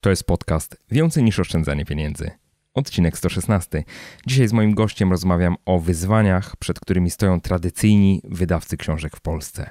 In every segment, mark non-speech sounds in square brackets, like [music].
To jest podcast Więcej niż oszczędzanie pieniędzy. Odcinek 116. Dzisiaj z moim gościem rozmawiam o wyzwaniach, przed którymi stoją tradycyjni wydawcy książek w Polsce.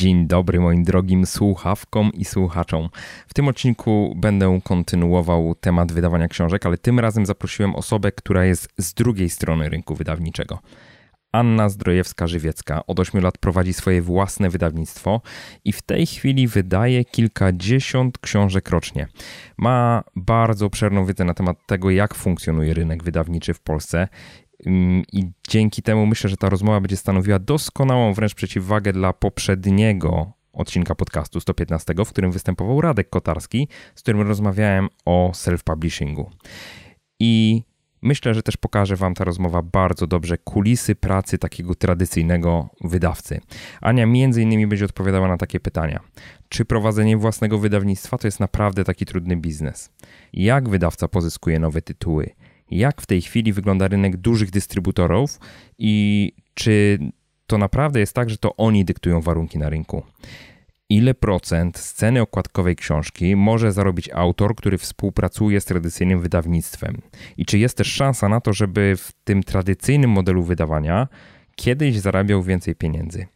Dzień dobry moim drogim słuchawkom i słuchaczom. W tym odcinku będę kontynuował temat wydawania książek, ale tym razem zaprosiłem osobę, która jest z drugiej strony rynku wydawniczego. Anna Zdrojewska-Żywiecka od 8 lat prowadzi swoje własne wydawnictwo i w tej chwili wydaje kilkadziesiąt książek rocznie. Ma bardzo obszerną wiedzę na temat tego, jak funkcjonuje rynek wydawniczy w Polsce i dzięki temu myślę, że ta rozmowa będzie stanowiła doskonałą wręcz przeciwwagę dla poprzedniego odcinka podcastu 115, w którym występował Radek Kotarski, z którym rozmawiałem o self-publishingu. I myślę, że też pokaże Wam ta rozmowa bardzo dobrze kulisy pracy takiego tradycyjnego wydawcy. Ania między innymi będzie odpowiadała na takie pytania. Czy prowadzenie własnego wydawnictwa to jest naprawdę taki trudny biznes? Jak wydawca pozyskuje nowe tytuły? Jak w tej chwili wygląda rynek dużych dystrybutorów i czy to naprawdę jest tak, że to oni dyktują warunki na rynku. Ile procent z ceny okładkowej książki może zarobić autor, który współpracuje z tradycyjnym wydawnictwem? I czy jest też szansa na to, żeby w tym tradycyjnym modelu wydawania kiedyś zarabiał więcej pieniędzy?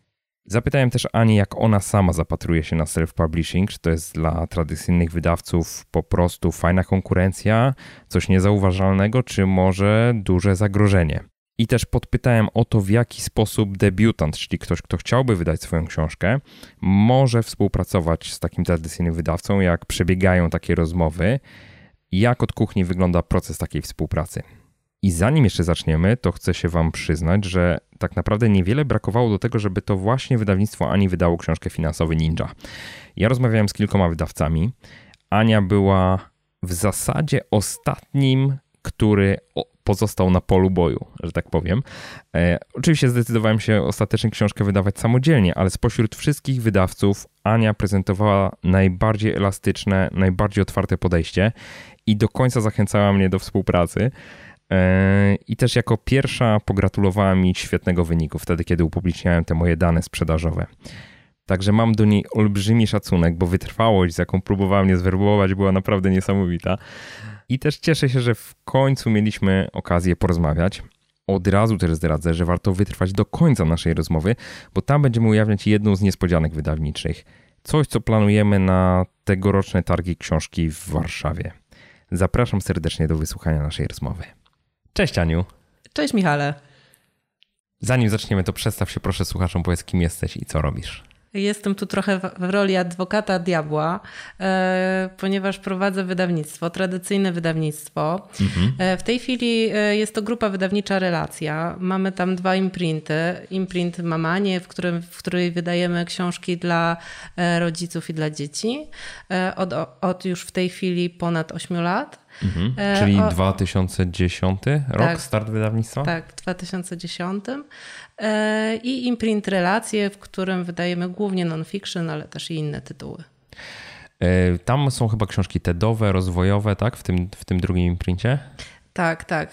Zapytałem też Ani, jak ona sama zapatruje się na self-publishing, czy to jest dla tradycyjnych wydawców po prostu fajna konkurencja, coś niezauważalnego, czy może duże zagrożenie. I też podpytałem o to, w jaki sposób debiutant, czyli ktoś, kto chciałby wydać swoją książkę, może współpracować z takim tradycyjnym wydawcą, jak przebiegają takie rozmowy, jak od kuchni wygląda proces takiej współpracy. I zanim jeszcze zaczniemy, to chcę się Wam przyznać, że tak naprawdę niewiele brakowało do tego, żeby to właśnie wydawnictwo Ani wydało książkę Finansowy Ninja. Ja rozmawiałem z kilkoma wydawcami. Ania była w zasadzie ostatnim, który pozostał na polu boju, że tak powiem. E, oczywiście zdecydowałem się ostatecznie książkę wydawać samodzielnie, ale spośród wszystkich wydawców Ania prezentowała najbardziej elastyczne, najbardziej otwarte podejście i do końca zachęcała mnie do współpracy. E, I też jako pierwsza pogratulowała mi świetnego wyniku, wtedy kiedy upubliczniałem te moje dane sprzedażowe. Także mam do niej olbrzymi szacunek, bo wytrwałość, z jaką próbowała mnie zwerbować, była naprawdę niesamowita. I też cieszę się, że w końcu mieliśmy okazję porozmawiać. Od razu też zdradzę, że warto wytrwać do końca naszej rozmowy, bo tam będziemy ujawniać jedną z niespodzianek wydawniczych. Coś, co planujemy na tegoroczne targi książki w Warszawie. Zapraszam serdecznie do wysłuchania naszej rozmowy. Cześć Aniu. Cześć Michale. Zanim zaczniemy, to przedstaw się proszę słuchaczom, powiedz kim jesteś i co robisz. Jestem tu trochę w roli adwokata diabła, e, ponieważ prowadzę wydawnictwo, tradycyjne wydawnictwo. Mhm. E, w tej chwili e, jest to grupa wydawnicza Relacja. Mamy tam dwa imprinty. Imprint Mamanie, w, którym, w której wydajemy książki dla rodziców i dla dzieci. Od, od już w tej chwili ponad 8 lat. Mhm. E, Czyli o, 2010 rok, tak, start wydawnictwa? Tak, w 2010. E, I imprint Relacje, w którym wydajemy głównie non-fiction, ale też i inne tytuły. E, tam są chyba książki TEDowe, rozwojowe, tak? W tym, w tym drugim imprincie? Tak, tak.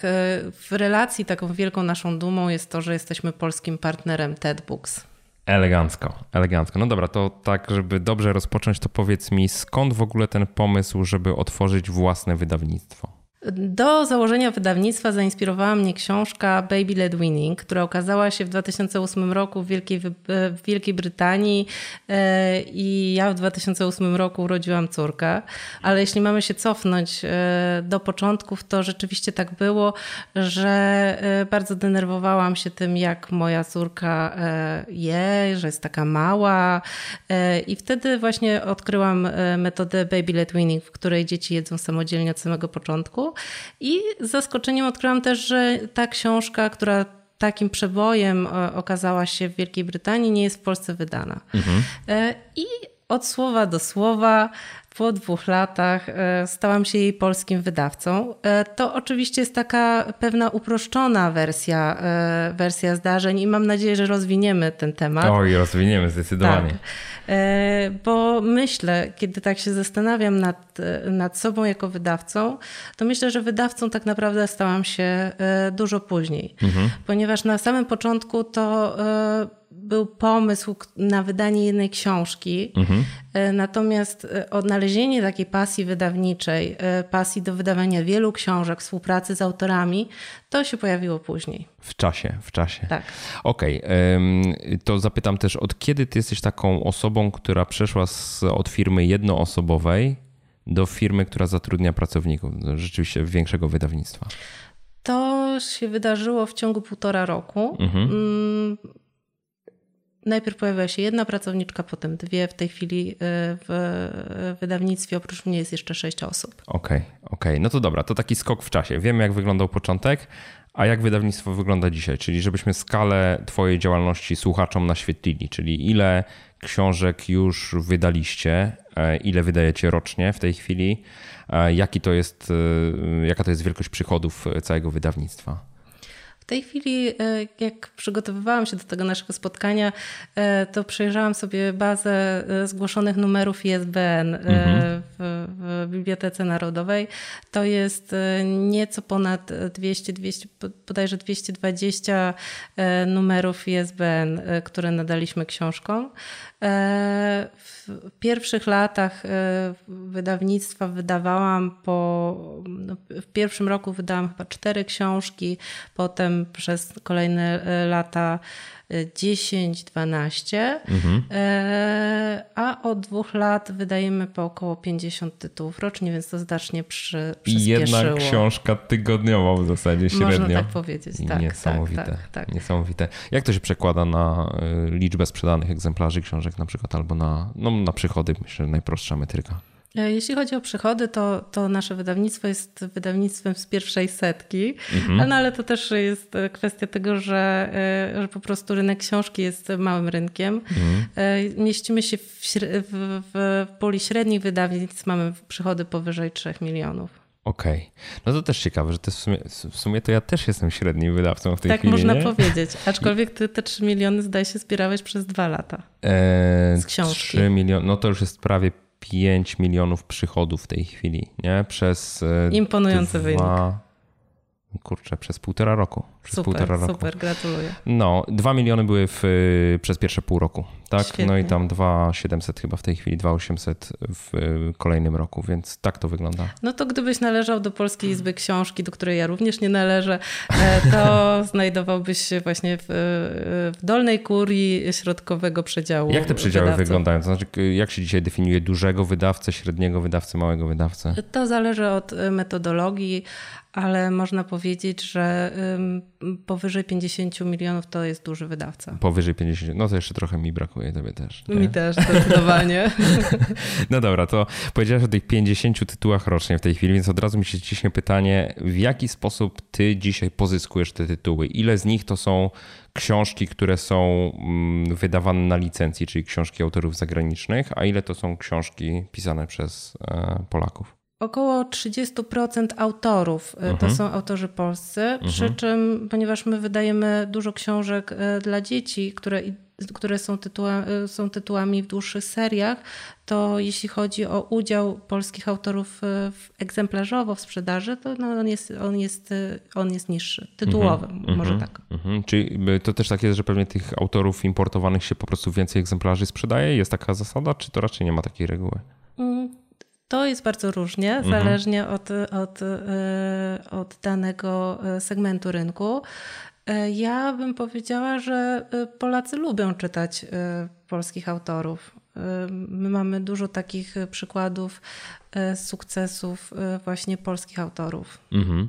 W relacji taką wielką naszą dumą jest to, że jesteśmy polskim partnerem TED Books. Elegancko, elegancko. No dobra, to tak, żeby dobrze rozpocząć, to powiedz mi, skąd w ogóle ten pomysł, żeby otworzyć własne wydawnictwo? Do założenia wydawnictwa zainspirowała mnie książka Baby Led Winning, która okazała się w 2008 roku w Wielkiej, w Wielkiej Brytanii e, i ja w 2008 roku urodziłam córkę. Ale jeśli mamy się cofnąć e, do początków, to rzeczywiście tak było, że e, bardzo denerwowałam się tym, jak moja córka je, że jest taka mała. I wtedy właśnie odkryłam metodę Baby Led Winning, w której dzieci jedzą samodzielnie od samego początku. I z zaskoczeniem odkryłam też, że ta książka, która takim przebojem e, okazała się w Wielkiej Brytanii, nie jest w Polsce wydana. Mhm. E, I od słowa do słowa po dwóch latach e, stałam się jej polskim wydawcą. To oczywiście jest taka pewna uproszczona wersja, wersja zdarzeń i mam nadzieję, że rozwiniemy ten temat. Oj, rozwiniemy zdecydowanie. Tak. E, bo myślę, kiedy tak się zastanawiam nad, nad sobą jako wydawcą, to myślę, że wydawcą tak naprawdę stałam się e, dużo później, mhm. ponieważ na samym początku to e, był pomysł na wydanie jednej książki, mhm. E, natomiast e, odnalezienie takiej pasji wydawniczej, e, pasji do wydawania wielu książek, współpracy z autorami, to się pojawiło później. W czasie, w czasie. Tak. Okej, okay. to zapytam też, od kiedy ty jesteś taką osobą, która przeszła z, od firmy jednoosobowej do firmy, która zatrudnia pracowników, rzeczywiście większego wydawnictwa? To się wydarzyło w ciągu półtora roku. Mhm. Najpierw pojawiła się jedna pracowniczka, potem dwie. W tej chwili y, w wydawnictwie oprócz mnie jest jeszcze sześć osób. Okej, okay, okej. Okay. No to dobra, to taki skok w czasie. Wiemy, jak wyglądał początek, a jak wydawnictwo wygląda dzisiaj? Czyli żebyśmy skalę Twojej działalności słuchaczom naświetlili, czyli ile książek już wydaliście, e, ile wydajecie rocznie w tej chwili, e, jaki to jest, e, jaka to jest wielkość przychodów całego wydawnictwa? W tej chwili, e, jak przygotowywałam się do tego naszego spotkania, e, to przejrzałam sobie bazę e, zgłoszonych numerów ISBN mhm. w, w, Bibliotece Narodowej. To jest nieco ponad 200, 200, bodajże 220 numerów ISBN, które nadaliśmy książkom. W pierwszych latach wydawnictwa wydawałam po. No, w pierwszym roku wydałam chyba cztery książki, potem potem przez kolejne e, lata 10, e, 12, mhm. E, a od dwóch lat wydajemy po około 50 tytułów rocznie, więc to znacznie przy, przyspieszyło. I jedna książka tygodniowo w zasadzie średnio. Można tak powiedzieć, tak. Niesamowite. Tak, tak, tak. Niesamowite. Jak to się przekłada na liczbę sprzedanych egzemplarzy książek na przykład albo na, no, na przychody? Myślę, najprostsza metryka. E, jeśli chodzi o przychody, to, to nasze wydawnictwo jest wydawnictwem z pierwszej setki, mhm. no, ale to też jest e, kwestia tego, że, e, że po prostu rynek książki jest małym rynkiem. Mhm. Mieścimy się w, w, w puli średnich wydawnictw, mamy przychody powyżej 3 milionów. Okej. Okay. No to też ciekawe, że to w, sumie, w sumie to ja też jestem średnim wydawcą w tej tak chwili. Tak można nie? powiedzieć. Aczkolwiek ty te 3 miliony zdaje się zbierałeś przez dwa lata. Eee, z książki. 3 miliony, no to już jest prawie 5 milionów przychodów w tej chwili, nie? Przez e, Imponujący dwa, wynik. Kurczę, przez półtora roku. Przez super, półtora roku. super, gratuluję. No, dwa miliony były w, przez pierwsze pół roku, tak? Świetnie. No i tam 2,700 chyba w tej chwili, 2,800 w kolejnym roku, więc tak to wygląda. No to gdybyś należał do Polskiej Izby Książki, do której ja również nie należę, e, to [laughs] znajdowałbyś się właśnie w, w dolnej kurii środkowego przedziału. Jak te przedziały wydawców. wyglądają? To znaczy, jak się dzisiaj definiuje dużego wydawcę, średniego wydawcę, małego wydawcę? To zależy od metodologii, ale można powiedzieć, że powyżej 50 milionów to jest duży wydawca. Powyżej 50, no to jeszcze trochę mi brakuje, tobie też. Nie? Mi też, zdecydowanie. [laughs] no dobra, to powiedziałeś o tych 50 tytułach rocznie w tej chwili, więc od razu mi się ciśnie pytanie, w jaki sposób ty dzisiaj pozyskujesz te tytuły? Ile z nich to są książki, które są mm, wydawane na licencji, czyli książki autorów zagranicznych, a ile to są książki pisane przez e, Polaków? Około 30% autorów mhm. to są autorzy polscy, mhm. przy czym, ponieważ my wydajemy dużo książek e, dla dzieci, które, które są, tytuła, e, są tytułami w dłuższych seriach, to jeśli chodzi o udział polskich autorów w, egzemplarzowo w sprzedaży, to no on, jest, on, jest, on jest niższy, tytułowy, mhm. może tak. Czyli to też tak jest, że pewnie tych autorów importowanych się po prostu więcej egzemplarzy sprzedaje? Jest taka zasada, czy to raczej nie ma takiej reguły? To jest bardzo różnie, mhm. zależnie od, od, od danego segmentu rynku. Ja bym powiedziała, że Polacy lubią czytać polskich autorów. My mamy dużo takich przykładów sukcesów właśnie polskich autorów. Mhm.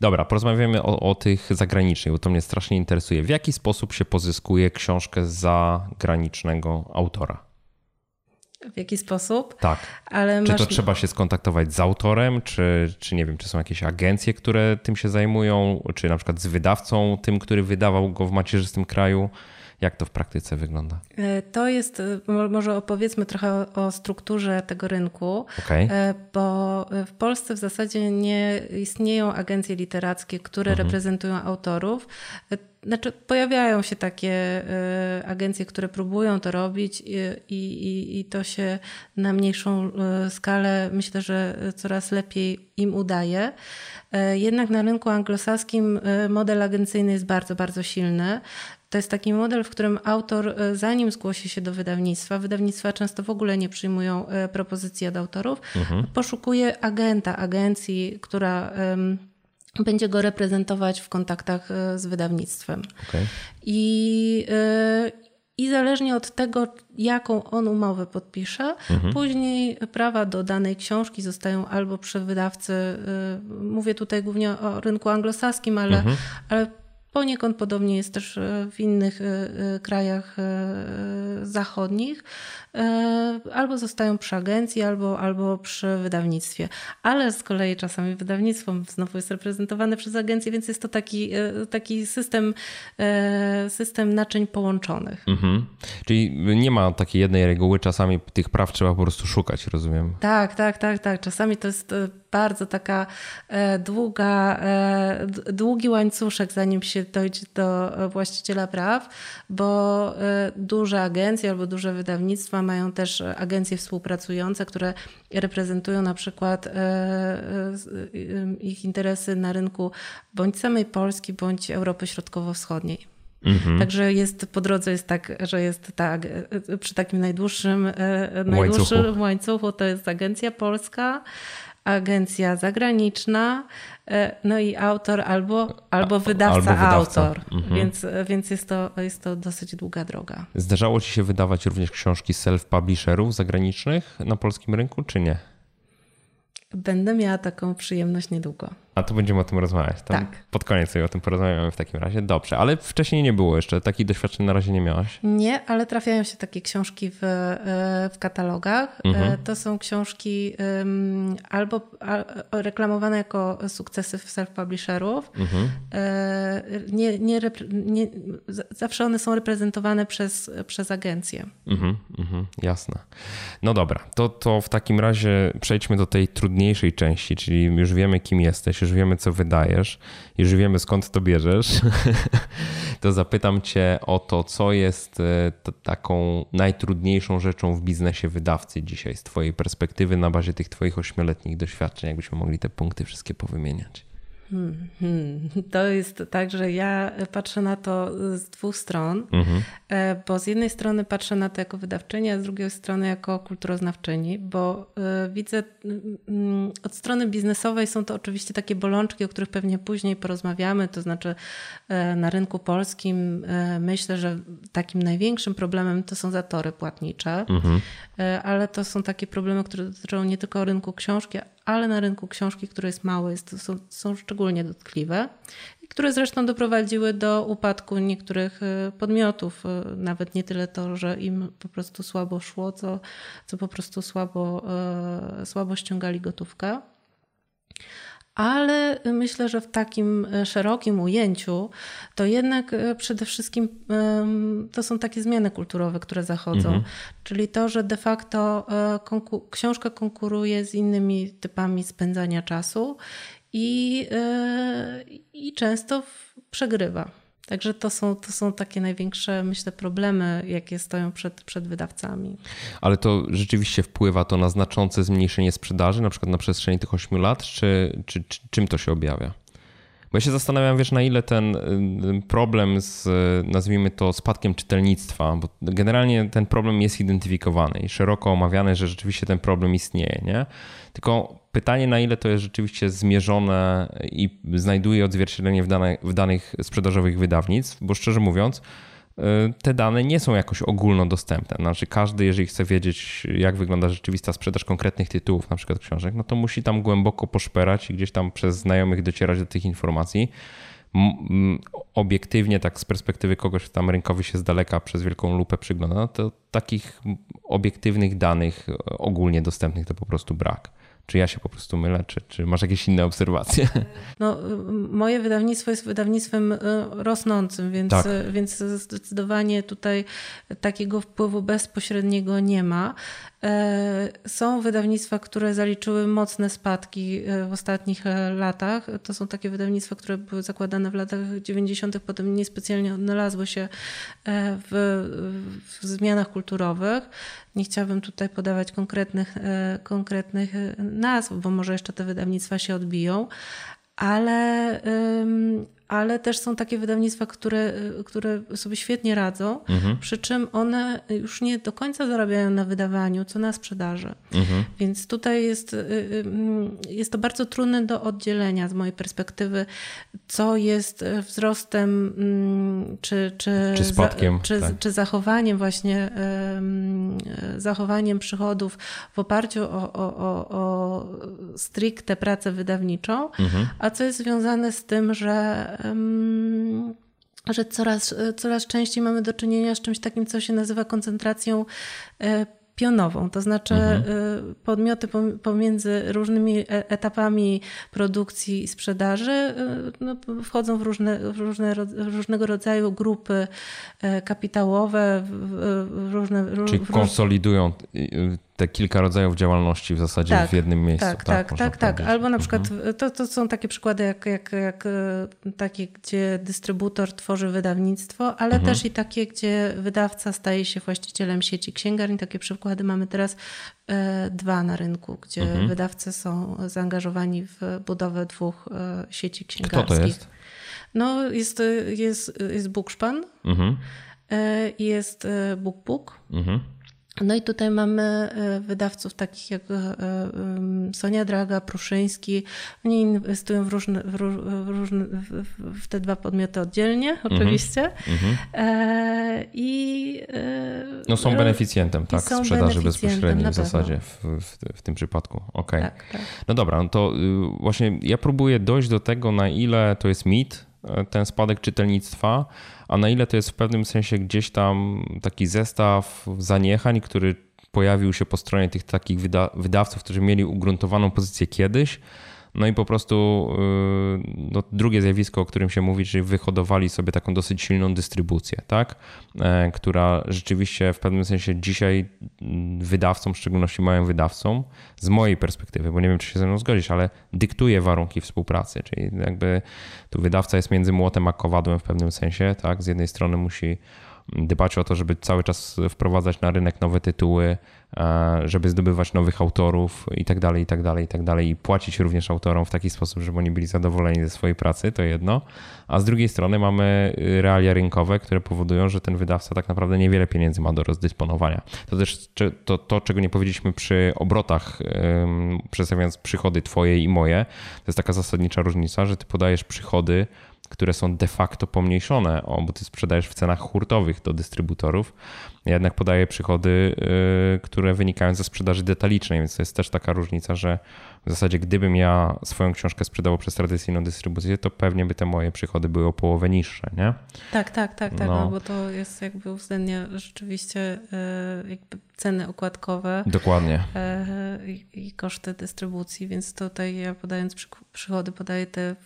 Dobra, porozmawiamy o, o tych zagranicznych, bo to mnie strasznie interesuje. W jaki sposób się pozyskuje książkę zagranicznego autora? W jaki sposób. Tak. Ale czy masz... to trzeba się skontaktować z autorem, czy, czy nie wiem, czy są jakieś agencje, które tym się zajmują, czy na przykład z wydawcą, tym, który wydawał go w macierzystym kraju? Jak to w praktyce wygląda? E, to jest, e, może opowiedzmy trochę o strukturze tego rynku, okay. E, bo w Polsce w zasadzie nie istnieją agencje literackie, które mhm. reprezentują autorów. Znaczy, pojawiają się takie agencje, które próbują to robić i, i, i to się na mniejszą skalę myślę, że coraz lepiej im udaje. Jednak na rynku anglosaskim model agencyjny jest bardzo, bardzo silny. To jest taki model, w którym autor, e, zanim zgłosi się do wydawnictwa, wydawnictwa często w ogóle nie przyjmują e, propozycji od autorów, mhm. poszukuje agenta, agencji, która będzie go reprezentować w kontaktach e, z wydawnictwem. Okay. I, I zależnie od tego, jaką on umowę podpisze, mhm. później prawa do danej książki zostają albo przy wydawcy, mówię tutaj głównie o rynku anglosaskim, ale, mhm. ale Poniekąd podobnie jest też e, w innych e, e, krajach zachodnich. Albo zostają przy agencji, albo, albo przy wydawnictwie. Ale z kolei czasami wydawnictwo znowu jest reprezentowane przez agencję, więc jest to taki, taki system, system naczyń połączonych. Mhm. Czyli nie ma takiej jednej reguły, czasami tych praw trzeba po prostu szukać, rozumiem? Tak, tak, tak, tak. Czasami to jest bardzo taka e, długa, e, długi łańcuszek, zanim się dojdzie do właściciela praw, bo e, duże agencje albo duże wydawnictwa mają też agencje współpracujące, które reprezentują na przykład ich interesy na rynku bądź samej Polski, bądź Europy Środkowo-Wschodniej. Mhm. Także jest po drodze jest tak, że jest tak, przy takim najdłuższym, najdłuższym łańcuchu. łańcuchu to jest agencja polska, agencja zagraniczna, e, no i autor albo, albo wydawca, albo wydawca. autor. Mhm. Więc, więc jest, to, jest to dosyć długa droga. Zdarzało Ci się wydawać również książki self-publisherów zagranicznych na polskim rynku, czy nie? Będę miała taką przyjemność niedługo. A to będziemy o tym rozmawiać. Tam tak. Pod koniec sobie o tym porozmawiamy w takim razie. Dobrze, ale wcześniej nie było jeszcze. Takich doświadczeń na razie nie miałaś? Nie, ale trafiają się takie książki w, e, w katalogach. E, mhm. To są książki albo reklamowane jako sukcesy self-publisherów. Mhm. E, nie, nie, nie, zawsze one są reprezentowane przez, przez agencję. Mhm, mhm, jasne. No dobra, to, to w takim razie przejdźmy do tej trudniejszej części, czyli już wiemy, kim jesteś już wiemy, co wydajesz, już wiemy, skąd to bierzesz, [laughs] to zapytam Cię o to, co jest e, taką najtrudniejszą rzeczą w biznesie wydawcy dzisiaj z Twojej perspektywy na bazie tych Twoich ośmioletnich doświadczeń, jakbyśmy mogli te punkty wszystkie powymieniać. Hmm, hmm. [laughs] To jest tak, że ja patrzę na to z dwóch stron, mhm. E, bo z jednej strony patrzę na to jako wydawczyni, a z drugiej strony jako kulturoznawczyni, bo e, widzę mm, od strony biznesowej są to oczywiście takie bolączki, o których pewnie później porozmawiamy, to znaczy e, na rynku polskim myślę, że takim największym problemem to są zatory płatnicze, mhm. ale to są takie problemy, które dotyczą nie tylko rynku książki, ale na rynku książki, który jest mały, jest, są, są szczególnie dotkliwe i które zresztą doprowadziły do upadku niektórych y, podmiotów. Y, nawet nie tyle to, że im po prostu słabo szło, co, co po prostu słabo, y, słabo ściągali gotówkę ale myślę, że w takim e, szerokim ujęciu to jednak e, przede wszystkim to są takie zmiany kulturowe, które zachodzą. Mhm. Czyli to, że de facto e, książka konkuruje z innymi typami spędzania czasu i, i często przegrywa. Także to są, to są takie największe, myślę, problemy, jakie stoją przed, przed wydawcami. Ale to rzeczywiście wpływa to na znaczące zmniejszenie sprzedaży, na przykład na przestrzeni tych 8 lat, czy, czy, czy czym to się objawia? Bo ja się zastanawiam, wiesz, na ile ten problem z, nazwijmy to, spadkiem czytelnictwa, bo generalnie ten problem jest identyfikowany i szeroko omawiany, że rzeczywiście ten problem istnieje, nie? Tylko pytanie, na ile to jest rzeczywiście zmierzone i znajduje odzwierciedlenie w, dane, w danych sprzedażowych wydawnictw, bo szczerze mówiąc, Y, te dane nie są jakoś ogólnodostępne. Znaczy każdy, jeżeli chce wiedzieć, jak wygląda rzeczywista sprzedaż konkretnych tytułów, na przykład książek, no to musi tam głęboko poszperać i gdzieś tam przez znajomych docierać do tych informacji. Obiektywnie, tak z perspektywy kogoś, kto tam rynkowy się z daleka przez wielką lupę przygląda, no to takich obiektywnych danych ogólnie dostępnych to po prostu brak. Czy ja się po prostu mylę, czy, czy masz jakieś inne obserwacje? [laughs] No, moje wydawnictwo jest wydawnictwem e, rosnącym, więc, tak. E, więc zdecydowanie tutaj takiego wpływu bezpośredniego nie ma. E, są wydawnictwa, które zaliczyły mocne spadki w ostatnich latach. To są takie wydawnictwa, które były zakładane w latach 90., potem niespecjalnie odnalazły się w, w zmianach kulturowych. Nie chciałabym tutaj podawać konkretnych, e, konkretnych e, nazw, bo może jeszcze te wydawnictwa się odbiją, ale, ale też są takie wydawnictwa, które, które sobie świetnie radzą, mhm. przy czym one już nie do końca zarabiają na wydawaniu, co na sprzedaży. Mhm. Więc tutaj jest, y, y, jest to bardzo trudne do oddzielenia z mojej perspektywy, co jest wzrostem mm, czy, czy, czy spadkiem, czy, tak. czy zachowaniem właśnie zachowaniem przychodów w oparciu o, o, o, o stricte pracę wydawniczą, mhm. a co jest związane z tym, że że coraz, coraz częściej mamy do czynienia z czymś takim, co się nazywa koncentracją e, pionową, to znaczy mhm. Y, podmioty pomiędzy różnymi e, etapami produkcji i sprzedaży no, wchodzą w, różne, w różne, różnego rodzaju grupy e, kapitałowe, w różne... Czyli w konsolidują te kilka rodzajów działalności w zasadzie tak, w jednym miejscu. Tak, tak, tak, tak. tak. Albo na przykład mhm. to, to są takie przykłady, jak, jak, jak e, takie, gdzie dystrybutor tworzy wydawnictwo, ale mhm. też i takie, gdzie wydawca staje się właścicielem sieci księgarni. Takie przykłady mamy teraz e, dwa na rynku, gdzie mhm. wydawcy są zaangażowani w budowę dwóch e, sieci księgarskich. Kto to jest? No, jest, jest, jest Bookspan, mhm. jest BookBook. Mhm. No i tutaj mamy e, wydawców takich jak e, Sonia Draga, Pruszyński. Oni inwestują w, różne, w, różne, w te dwa podmioty oddzielnie, mhm. oczywiście. Mm -hmm. I no są beneficjentem, tak, są sprzedaży bezpośredniej w zasadzie w, w, w, tym przypadku. Okej. Okay. Tak, tak. No dobra, no to y, właśnie ja próbuję dojść do tego, na ile to jest mit, ten spadek czytelnictwa, a na ile to jest w pewnym sensie gdzieś tam taki zestaw zaniechań, który pojawił się po stronie tych takich wyda wydawców, którzy mieli ugruntowaną pozycję kiedyś, no i po prostu y, no, drugie zjawisko, o którym się mówi, czyli wyhodowali sobie taką dosyć silną dystrybucję, tak? E, która rzeczywiście w pewnym sensie dzisiaj mm, wydawcom, w szczególności małym wydawcom, z mojej perspektywy, bo nie wiem, czy się ze mną zgodzisz, ale dyktuje warunki współpracy, czyli jakby tu wydawca jest między młotem a kowadłem w pewnym sensie, tak? Z jednej strony musi dbać o to, żeby cały czas wprowadzać na rynek nowe tytuły, e, żeby zdobywać nowych autorów i tak dalej, i tak dalej, i tak dalej i płacić również autorom w taki sposób, żeby oni byli zadowoleni ze swojej pracy, to jedno. A z drugiej strony mamy realia rynkowe, które powodują, że ten wydawca tak naprawdę niewiele pieniędzy ma do rozdysponowania. To też to, to czego nie powiedzieliśmy przy obrotach, przedstawiając przychody twoje i moje, to jest taka zasadnicza różnica, że ty podajesz przychody które są de facto pomniejszone, o, bo ty sprzedajesz w cenach hurtowych do dystrybutorów. Ja jednak podaję przychody, yy, które wynikają ze sprzedaży detalicznej, więc to jest też taka różnica, że w zasadzie gdybym ja swoją książkę sprzedawał przez tradycyjną dystrybucję, to pewnie by te moje przychody były o połowę niższe, nie? Tak, tak, tak, tak, no. no bo to jest jakby uwzględnia rzeczywiście yy, jakby ceny okładkowe. Dokładnie. Yy, I koszty dystrybucji, więc tutaj ja podając przychody, podaję te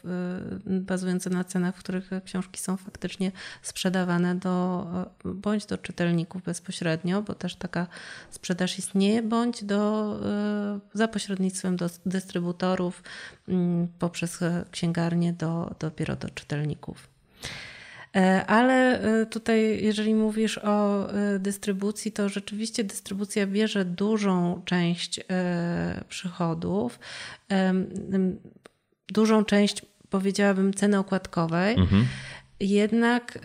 bazujące na cenach, w których książki są faktycznie sprzedawane do, bądź do czytelników bezpośrednio, bo też taka sprzedaż istnieje, bądź do, za pośrednictwem do dystrybutorów mm, poprzez księgarnię do, dopiero do czytelników. E, ale e, tutaj, jeżeli mówisz o e, dystrybucji, to rzeczywiście dystrybucja bierze dużą część przychodów. Dużą część powiedziałabym, ceny okładkowej. Mhm. Jednak.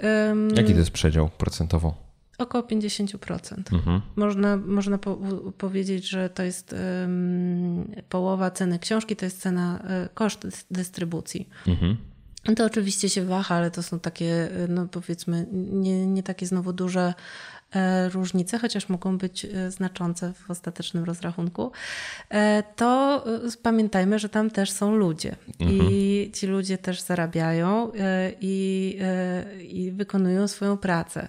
Jaki to jest przedział procentowo? Około 50%. Mhm. Można, można po, powiedzieć, że to jest um, połowa ceny książki, to jest cena, e, koszt dystrybucji. Mhm. To oczywiście się waha, ale to są takie, no powiedzmy, nie, nie takie znowu duże E, różnice, chociaż mogą być e, znaczące w ostatecznym rozrachunku, e, to pamiętajmy, że tam też są ludzie mhm. i ci ludzie też zarabiają i, i wykonują swoją pracę.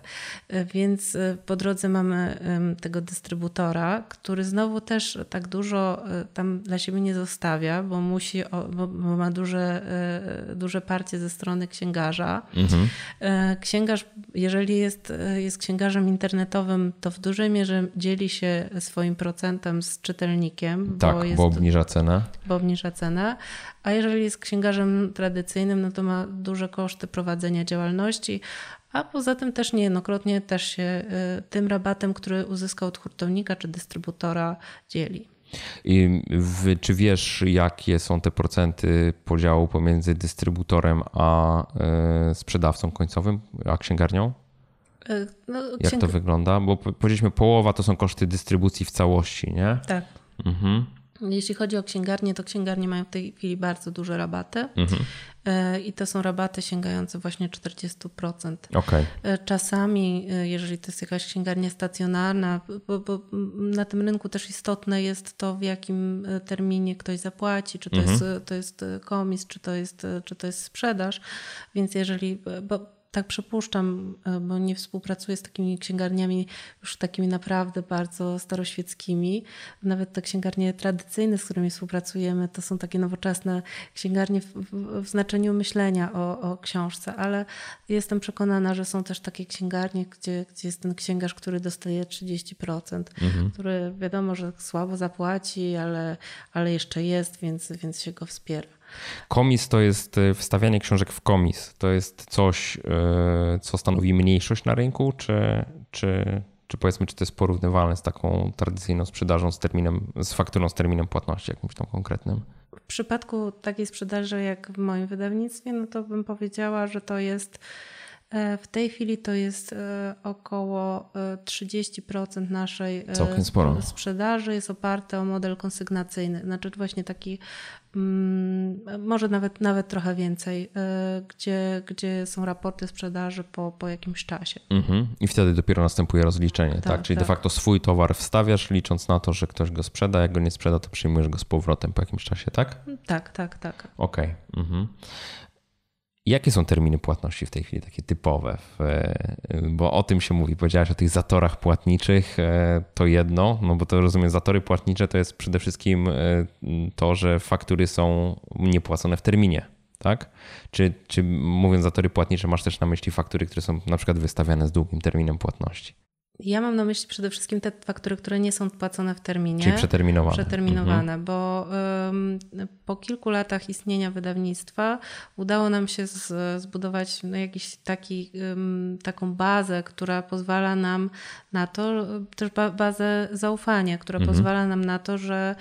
Więc po drodze mamy tego dystrybutora, który znowu też tak dużo tam dla siebie nie zostawia, bo musi, bo, ma duże, duże parcie ze strony księgarza. Mhm. Księgarz, jeżeli jest, jest księgarzem internetowym, internetowym to w dużej mierze dzieli się swoim procentem z czytelnikiem. Tak, bo, jest, bo obniża cenę. Bo obniża cenę. A jeżeli jest księgarzem tradycyjnym, no to ma duże koszty prowadzenia działalności, a poza tym też niejednokrotnie też się y, tym rabatem, który uzyskał od hurtownika czy dystrybutora dzieli. I w, czy wiesz, jakie są te procenty podziału pomiędzy dystrybutorem a y, sprzedawcą końcowym, a księgarnią? E, no, Jak to wygląda? Bo powiedzieliśmy, połowa to są koszty dystrybucji w całości, nie? Tak. Mhm. Jeśli chodzi o księgarnię, to księgarnie mają w tej chwili bardzo duże rabaty mhm. E, i to są rabaty sięgające właśnie 40%. Okay. E, czasami, jeżeli to jest jakaś księgarnia stacjonarna, bo, bo, na tym rynku też istotne jest to, w jakim terminie ktoś zapłaci, czy to, mhm. jest, to jest komis, czy to jest, czy to jest sprzedaż, więc jeżeli, bo tak przypuszczam, e, bo nie współpracuję z takimi księgarniami już takimi naprawdę bardzo staroświeckimi. Nawet te księgarnie tradycyjne, z którymi współpracujemy, to są takie nowoczesne księgarnie w, w, w znaczeniu myślenia o, o, książce, ale jestem przekonana, że są też takie księgarnie, gdzie, gdzie jest ten księgarz, który dostaje 30%, mhm. który wiadomo, że słabo zapłaci, ale, ale jeszcze jest, więc, więc się go wspiera. Komis to jest e, wstawianie książek w komis. To jest coś, e, co stanowi mniejszość na rynku, czy, czy, czy powiedzmy, czy to jest porównywalne z taką tradycyjną sprzedażą z terminem, z fakturą z terminem płatności jakimś tam konkretnym? W przypadku takiej sprzedaży jak w moim wydawnictwie, no to bym powiedziała, że to jest e, w tej chwili to jest około 30% naszej sprzedaży jest oparte o model konsygnacyjny, znaczy właśnie taki może nawet, nawet trochę więcej, y, gdzie, gdzie są raporty sprzedaży po, po jakimś czasie. Mhm. I wtedy dopiero następuje rozliczenie, tak? tak? Czyli tak. de facto swój towar wstawiasz, licząc na to, że ktoś go sprzeda, jak go nie sprzeda, to przyjmujesz go z powrotem po jakimś czasie, tak? Tak, tak, tak. Okej. Okay. Mhm. Jakie są terminy płatności w tej chwili, takie typowe? Bo o tym się mówi. Powiedziałaś o tych zatorach płatniczych, e, to jedno, no bo to rozumiem, zatory płatnicze to jest przede wszystkim e, to, że faktury są niepłacone w terminie, tak? Czy, czy mówiąc zatory płatnicze, masz też na myśli faktury, które są na przykład wystawiane z długim terminem płatności? Ja mam na myśli przede wszystkim te faktury, które nie są płacone w terminie. Czyli przeterminowane. Przeterminowane, mhm. bo po kilku latach istnienia wydawnictwa udało nam się z, zbudować no, jakiś taki, taką bazę, która pozwala nam na to, też bazę zaufania, która mhm. pozwala nam na to, że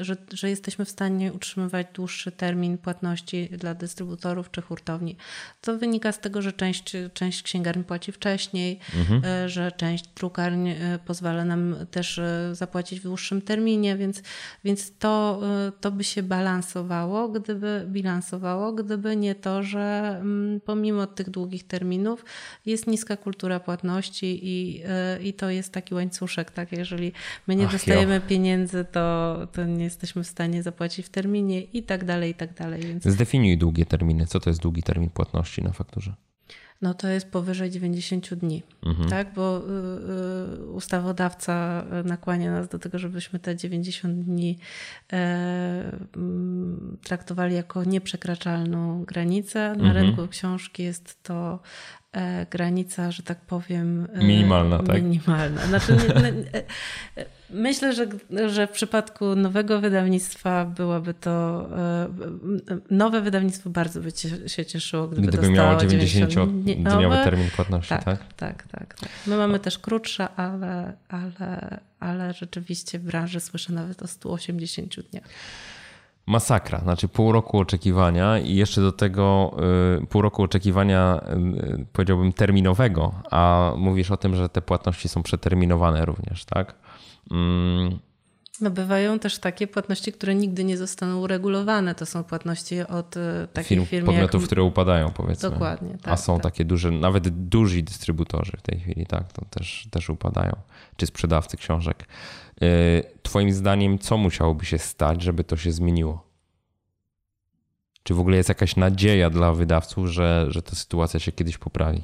że, że jesteśmy w stanie utrzymywać dłuższy termin płatności dla dystrybutorów czy hurtowni. To wynika z tego, że część, część księgarni płaci wcześniej, mhm. E, że część drukarń e, pozwala nam też e, zapłacić w dłuższym terminie, więc, więc to, to by się balansowało, gdyby bilansowało, gdyby nie to, że mm, pomimo tych długich terminów jest niska kultura płatności i, i to jest taki łańcuszek, tak? Jeżeli my nie Ach, dostajemy jo. pieniędzy to, to nie jesteśmy w stanie zapłacić w terminie i tak dalej, i tak dalej. Więc... Zdefiniuj długie terminy. Co to jest długi termin płatności na fakturze? no to jest powyżej 90 dni, mhm. tak? Bo y, y, ustawodawca nakłania nas do tego, żebyśmy te 90 dni e, mm, traktowali jako nieprzekraczalną granicę. Na mhm. rynku książki jest to e, granica, że tak powiem. E, minimalna, tak? Minimalna. Znaczy, Myślę, że, że w przypadku nowego wydawnictwa byłoby to. E, nowe wydawnictwo bardzo by się cieszyło, gdyby, gdyby miało 90-dniowy termin płatności, tak, tak? Tak, tak, tak. My mamy też krótsze, ale, ale, ale rzeczywiście w branży słyszę nawet o 180 dniach. masakra. Znaczy pół roku oczekiwania i jeszcze do tego y, pół roku oczekiwania, y, powiedziałbym, terminowego, a mówisz o tym, że te płatności są przeterminowane również, tak? Mm. No bywają też takie płatności, które nigdy nie zostaną uregulowane. To są płatności od y, takich firm, firm podmiotów, jak... które upadają, powiedzmy. Dokładnie. Tak, a są tak. takie duże, nawet duzi dystrybutorzy w tej chwili, tak, to też, też upadają. Czy sprzedawcy książek. Twoim zdaniem, co musiałoby się stać, żeby to się zmieniło? Czy w ogóle jest jakaś nadzieja dla wydawców, że, że ta sytuacja się kiedyś poprawi?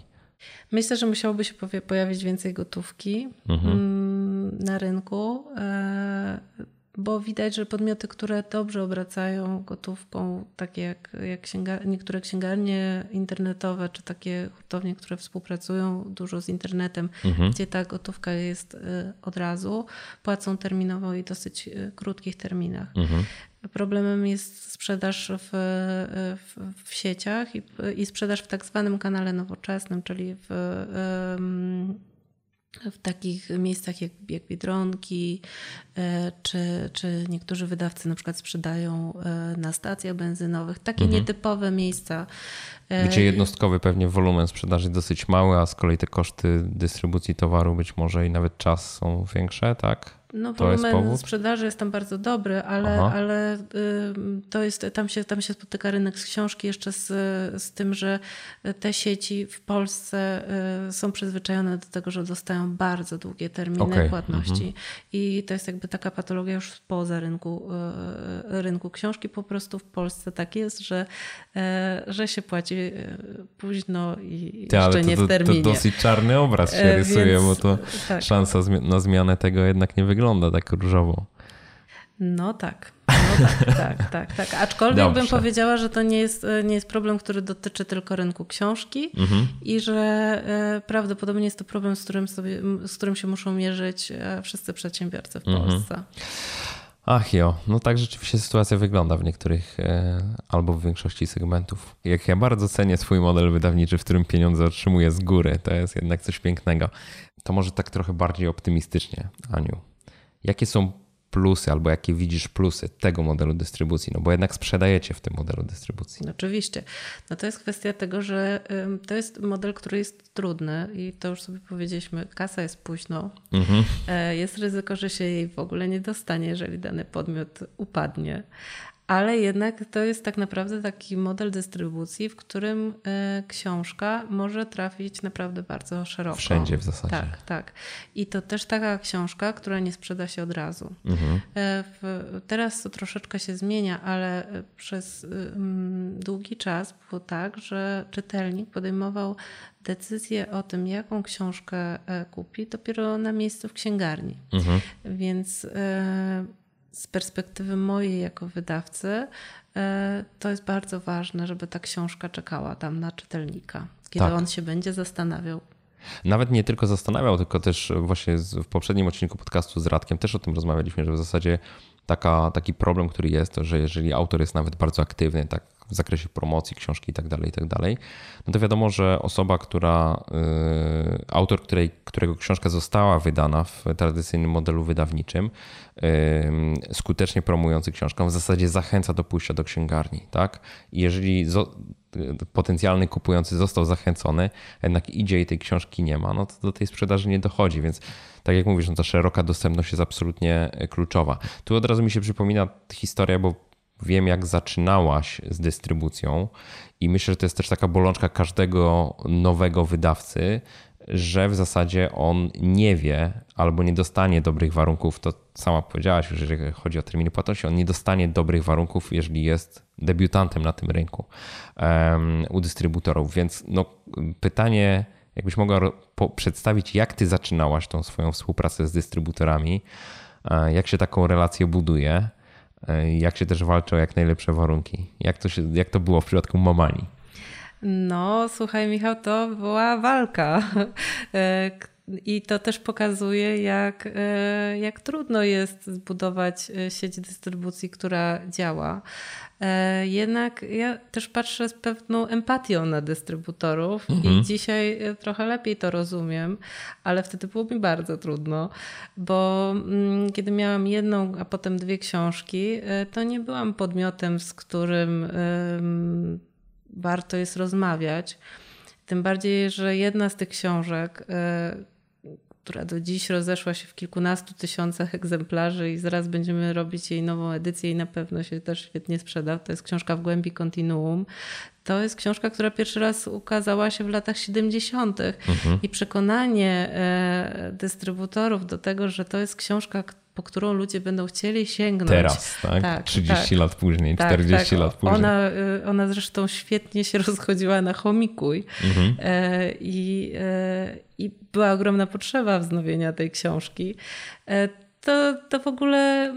Myślę, że musiałoby się pojawić więcej gotówki mhm. Mm, na rynku, e, bo widać, że podmioty, które dobrze obracają gotówką, takie jak, jak niektóre księgarnie internetowe, czy takie hurtownie, które współpracują dużo z internetem, mhm. gdzie ta gotówka jest e, od razu, płacą terminowo i dosyć e, krótkich terminach. Mhm. Problemem jest sprzedaż w, w, w sieciach i, i, sprzedaż w tak zwanym kanale nowoczesnym, czyli w, w takich miejscach jak, jak Biedronki, e, czy, czy niektórzy wydawcy na przykład sprzedają e, na stacjach benzynowych. Takie mhm. nietypowe miejsca. E, Gdzie jednostkowy pewnie wolumen sprzedaży dosyć mały, a z kolei te koszty dystrybucji towaru być może i nawet czas są większe, tak? No, to sprzedaży jest tam bardzo dobry, ale, ale y, to jest, tam, się, tam się spotyka rynek z książki jeszcze z, z tym, że te sieci w Polsce y, są przyzwyczajone do tego, że dostają bardzo długie terminy okay. płatności. Mhm. I to jest jakby taka patologia już poza rynku, y, rynku książki. Po prostu w Polsce tak jest, że, że się płaci późno i Ty, jeszcze nie to, w terminie. To dosyć czarny obraz się rysuje, Więc, bo to tak. szansa na zmianę tego jednak nie wygląda wygląda tak różowo. No tak. No tak, [laughs] tak, tak, tak. Aczkolwiek Dobrze. bym powiedziała, że to nie jest, nie jest problem, który dotyczy tylko rynku książki mhm. i że e, prawdopodobnie jest to problem, z którym, sobie, z którym się muszą mierzyć e, wszyscy przedsiębiorcy w mhm. Polsce. Ach jo, no tak rzeczywiście sytuacja wygląda w niektórych e, albo w większości segmentów. Jak ja bardzo cenię swój model wydawniczy, w którym pieniądze otrzymuję z góry, to jest jednak coś pięknego. To może tak trochę bardziej optymistycznie, Aniu. Jakie są plusy albo jakie widzisz plusy tego modelu dystrybucji? No bo jednak sprzedajecie w tym modelu dystrybucji. Oczywiście. No to jest kwestia tego, że to jest model, który jest trudny i to już sobie powiedzieliśmy, kasa jest późno. Mhm. E, jest ryzyko, że się jej w ogóle nie dostanie, jeżeli dany podmiot upadnie ale jednak to jest tak naprawdę taki model dystrybucji, w którym e, książka może trafić naprawdę bardzo szeroko. Wszędzie w zasadzie. Tak, tak. I to też taka książka, która nie sprzeda się od razu. Mhm. E, teraz to troszeczkę się zmienia, ale przez długi czas było tak, że czytelnik podejmował decyzję o tym, jaką książkę e, kupi, dopiero na miejscu w księgarni. Mhm. Więc z perspektywy mojej jako wydawcy, e, to jest bardzo ważne, żeby ta książka czekała tam na czytelnika, kiedy tak. on się będzie zastanawiał. Nawet nie tylko zastanawiał, tylko też właśnie w poprzednim odcinku podcastu z Radkiem też o tym rozmawialiśmy, że w zasadzie taka, taki problem, który jest, to że jeżeli autor jest nawet bardzo aktywny, tak w zakresie promocji książki i tak dalej, i tak no to wiadomo, że osoba, która, y, autor, której, którego książka została wydana w tradycyjnym modelu wydawniczym, y, skutecznie promujący książkę, w zasadzie zachęca do pójścia do księgarni, tak? I jeżeli potencjalny kupujący został zachęcony, jednak idzie i tej książki nie ma, no to do tej sprzedaży nie dochodzi, więc tak jak mówisz, no ta szeroka dostępność jest absolutnie kluczowa. Tu od razu mi się przypomina historia, bo wiem, jak zaczynałaś z dystrybucją, i myślę, że to jest też taka bolączka każdego nowego wydawcy, że w zasadzie on nie wie albo nie dostanie dobrych warunków. To sama powiedziałaś jeżeli chodzi o terminy płatności, on nie dostanie dobrych warunków, jeżeli jest debiutantem na tym rynku um, u dystrybutorów. Więc no, pytanie, jakbyś mogła przedstawić, jak ty zaczynałaś tą swoją współpracę z dystrybutorami, e, jak się taką relację buduje jak się też walczy o jak najlepsze warunki. Jak to, się, jak to było w przypadku Mamani? No, słuchaj, Michał, to była walka. [laughs] I to też pokazuje, jak, e, jak trudno jest zbudować e, sieć dystrybucji, która działa. E, jednak ja też patrzę z pewną empatią na dystrybutorów mhm. i dzisiaj trochę lepiej to rozumiem, ale wtedy było mi bardzo trudno, bo mm, kiedy miałam jedną, a potem dwie książki, to nie byłam podmiotem, z którym warto jest rozmawiać. Tym bardziej, że jedna z tych książek, która do dziś rozeszła się w kilkunastu tysiącach egzemplarzy i zaraz będziemy robić jej nową edycję i na pewno się też świetnie sprzeda. To jest książka w głębi kontinuum. To jest książka, która pierwszy raz ukazała się w latach 70. Mhm. i przekonanie e, dystrybutorów do tego, że to jest książka, po którą ludzie będą chcieli sięgnąć. Teraz, tak? tak 30 tak. lat później, tak, 40 tak. lat później. Ona, y, ona zresztą świetnie się [laughs] rozchodziła na chomikuj mhm. E, i, e, i była ogromna potrzeba wznowienia tej książki. E, to, to w ogóle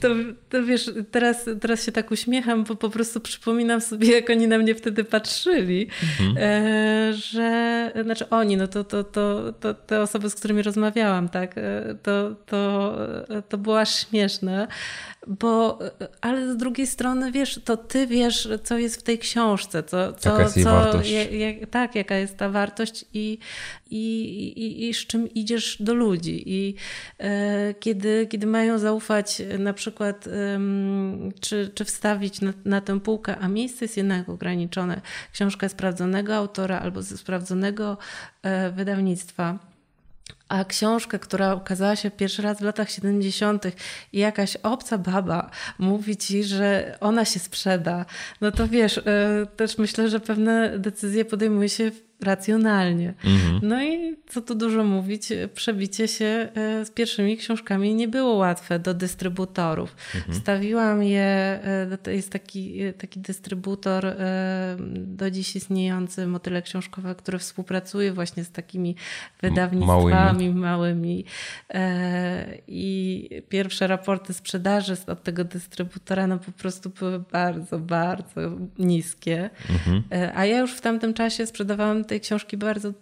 to, to wiesz, teraz, teraz się tak uśmiecham, bo po prostu przypominam sobie, jak oni na mnie wtedy patrzyli, mhm. E, że znaczy oni, no to, to, to, to te osoby, z którymi rozmawiałam, tak, e, to, to, to było aż śmieszne, bo, ale z drugiej strony, wiesz, to ty wiesz, co jest w tej książce, co, co, jaka jest jej co, wartość. Jak, tak, jaka jest ta wartość i, i, i, i z czym idziesz do ludzi. I e, kiedy, kiedy mają zaufać na przykład, czy, czy wstawić na, na tę półkę, a miejsce jest jednak ograniczone, książka sprawdzonego autora albo ze sprawdzonego e, wydawnictwa, a książkę, która ukazała się pierwszy raz w latach 70. i jakaś obca baba mówi ci, że ona się sprzeda, no to wiesz, e, też myślę, że pewne decyzje podejmuje się racjonalnie. Mhm. No i co tu dużo mówić, przebicie się e, z pierwszymi książkami nie było łatwe do dystrybutorów. Mhm. Wstawiłam je, e, to jest taki, taki dystrybutor do dziś istniejący, Motyle Książkowe, który współpracuje właśnie z takimi wydawnictwami małymi. Małymi. I pierwsze raporty sprzedaży od tego dystrybutora no po prostu były bardzo, bardzo niskie. Mhm. A ja już w tamtym czasie sprzedawałam tej książki bardzo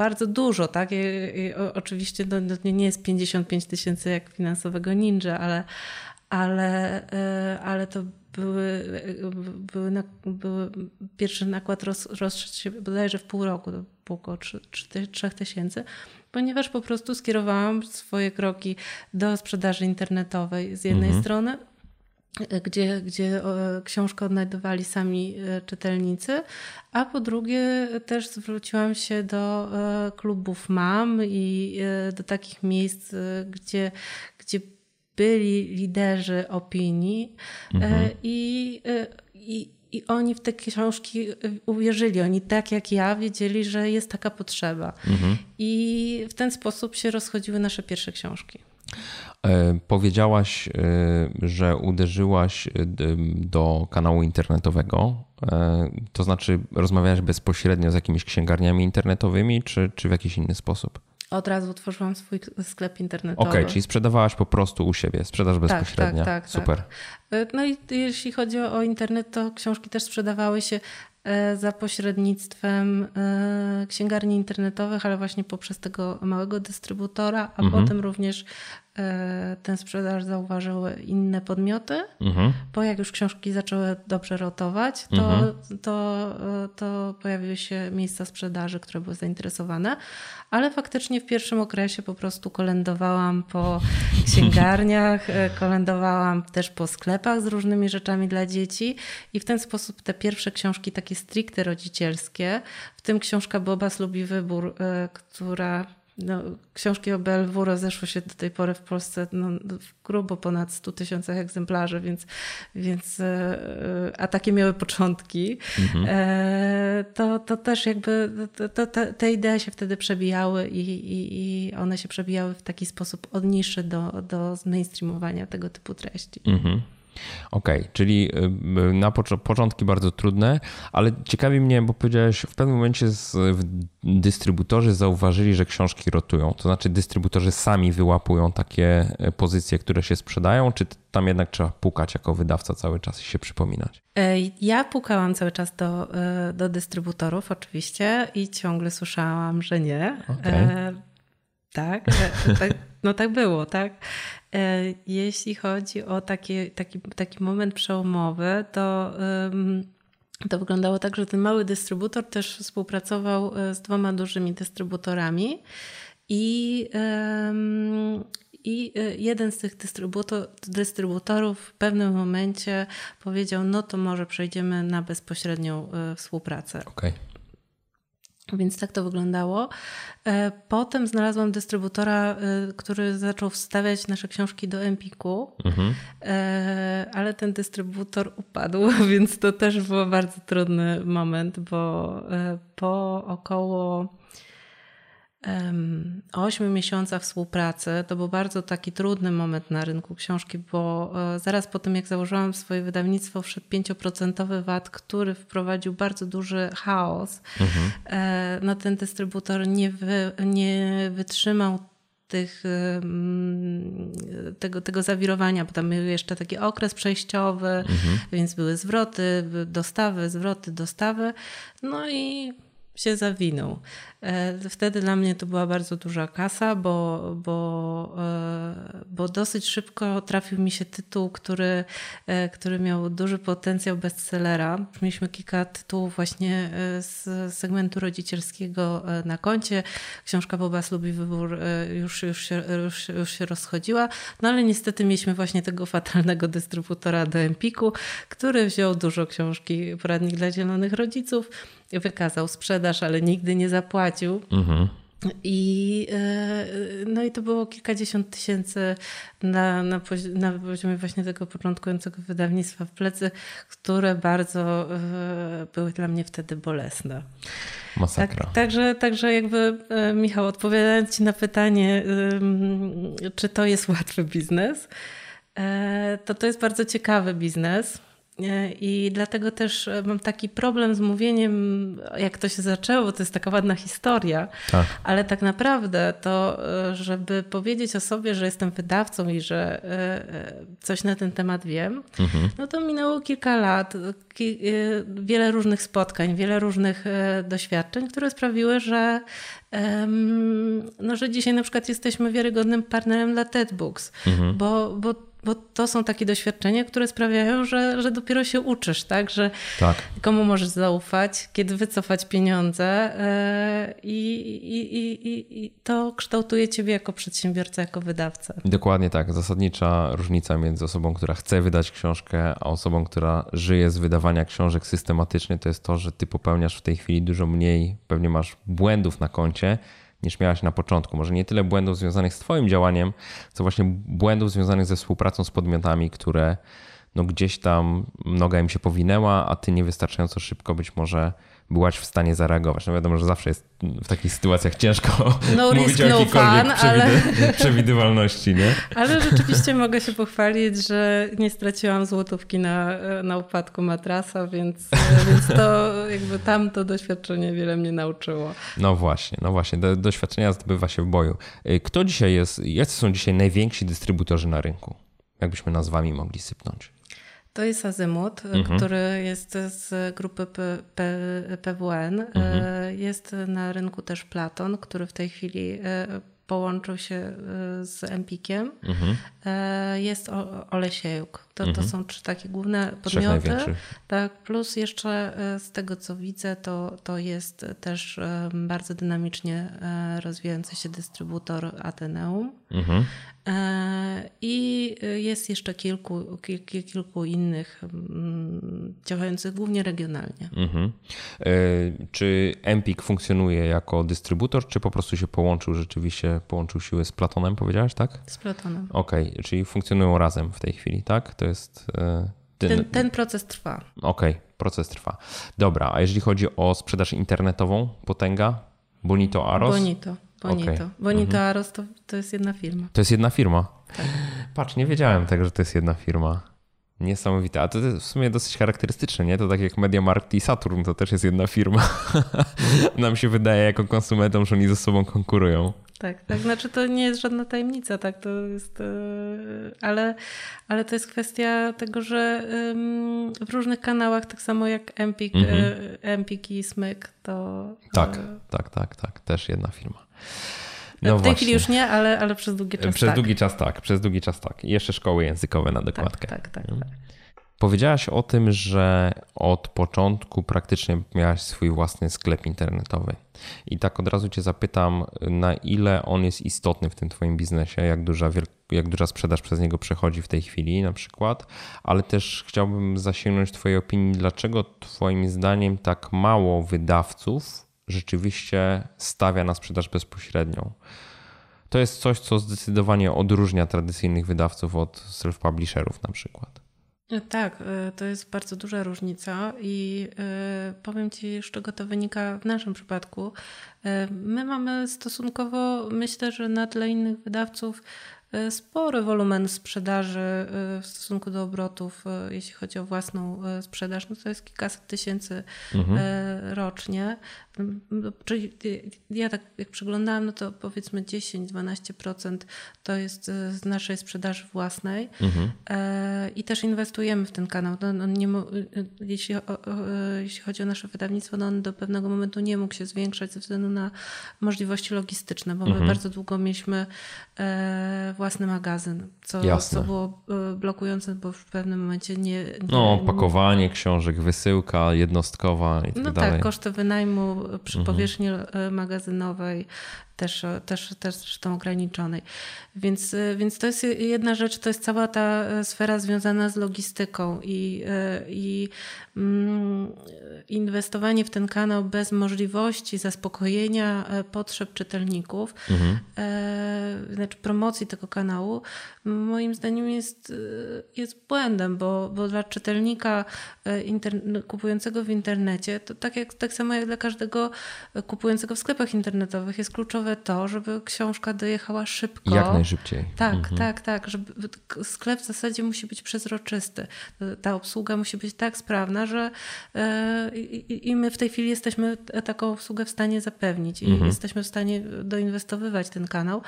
bardzo dużo, tak? I, i, oczywiście no, no nie jest 55 tysięcy jak finansowego ninja, ale, ale, e, ale to były, były, były pierwszy nakład roz, rozszedł się bodajże w pół roku, około 3 tysięcy, ponieważ po prostu skierowałam swoje kroki do sprzedaży internetowej z jednej mhm. strony, gdzie, gdzie książkę odnajdowali sami e, czytelnicy, a po drugie też zwróciłam się do e, klubów mam i e, do takich miejsc, gdzie, gdzie byli liderzy opinii mhm. i, i, i oni w te książki uwierzyli. Oni tak jak ja wiedzieli, że jest taka potrzeba. Mhm. I w ten sposób się rozchodziły nasze pierwsze książki. E, powiedziałaś, e, że uderzyłaś e, do kanału internetowego. To znaczy, rozmawiałaś bezpośrednio z jakimiś księgarniami internetowymi, czy, czy w jakiś inny sposób? Od razu otworzyłam swój sklep internetowy. Okej, okay, czyli sprzedawałaś po prostu u siebie, sprzedaż tak, bezpośrednia. Tak, tak, Super. Tak. No i jeśli chodzi o internet, to książki też sprzedawały się E, za pośrednictwem e, księgarni internetowych, ale właśnie poprzez tego małego dystrybutora, a mhm. potem również tę sprzedaż zauważyły inne podmioty, mhm. bo jak już książki zaczęły dobrze rotować, to, mhm. to, to pojawiły się miejsca sprzedaży, które były zainteresowane, ale faktycznie w pierwszym okresie po prostu kolędowałam po [laughs] księgarniach, kolędowałam też po sklepach z różnymi rzeczami dla dzieci i w ten sposób te pierwsze książki takie stricte rodzicielskie, w tym książka Bobas lubi wybór, e, która no, książki o BLW rozeszły się do tej pory w Polsce no, grubo ponad 100 tysiącach egzemplarzy, więc, więc e, a takie miały początki. Mhm. E, to, to też jakby to, to, te idee się wtedy przebijały i, i, i one się przebijały w taki sposób od niszy do, do zmainstreamowania tego typu treści. Mhm. Okej, okay, czyli y, na początki bardzo trudne, ale ciekawi mnie, bo powiedziałeś, w pewnym momencie z, dystrybutorzy zauważyli, że książki rotują. To znaczy dystrybutorzy sami wyłapują takie y, pozycje, które się sprzedają, czy tam jednak trzeba pukać jako wydawca cały czas i się przypominać? E, ja pukałam cały czas do, y, do dystrybutorów oczywiście i ciągle słyszałam, że nie. Okay. E, tak, tak, no tak było, tak. E, jeśli chodzi o taki, taki, taki moment przełomowy, to, to wyglądało tak, że ten mały dystrybutor też współpracował e, z dwoma dużymi dystrybutorami i, i e, jeden z tych dystrybutor, dystrybutorów w pewnym momencie powiedział, no to może przejdziemy na bezpośrednią współpracę. Okay. Więc tak to wyglądało. E, potem znalazłam dystrybutora, e, który zaczął wstawiać nasze książki do Empiku, mhm. E, ale ten dystrybutor upadł, [laughs] więc to też był bardzo trudny moment, bo po około ośmiu miesiącach współpracy to był bardzo taki trudny moment na rynku książki, bo e, zaraz po tym, jak założyłam swoje wydawnictwo, wszedł 5% VAT, który wprowadził bardzo duży chaos. Mhm. E, no ten dystrybutor nie, wy, nie wytrzymał tych, tego, tego zawirowania, bo tam był jeszcze taki okres przejściowy, mhm. więc były zwroty, dostawy, zwroty, dostawy. No i się zawinął. E, wtedy dla mnie to była bardzo duża kasa, bo, bo, e, bo dosyć szybko trafił mi się tytuł, który, e, który miał duży potencjał bestsellera. Mieliśmy kilka tytułów właśnie z segmentu rodzicielskiego na koncie. Książka Bobas lubi wybór już, już, się, już, już się rozchodziła, no ale niestety mieliśmy właśnie tego fatalnego dystrybutora do Empiku, który wziął dużo książki Poradnik dla Zielonych Rodziców, wykazał sprzedaż, ale nigdy nie zapłacił prowadził. Mhm. I, e, no i to było kilkadziesiąt tysięcy na, na, na poziomie właśnie tego początkującego wydawnictwa w plecy, które bardzo e, były dla mnie wtedy bolesne. Masakra. Tak, także, także jakby e, Michał, odpowiadając Ci na pytanie, czy to jest łatwy biznes, to to jest bardzo ciekawy biznes i dlatego też e, mam taki problem z mówieniem, jak to się zaczęło, to jest taka ładna historia, tak. ale tak naprawdę to, e, żeby powiedzieć o sobie, że jestem wydawcą i że e, coś na ten temat wiem, mhm. no to minęło kilka lat, wiele różnych spotkań, wiele różnych doświadczeń, które sprawiły, że no, że dzisiaj na przykład jesteśmy wiarygodnym partnerem dla TED Books, mhm. bo, bo bo to są takie doświadczenia, które sprawiają, że, że dopiero się uczysz, tak? Że tak. komu możesz zaufać, kiedy wycofać pieniądze yy, i, i, i, i, to kształtuje ciebie jako przedsiębiorca, jako wydawca. Dokładnie tak. Zasadnicza różnica między osobą, która chce wydać książkę, a osobą, która żyje z wydawania książek systematycznie, to jest to, że ty popełniasz w tej chwili dużo mniej, pewnie masz błędów na koncie, niż miałaś na początku. Może nie tyle błędów związanych z Twoim działaniem, co właśnie błędów związanych ze współpracą z podmiotami, które no gdzieś tam noga im się powinęła, a Ty niewystarczająco szybko być może byłaś w stanie zareagować. No wiadomo, że zawsze jest w takich sytuacjach ciężko no [laughs] mówić risk, o no jakiejkolwiek no fun, ale... przewidywalności, nie? Ale rzeczywiście mogę się pochwalić, że nie straciłam złotówki na, na upadku matrasa, więc, więc to jakby tam to doświadczenie wiele mnie nauczyło. No właśnie, no właśnie. Do, doświadczenia zdobywa się w boju. Y, kto dzisiaj jest, jacy są dzisiaj najwięksi dystrybutorzy na rynku? Jakbyśmy nazwami mogli sypnąć? To jest Azymut, mhm. który jest z grupy P, P, PWN. Mhm. E, jest na rynku też Platon, który w tej chwili e, połączył się e, z Empikiem. Mhm. Jest Olesiejuk. To, to mhm. są trzy takie główne podmioty. Tak, plus jeszcze z tego co widzę, to, to jest też bardzo dynamicznie rozwijający się dystrybutor Ateneum. Mhm. E, I jest jeszcze kilku, kilku, innych mm, działających głównie regionalnie. Mhm. E, czy Empik funkcjonuje jako dystrybutor, czy po prostu się połączył rzeczywiście, połączył siły z Platonem, powiedziałeś, tak? Z Platonem. Okej, okay. czyli funkcjonują razem w tej chwili, tak? To jest. E, ten, ten proces trwa. Okej, okay. proces trwa. Dobra, a jeżeli chodzi o sprzedaż internetową, potęga? Bonito Aros? Bonito. Bonito. Okay. Bonito mhm. Aros to, to jest jedna firma. To jest jedna firma? Tak. Patrz, nie wiedziałem tego, że to jest jedna firma. Niesamowite. A to jest w sumie dosyć charakterystyczne, nie? To tak jak MediaMarkt i Saturn, to też jest jedna firma. [laughs] Nam się wydaje jako konsumentom, że oni ze sobą konkurują. Tak, tak. Znaczy to nie jest żadna tajemnica, tak. To jest, e, ale, ale to jest kwestia tego, że w różnych kanałach, tak samo jak Empik, mhm. E, Empik i Smyk, to. Tak, tak, tak, tak. Też jedna firma. No w tej chwili już nie, ale, ale przez długi czas Przez tak. długi czas tak, przez długi czas tak. I jeszcze szkoły językowe na dokładkę. Tak, tak, tak. tak. Powiedziałaś o tym, że od początku praktycznie miałaś swój własny sklep internetowy. I tak od razu Cię zapytam, na ile on jest istotny w tym Twoim biznesie, jak duża, jak duża sprzedaż przez niego przechodzi w tej chwili na przykład, ale też chciałbym zasięgnąć Twojej opinii, dlaczego Twoim zdaniem tak mało wydawców rzeczywiście stawia na sprzedaż bezpośrednią. To jest coś, co zdecydowanie odróżnia tradycyjnych wydawców od self-publisherów na przykład. Tak, e, to jest bardzo duża różnica i e, powiem Ci, z czego to wynika w naszym przypadku. E, my mamy stosunkowo, myślę, że na tle innych wydawców, E, spory wolumen sprzedaży e, w stosunku do obrotów, e, jeśli chodzi o własną sprzedaż, no to jest kilkaset tysięcy mhm. rocznie. No, czyli ja tak jak przeglądałam, no to powiedzmy 10-12% to jest z naszej sprzedaży własnej mhm. i też inwestujemy w ten kanał. No, nie, jeśli, jeśli chodzi o nasze wydawnictwo, no on do pewnego momentu nie mógł się zwiększać ze względu na możliwości logistyczne, bo mhm. my bardzo długo mieliśmy własny magazyn, co, co było e, blokujące, bo w pewnym momencie nie... nie no, pakowanie książek, wysyłka jednostkowa i tak no dalej. No tak, koszty wynajmu przy mhm. powierzchni e, magazynowej też, też, też zresztą ograniczonej. Więc, więc to jest jedna rzecz, to jest cała ta sfera związana z logistyką i, i mm, inwestowanie w ten kanał bez możliwości zaspokojenia potrzeb czytelników, mhm. e, znaczy promocji tego kanału, moim zdaniem jest, jest błędem, bo, bo dla czytelnika e, kupującego w internecie, to tak, jak, tak samo jak dla każdego kupującego w sklepach internetowych jest kluczowe to, żeby książka dojechała szybko. Jak najszybciej. Tak, mhm. tak, tak. Żeby sklep w zasadzie musi być przezroczysty. Ta obsługa musi być tak sprawna, że e, i my w tej chwili jesteśmy taką obsługę w stanie zapewnić i mhm. jesteśmy w stanie doinwestowywać ten kanał,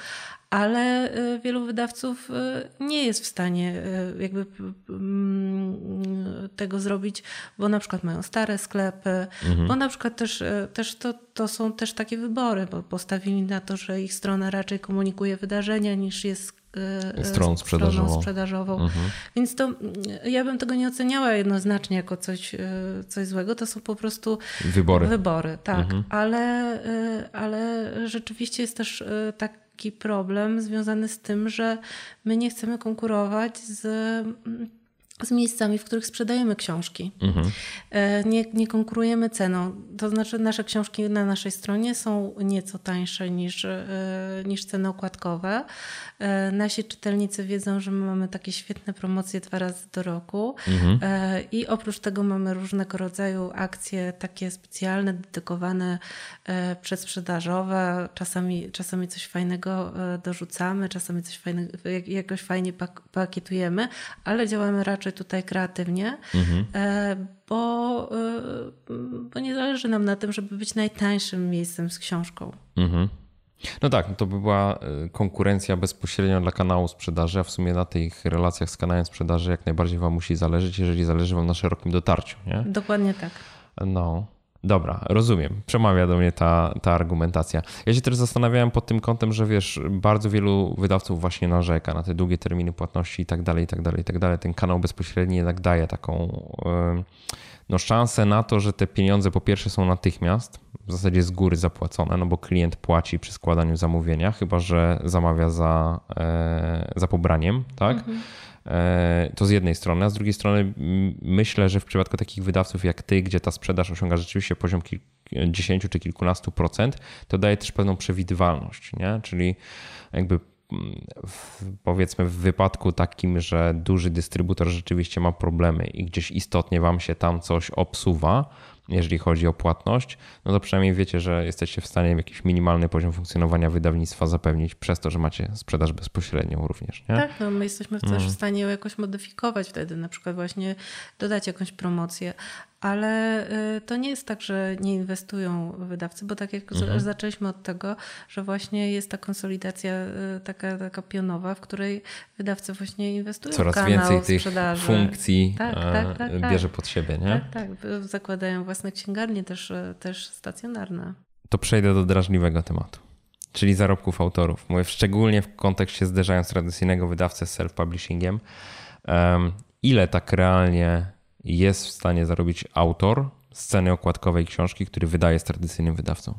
ale e, wielu wydawców e, nie jest w stanie jakby mm, tego zrobić, bo na przykład mają stare sklepy, mhm. bo na przykład też, też to, to są też takie wybory, bo postawili na to, że ich strona raczej komunikuje wydarzenia niż jest stroną sprzedażową. Stroną sprzedażową. Mhm. Więc to ja bym tego nie oceniała jednoznacznie jako coś, coś złego. To są po prostu wybory. Wybory, tak. Mhm. Ale, ale rzeczywiście jest też taki problem związany z tym, że my nie chcemy konkurować z z miejscami, w których sprzedajemy książki. Mhm. E, nie, nie, konkurujemy ceną. To znaczy, nasze książki na naszej stronie są nieco tańsze niż, e, niż ceny okładkowe. E, nasi czytelnicy wiedzą, że my mamy takie świetne promocje dwa razy do roku. Mhm. I oprócz tego mamy różnego rodzaju akcje takie specjalne, dedykowane przedsprzedażowe. Czasami, czasami coś fajnego dorzucamy, czasami coś fajnego, jakoś fajnie pakietujemy, ale działamy raczej tutaj kreatywnie, mhm. E, bo, e, bo nie zależy nam na tym, żeby być najtańszym miejscem z książką. Mhm. No tak, no to by była e, konkurencja bezpośrednia dla kanału sprzedaży, a w sumie na tych relacjach z kanałem sprzedaży jak najbardziej Wam musi zależeć, jeżeli zależy Wam na szerokim dotarciu. Nie? Dokładnie tak. No. Dobra, rozumiem. Przemawia do mnie ta, ta argumentacja. Ja się też zastanawiałem pod tym kątem, że wiesz, bardzo wielu wydawców właśnie narzeka na te długie terminy płatności i tak dalej, i tak dalej, i tak dalej. Ten kanał bezpośredni jednak daje taką no, szansę na to, że te pieniądze po pierwsze są natychmiast, w zasadzie z góry zapłacone, no bo klient płaci przy składaniu zamówienia, chyba że zamawia za, e, za pobraniem, tak? Mhm. E, to z jednej strony, a z drugiej strony myślę, że w przypadku takich wydawców jak ty, gdzie ta sprzedaż osiąga rzeczywiście poziom 10 czy kilkunastu procent, to daje też pewną przewidywalność, nie? czyli jakby w, powiedzmy w wypadku takim, że duży dystrybutor rzeczywiście ma problemy i gdzieś istotnie wam się tam coś obsuwa, jeżeli chodzi o płatność, no to przynajmniej wiecie, że jesteście w stanie jakiś minimalny poziom funkcjonowania wydawnictwa zapewnić przez to, że macie sprzedaż bezpośrednią również. Nie? Tak, no my jesteśmy też mm. w stanie ją jakoś modyfikować wtedy, na przykład właśnie dodać jakąś promocję, ale y, to nie jest tak, że nie inwestują wydawcy, bo tak jak mhm. zaczęliśmy od tego, że właśnie jest ta konsolidacja y, taka, taka pionowa, w której wydawcy właśnie inwestują Coraz w kanał więcej tych sprzedaży. funkcji tak, tak, tak, tak, bierze pod siebie, nie? Tak, tak. Zakładają własne księgarnie też, y, też stacjonarne. To przejdę do drażliwego tematu czyli zarobków autorów. Mówię szczególnie w kontekście zderzając tradycyjnego wydawcę z self-publishingiem. Ile tak realnie jest w stanie zarobić autor sceny okładkowej książki, który wydaje z tradycyjnym wydawcą?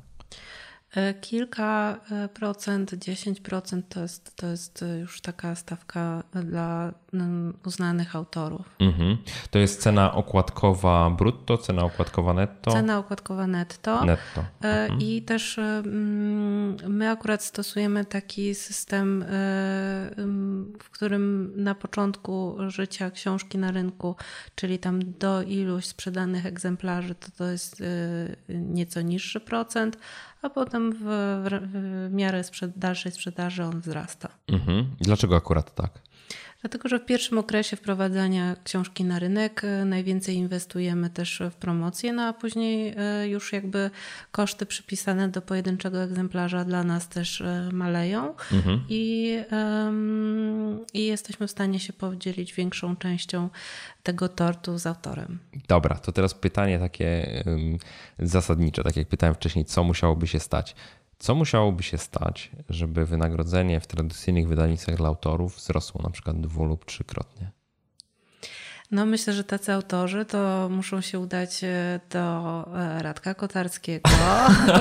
E, kilka e, procent, 10% to jest, to jest już taka stawka dla mm, uznanych autorów. Mhm. To jest cena okładkowa brutto, cena okładkowa netto? Cena okładkowa netto. netto. E, mhm. I też mm, my akurat stosujemy taki system, w którym na początku życia książki na rynku, czyli tam do iluś sprzedanych egzemplarzy, to to jest nieco niższy procent, a potem w, w, w miarę sprzed, dalszej sprzedaży on wzrasta. Mhm. Dlaczego akurat tak? Dlatego, że w pierwszym okresie wprowadzania książki na rynek e, najwięcej inwestujemy też w promocję, no a później e, już jakby koszty przypisane do pojedynczego egzemplarza dla nas też e, maleją mhm. i, i jesteśmy w stanie się podzielić większą częścią tego tortu z autorem. Dobra, to teraz pytanie takie zasadnicze, tak jak pytałem wcześniej, co musiałoby się stać? Co musiałoby się stać, żeby wynagrodzenie w tradycyjnych wydawnictwach dla autorów wzrosło na przykład dwu lub trzykrotnie? No myślę, że tacy autorzy to muszą się udać e, do e, Radka Kotarskiego,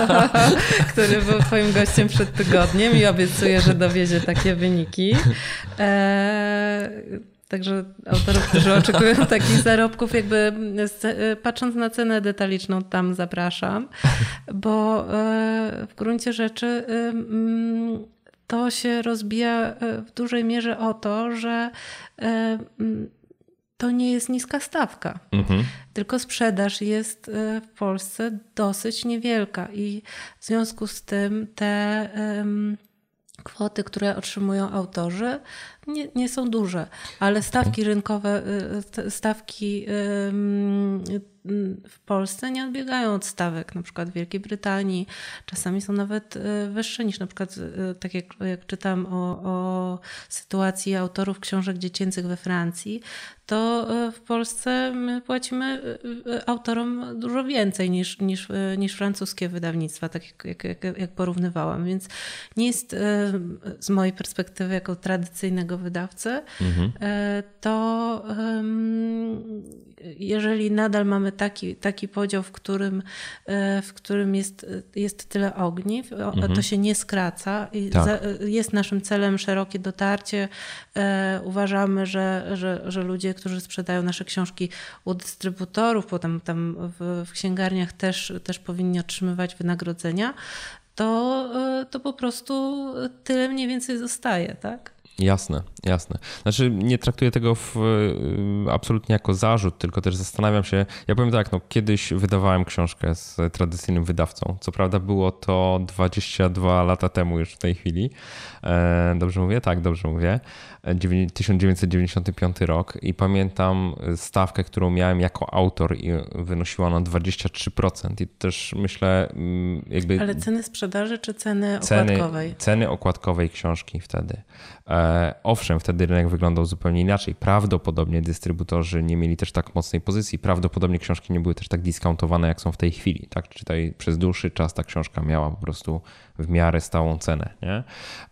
[laughs] który był twoim gościem przed tygodniem i obiecuję, że dowiezie takie wyniki. E, Także autorów, którzy [laughs] oczekują takich zarobków, jakby e, patrząc na cenę detaliczną, tam zapraszam, bo e, w gruncie rzeczy e, mm, to się rozbija w dużej mierze o to, że mm, to nie jest niska stawka, mhm. tylko sprzedaż jest w Polsce dosyć niewielka. I w związku z tym te kwoty, które otrzymują autorzy, nie, nie są duże, ale stawki rynkowe, y, stawki w Polsce nie odbiegają od stawek, na przykład w Wielkiej Brytanii. Czasami są nawet y, wyższe niż na przykład, y, tak jak, jak czytam o, o sytuacji autorów książek dziecięcych we Francji, to w Polsce my płacimy autorom dużo więcej niż, niż, niż francuskie wydawnictwa, tak jak, jak, jak porównywałam. Więc nie jest z mojej perspektywy jako tradycyjnego wydawcy, mhm. E, to jeżeli nadal mamy taki, taki podział, w którym, e, w którym jest, jest tyle ogniw, mhm. to się nie skraca i tak. jest naszym celem szerokie dotarcie. E, uważamy, że, że, że ludzie, którzy sprzedają nasze książki u dystrybutorów, potem tam w, w księgarniach też, też powinni otrzymywać wynagrodzenia, to, to po prostu tyle mniej więcej zostaje, tak? Jasne, jasne. Znaczy nie traktuję tego w, y, absolutnie jako zarzut, tylko też zastanawiam się, ja powiem tak, no kiedyś wydawałem książkę z tradycyjnym wydawcą. Co prawda było to 22 lata temu już w tej chwili. E, dobrze mówię? Tak, dobrze mówię. 1995 rok i pamiętam stawkę, którą miałem jako autor i wynosiła ona 23% i też myślę mm, jakby... Ale ceny sprzedaży czy ceny okładkowej? Ceny, ceny okładkowej książki wtedy. E, owszem, wtedy rynek wyglądał zupełnie inaczej. Prawdopodobnie dystrybutorzy nie mieli też tak mocnej pozycji. Prawdopodobnie książki nie były też tak discountowane, jak są w tej chwili. Tak? Czytaj, przez dłuższy czas ta książka miała po prostu w miarę stałą cenę. Nie?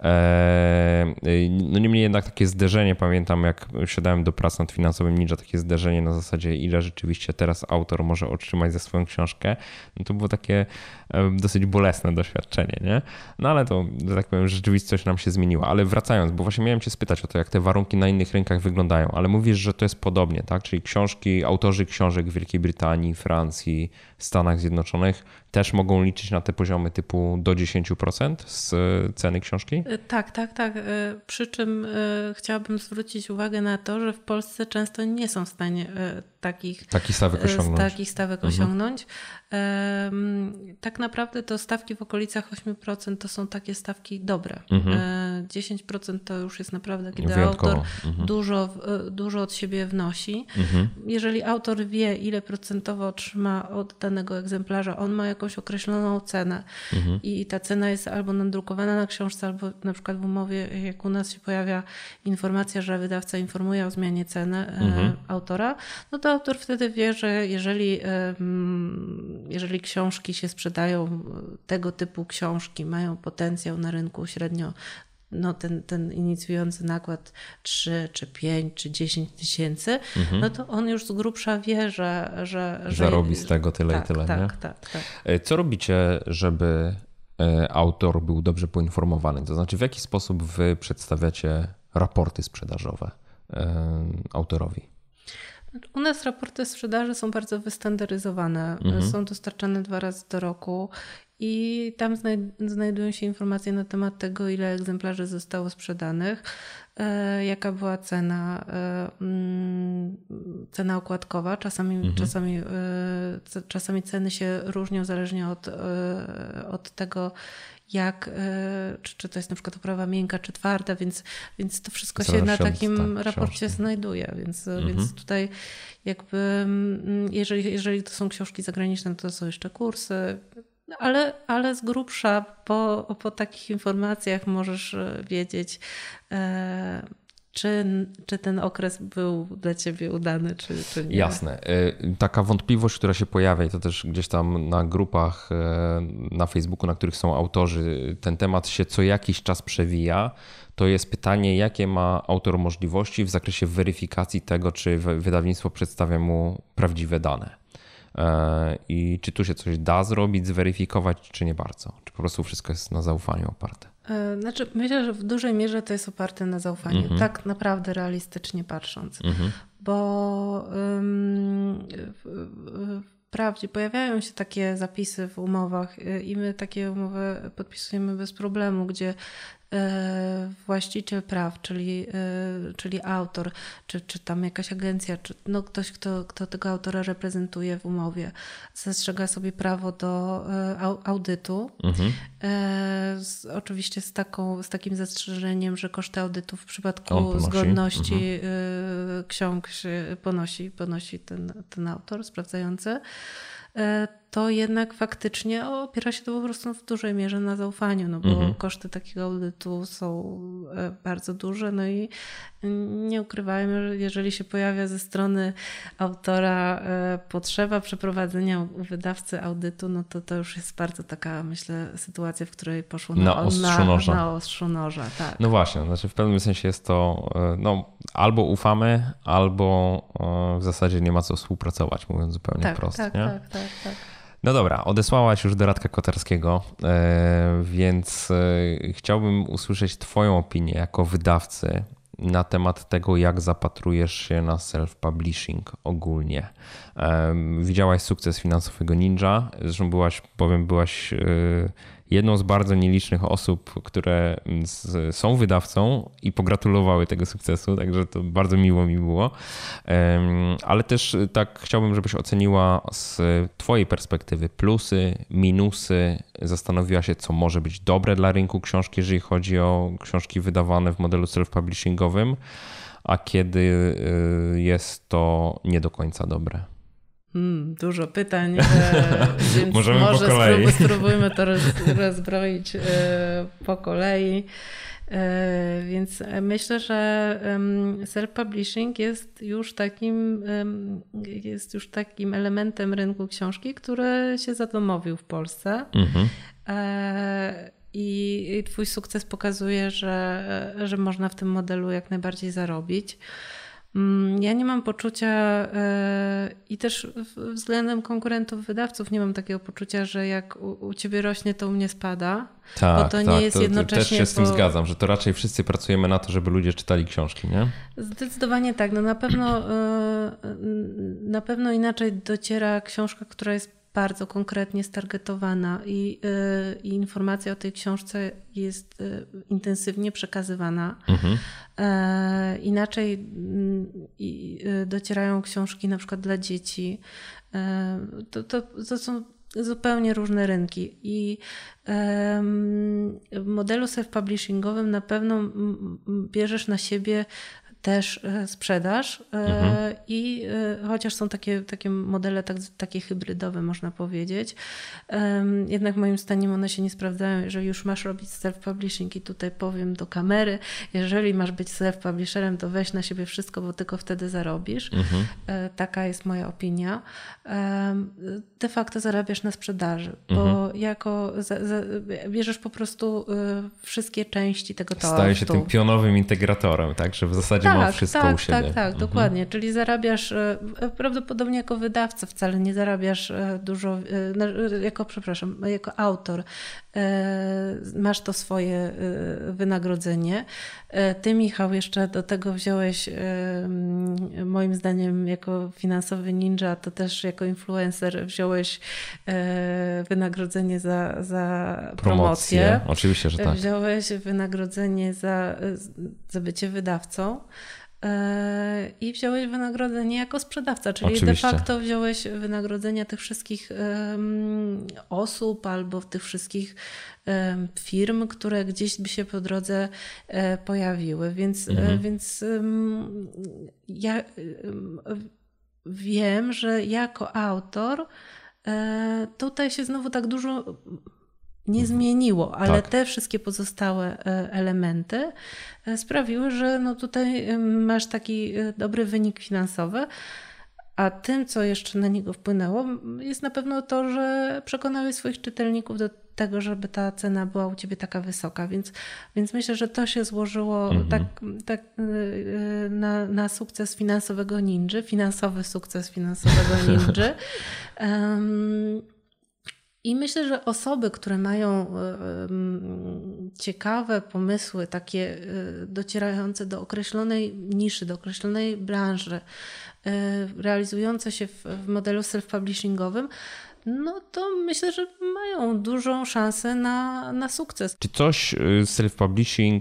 E, no niemniej jednak takie zderzenie, pamiętam jak siadałem do pracy nad finansowym Ninja, takie zderzenie na zasadzie ile rzeczywiście teraz autor może otrzymać za swoją książkę, no to było takie e, dosyć bolesne doświadczenie, nie? No ale to, że tak powiem, rzeczywistość nam się zmieniła. Ale wracając, bo właśnie miałem cię spytać o to, jak te warunki na innych rynkach wyglądają, ale mówisz, że to jest podobnie, tak? Czyli książki, autorzy książek w Wielkiej Brytanii, Francji, Stanach Zjednoczonych też mogą liczyć na te poziomy typu do 10% z ceny książki? Tak, tak, tak. Przy czym chciałabym zwrócić uwagę na to, że w Polsce często nie są w stanie takich, Taki stawek osiągnąć. takich stawek mhm. osiągnąć. Tak naprawdę to stawki w okolicach 8% to są takie stawki dobre. Mhm. 10% to już jest naprawdę, kiedy Wyjątkowo. autor mhm. dużo, dużo od siebie wnosi. Mhm. Jeżeli autor wie, ile procentowo otrzyma od danego egzemplarza, on ma jakąś określoną cenę mhm. i ta cena jest albo nadrukowana na książce, albo na przykład w umowie, jak u nas się pojawia informacja, że wydawca informuje o zmianie ceny e, mhm. autora, no to autor wtedy wie, że jeżeli, jeżeli książki się sprzedają, tego typu książki mają potencjał na rynku średnio no ten, ten inicjujący nakład 3 czy 5 czy 10 tysięcy, mhm. no to on już z grubsza wie, że... że, że Zarobi z tego tyle tak, i tyle, tak, nie? Tak, tak. E, co robicie, żeby e, autor był dobrze poinformowany? To znaczy w jaki sposób wy przedstawiacie raporty sprzedażowe e, autorowi? U nas raporty sprzedaży są bardzo wystandaryzowane. Mhm. Są dostarczane dwa razy do roku i tam znajdują się informacje na temat tego, ile egzemplarzy zostało sprzedanych, e, jaka była cena, e, mm, cena okładkowa. Czasami, mhm. czasami, e, czasami ceny się różnią zależnie od, od tego, jak, czy, czy to jest na przykład oprawa miękka czy twarda, więc, więc to wszystko się na takim tak, raporcie książki. znajduje. Więc, mhm. więc tutaj jakby, mm, jeżeli, jeżeli to są książki zagraniczne, to są jeszcze kursy, ale, ale z grubsza po, po takich informacjach możesz e, wiedzieć, e, czy, czy ten okres był dla ciebie udany, czy, czy nie. Jasne. E, taka wątpliwość, która się pojawia, i to też gdzieś tam na grupach na Facebooku, na których są autorzy, ten temat się co jakiś czas przewija. To jest pytanie, jakie ma autor możliwości w zakresie weryfikacji tego, czy wydawnictwo przedstawia mu prawdziwe dane. E, I czy tu się coś da zrobić, zweryfikować, czy nie bardzo? Czy po prostu wszystko jest na zaufaniu oparte? E, znaczy, myślę, że w dużej mierze to jest oparte na zaufaniu, mhm. tak naprawdę realistycznie patrząc, mhm. bo um, wprawdzie pojawiają się takie zapisy w umowach y, i my takie umowy podpisujemy bez problemu, gdzie właściciel praw, czyli, e, czyli autor, czy, czy tam jakaś agencja, czy no ktoś, kto, kto tego autora reprezentuje w umowie, zastrzega sobie prawo do e, audytu. Mhm. Z, oczywiście z, taką, z takim zastrzeżeniem, że koszty audytu w przypadku zgodności mhm. ksiąg ponosi, ponosi ten, ten autor sprawdzający to jednak faktycznie opiera się to po prostu w dużej mierze na zaufaniu, no bo mhm. koszty takiego audytu są e, bardzo duże, no i nie ukrywajmy, że jeżeli się pojawia ze strony autora e, potrzeba przeprowadzenia u wydawcy audytu, no to to już jest bardzo taka, myślę, sytuacja, w której poszło na, na ostrzu noża. Na ostrzu noża tak. No właśnie, znaczy w pewnym sensie jest to, e, no albo ufamy, albo w zasadzie nie ma co współpracować, mówiąc zupełnie tak, wprost. Tak, nie? tak, tak, tak. No dobra, odesłałaś już do Radka Kotarskiego, e, więc e, chciałbym usłyszeć Twoją opinię jako wydawcy na temat tego, jak zapatrujesz się na self-publishing ogólnie. E, widziałaś sukces finansowego Ninja, zresztą byłaś, powiem, byłaś jedną z bardzo nielicznych osób, które z, są wydawcą i pogratulowały tego sukcesu, także to bardzo miło mi było. Ale też tak chciałbym, żebyś oceniła z Twojej perspektywy plusy, minusy, zastanowiła się, co może być dobre dla rynku książki, jeżeli chodzi o książki wydawane w modelu self-publishingowym, a kiedy y, jest to nie do końca dobre. Hmm, dużo pytań, e, [laughs] więc Możemy może po kolei. [laughs] spróbujmy to roz, rozbroić e, po kolei. E, więc myślę, że self-publishing jest już takim, jest już takim elementem rynku książki, który się zadomowił w Polsce. Mhm. I Twój sukces pokazuje, że, że można w tym modelu jak najbardziej zarobić. Mm, ja nie mam poczucia e, i też względem konkurentów wydawców nie mam takiego poczucia, że jak u, ciebie rośnie, to u mnie spada. Tak, bo to tak, nie jest to, jednocześnie. Też się z tym bo... zgadzam, że to raczej wszyscy pracujemy na to, żeby ludzie czytali książki, nie? Zdecydowanie tak. No na pewno, e, na pewno inaczej dociera książka, która jest bardzo konkretnie stargetowana i, i informacja o tej książce jest intensywnie przekazywana. Mhm. Inaczej mm, docierają książki na przykład dla dzieci. To, to, to są zupełnie różne rynki. I w modelu self-publishingowym na pewno bierzesz na siebie też e, sprzedaż e, mhm. i e, chociaż są takie, takie modele tak, takie hybrydowe można powiedzieć, jednak moim zdaniem one się nie sprawdzają, jeżeli już masz robić self-publishing i tutaj powiem do kamery, jeżeli masz być self-publisherem, to weź na siebie wszystko, bo tylko wtedy zarobisz. Mhm. Taka jest moja opinia. De facto zarabiasz na sprzedaży, bo mhm. jako za, za, bierzesz po prostu wszystkie części tego towaru. Staje się tym pionowym integratorem, tak, że w zasadzie tak, ma wszystko tak, u siebie. Tak, tak, mhm. dokładnie. Czyli zarabiasz e, prawdopodobnie jako wydawca, wcale nie zarabiasz e, dużo, e, jako, przepraszam, jako autor masz to swoje wynagrodzenie. Ty, Michał, jeszcze do tego wziąłeś, moim zdaniem, jako finansowy ninja, to też jako influencer wziąłeś wynagrodzenie za, za promocję. promocję. Oczywiście, że tak. Wziąłeś wynagrodzenie za, za bycie wydawcą. E, I wziąłeś wynagrodzenie jako sprzedawca, czyli Oczywiście. de facto wziąłeś wynagrodzenia tych wszystkich osób albo tych wszystkich firm, które gdzieś by się po drodze um, pojawiły. Więc, e, mhm. więc ja wiem, że jako autor tutaj się znowu tak dużo nie zmieniło, ale tak. te wszystkie pozostałe e, elementy e, sprawiły, że no tutaj e, masz taki dobry wynik finansowy. A tym, co jeszcze na niego wpłynęło, jest na pewno to, że przekonałeś swoich czytelników do tego, żeby ta cena była u ciebie taka wysoka. Więc, więc myślę, że to się złożyło mhm. tak, tak na, na sukces finansowego ninja, finansowy sukces finansowego [laughs] ninja. Um, I myślę, że osoby, które mają e, ciekawe pomysły, takie e, docierające do określonej niszy, do określonej branży, e, realizujące się w, modelu self-publishingowym, no to myślę, że mają dużą szansę na, na sukces. Czy coś self-publishing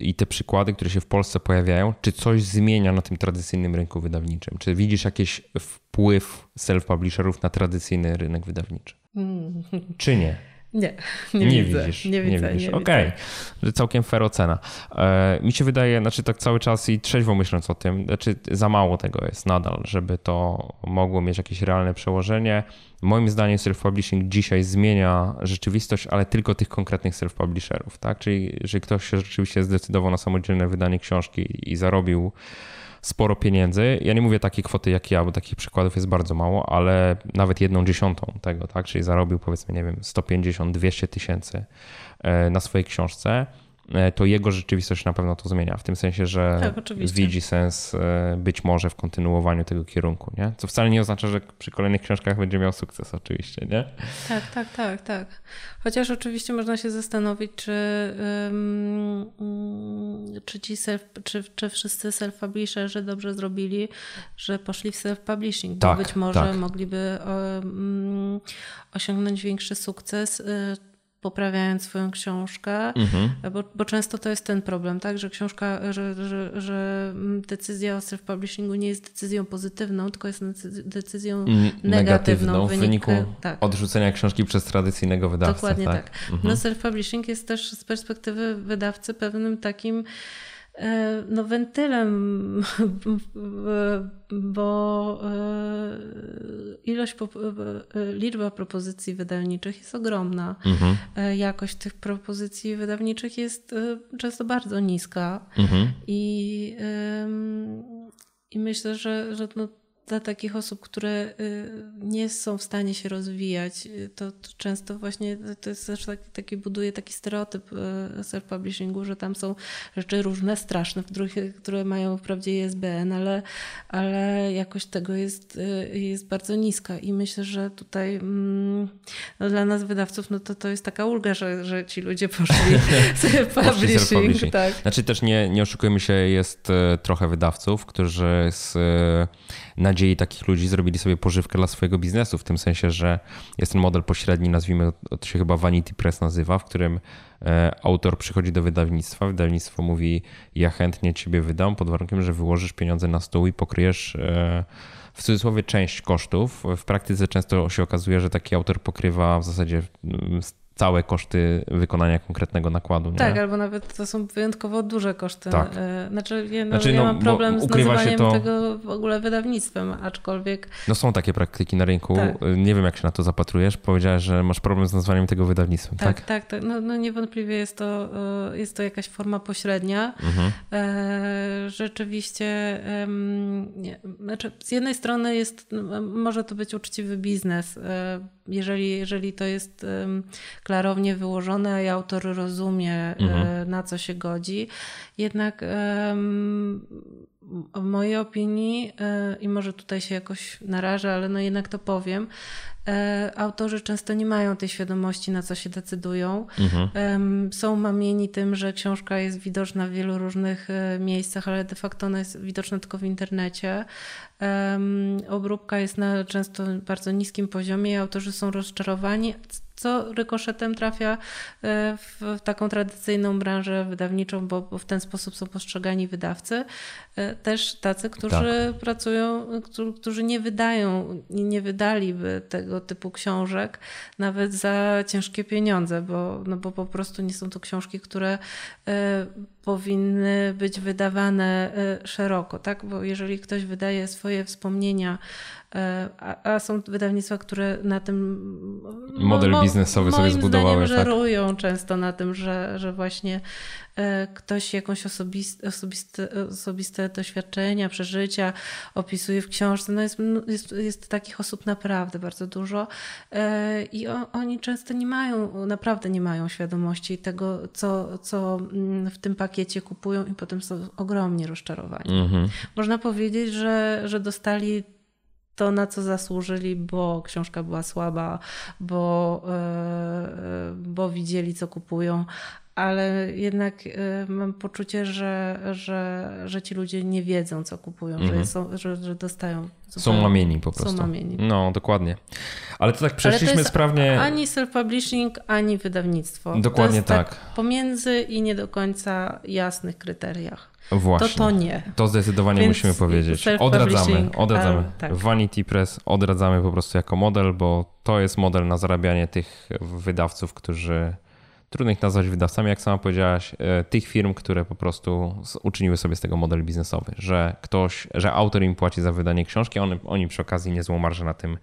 i te przykłady, które się w Polsce pojawiają, czy coś zmienia na tym tradycyjnym rynku wydawniczym? Czy widzisz jakiś wpływ self-publisherów na tradycyjny rynek wydawniczy? Mm. Czy nie? Nie, [laughs] nie, nie widzę, widzisz. Nie, widzę, nie widzisz. Okej, okay. całkiem fair ocena. E, mi się wydaje, znaczy tak cały czas i trzeźwo myśląc o tym, znaczy za mało tego jest nadal, żeby to mogło mieć jakieś realne przełożenie. Moim zdaniem self-publishing dzisiaj zmienia rzeczywistość, ale tylko tych konkretnych self-publisherów, tak? Czyli, że ktoś się rzeczywiście zdecydował na samodzielne wydanie książki i zarobił sporo pieniędzy. Ja nie mówię takiej kwoty jak ja, bo takich przykładów jest bardzo mało, ale nawet jedną dziesiątą tego, tak? Czyli zarobił powiedzmy, nie wiem, 150-200 tysięcy e, na swojej książce to jego rzeczywistość na pewno to zmienia. W tym sensie, że tak, widzi sens e, być może w kontynuowaniu tego kierunku, nie? Co wcale nie oznacza, że przy kolejnych książkach będzie miał sukces oczywiście, nie? Tak, tak, tak, tak. Chociaż oczywiście można się zastanowić, czy, um, czy ci self, czy, czy wszyscy self-publisherzy dobrze zrobili, że poszli w self-publishing, bo tak, być może tak. mogliby um, osiągnąć większy sukces y, poprawiając swoją książkę, mhm. bo, bo, często to jest ten problem, tak, że książka, że, że, że decyzja o self-publishingu nie jest decyzją pozytywną, tylko jest decyzją negatywną. negatywną w wyniku tak. odrzucenia książki przez tradycyjnego wydawcę. Dokładnie tak. tak. Mhm. No self-publishing jest też z perspektywy wydawcy pewnym takim no, wentylem, [laughs] bo e, ilość, e, liczba propozycji wydawniczych jest ogromna. Mhm. Jakość tych propozycji wydawniczych jest często bardzo niska. Mhm. I, i myślę, że, że no, dla takich osób, które y, nie są w stanie się rozwijać, y, to, to często właśnie to jest też taki, taki buduje taki stereotyp y, self-publishingu, że tam są rzeczy różne, straszne, które mają wprawdzie ISBN, ale, ale jakość tego jest, jest bardzo niska i myślę, że tutaj mm, no dla nas wydawców no to, to jest taka ulga, że, że ci ludzie [laughs] poszli self-publishing. self tak. Znaczy też nie, nie oszukujmy się, jest trochę wydawców, którzy z nadziei takich ludzi zrobili sobie pożywkę dla swojego biznesu, w tym sensie, że jest ten model pośredni, nazwijmy, to się chyba Vanity Press nazywa, w którym e, autor przychodzi do wydawnictwa, wydawnictwo mówi ja chętnie ciebie wydam pod warunkiem, że wyłożysz pieniądze na stół i pokryjesz e, w cudzysłowie część kosztów. W praktyce często się okazuje, że taki autor pokrywa w zasadzie całe koszty wykonania konkretnego nakładu. Nie? Tak, albo nawet to są wyjątkowo duże koszty. Tak. E, znaczy, ja, no, znaczy, ja no, mam problem z nazywaniem to... tego w ogóle wydawnictwem, aczkolwiek... No są takie praktyki na rynku. Tak. Nie wiem, jak się na to zapatrujesz. Powiedziałeś, że masz problem z nazwaniem tego wydawnictwem, tak? Tak, tak. tak. No, no niewątpliwie jest to, e, jest to jakaś forma pośrednia. Mhm. E, rzeczywiście, nie, znaczy z jednej strony jest, może to być uczciwy biznes, jeżeli, jeżeli to jest klarownie wyłożone i autor rozumie, e, mhm. na co się godzi. Jednak w mojej opinii, e, i może tutaj się jakoś narażę, ale no jednak to powiem, e, autorzy często nie mają tej świadomości, na co się decydują. Mhm. Są mamieni tym, że książka jest widoczna w wielu różnych miejscach, ale de facto ona jest widoczna tylko w internecie. Obróbka jest na często bardzo niskim poziomie i autorzy są rozczarowani, co rykoszetem trafia e, w taką tradycyjną branżę wydawniczą, bo w ten sposób są postrzegani wydawcy. E, też tacy, którzy tak. pracują, którzy nie wydają i nie wydaliby tego typu książek nawet za ciężkie pieniądze, bo, no bo po prostu nie są to książki, które e, powinny być wydawane szeroko, tak? Bo jeżeli ktoś wydaje swoje wspomnienia E, a, a, są wydawnictwa, które na tym model mo, biznesowy sobie zbudowały. Zdaniem, tak? żerują często na tym, że, że właśnie e, ktoś jakąś osobiste, osobiste, osobiste doświadczenia, przeżycia opisuje w książce. No jest, jest, jest takich osób naprawdę bardzo dużo e, i oni często nie mają, naprawdę nie mają świadomości tego, co, co mm, w tym pakiecie kupują i potem są ogromnie rozczarowani. Mhm. Można powiedzieć, że, że dostali to, na co zasłużyli, bo książka była słaba, bo, e, bo widzieli, co kupują, ale jednak e, mam poczucie, że, że, że ci ludzie nie wiedzą, co kupują, mhm. że, są, że, że dostają. Zupełnie, są mamieni po prostu. Są mamieni. No, dokładnie. Ale to tak przeszliśmy to sprawnie. Ani self-publishing, ani wydawnictwo. Dokładnie tak. tak. Pomiędzy i nie do końca jasnych kryteriach. Właśnie. To to nie. To zdecydowanie Więc musimy powiedzieć. Odradzamy, odradzamy. tak. Vanity Press odradzamy po prostu jako model, bo to jest model na zarabianie tych wydawców, którzy trudno ich nazwać wydawcami, jak sama powiedziałaś, e, tych firm, które po prostu uczyniły sobie z tego model biznesowy, że ktoś, że autor im płaci za wydanie książki, oni, oni przy okazji niezłą marżę na tym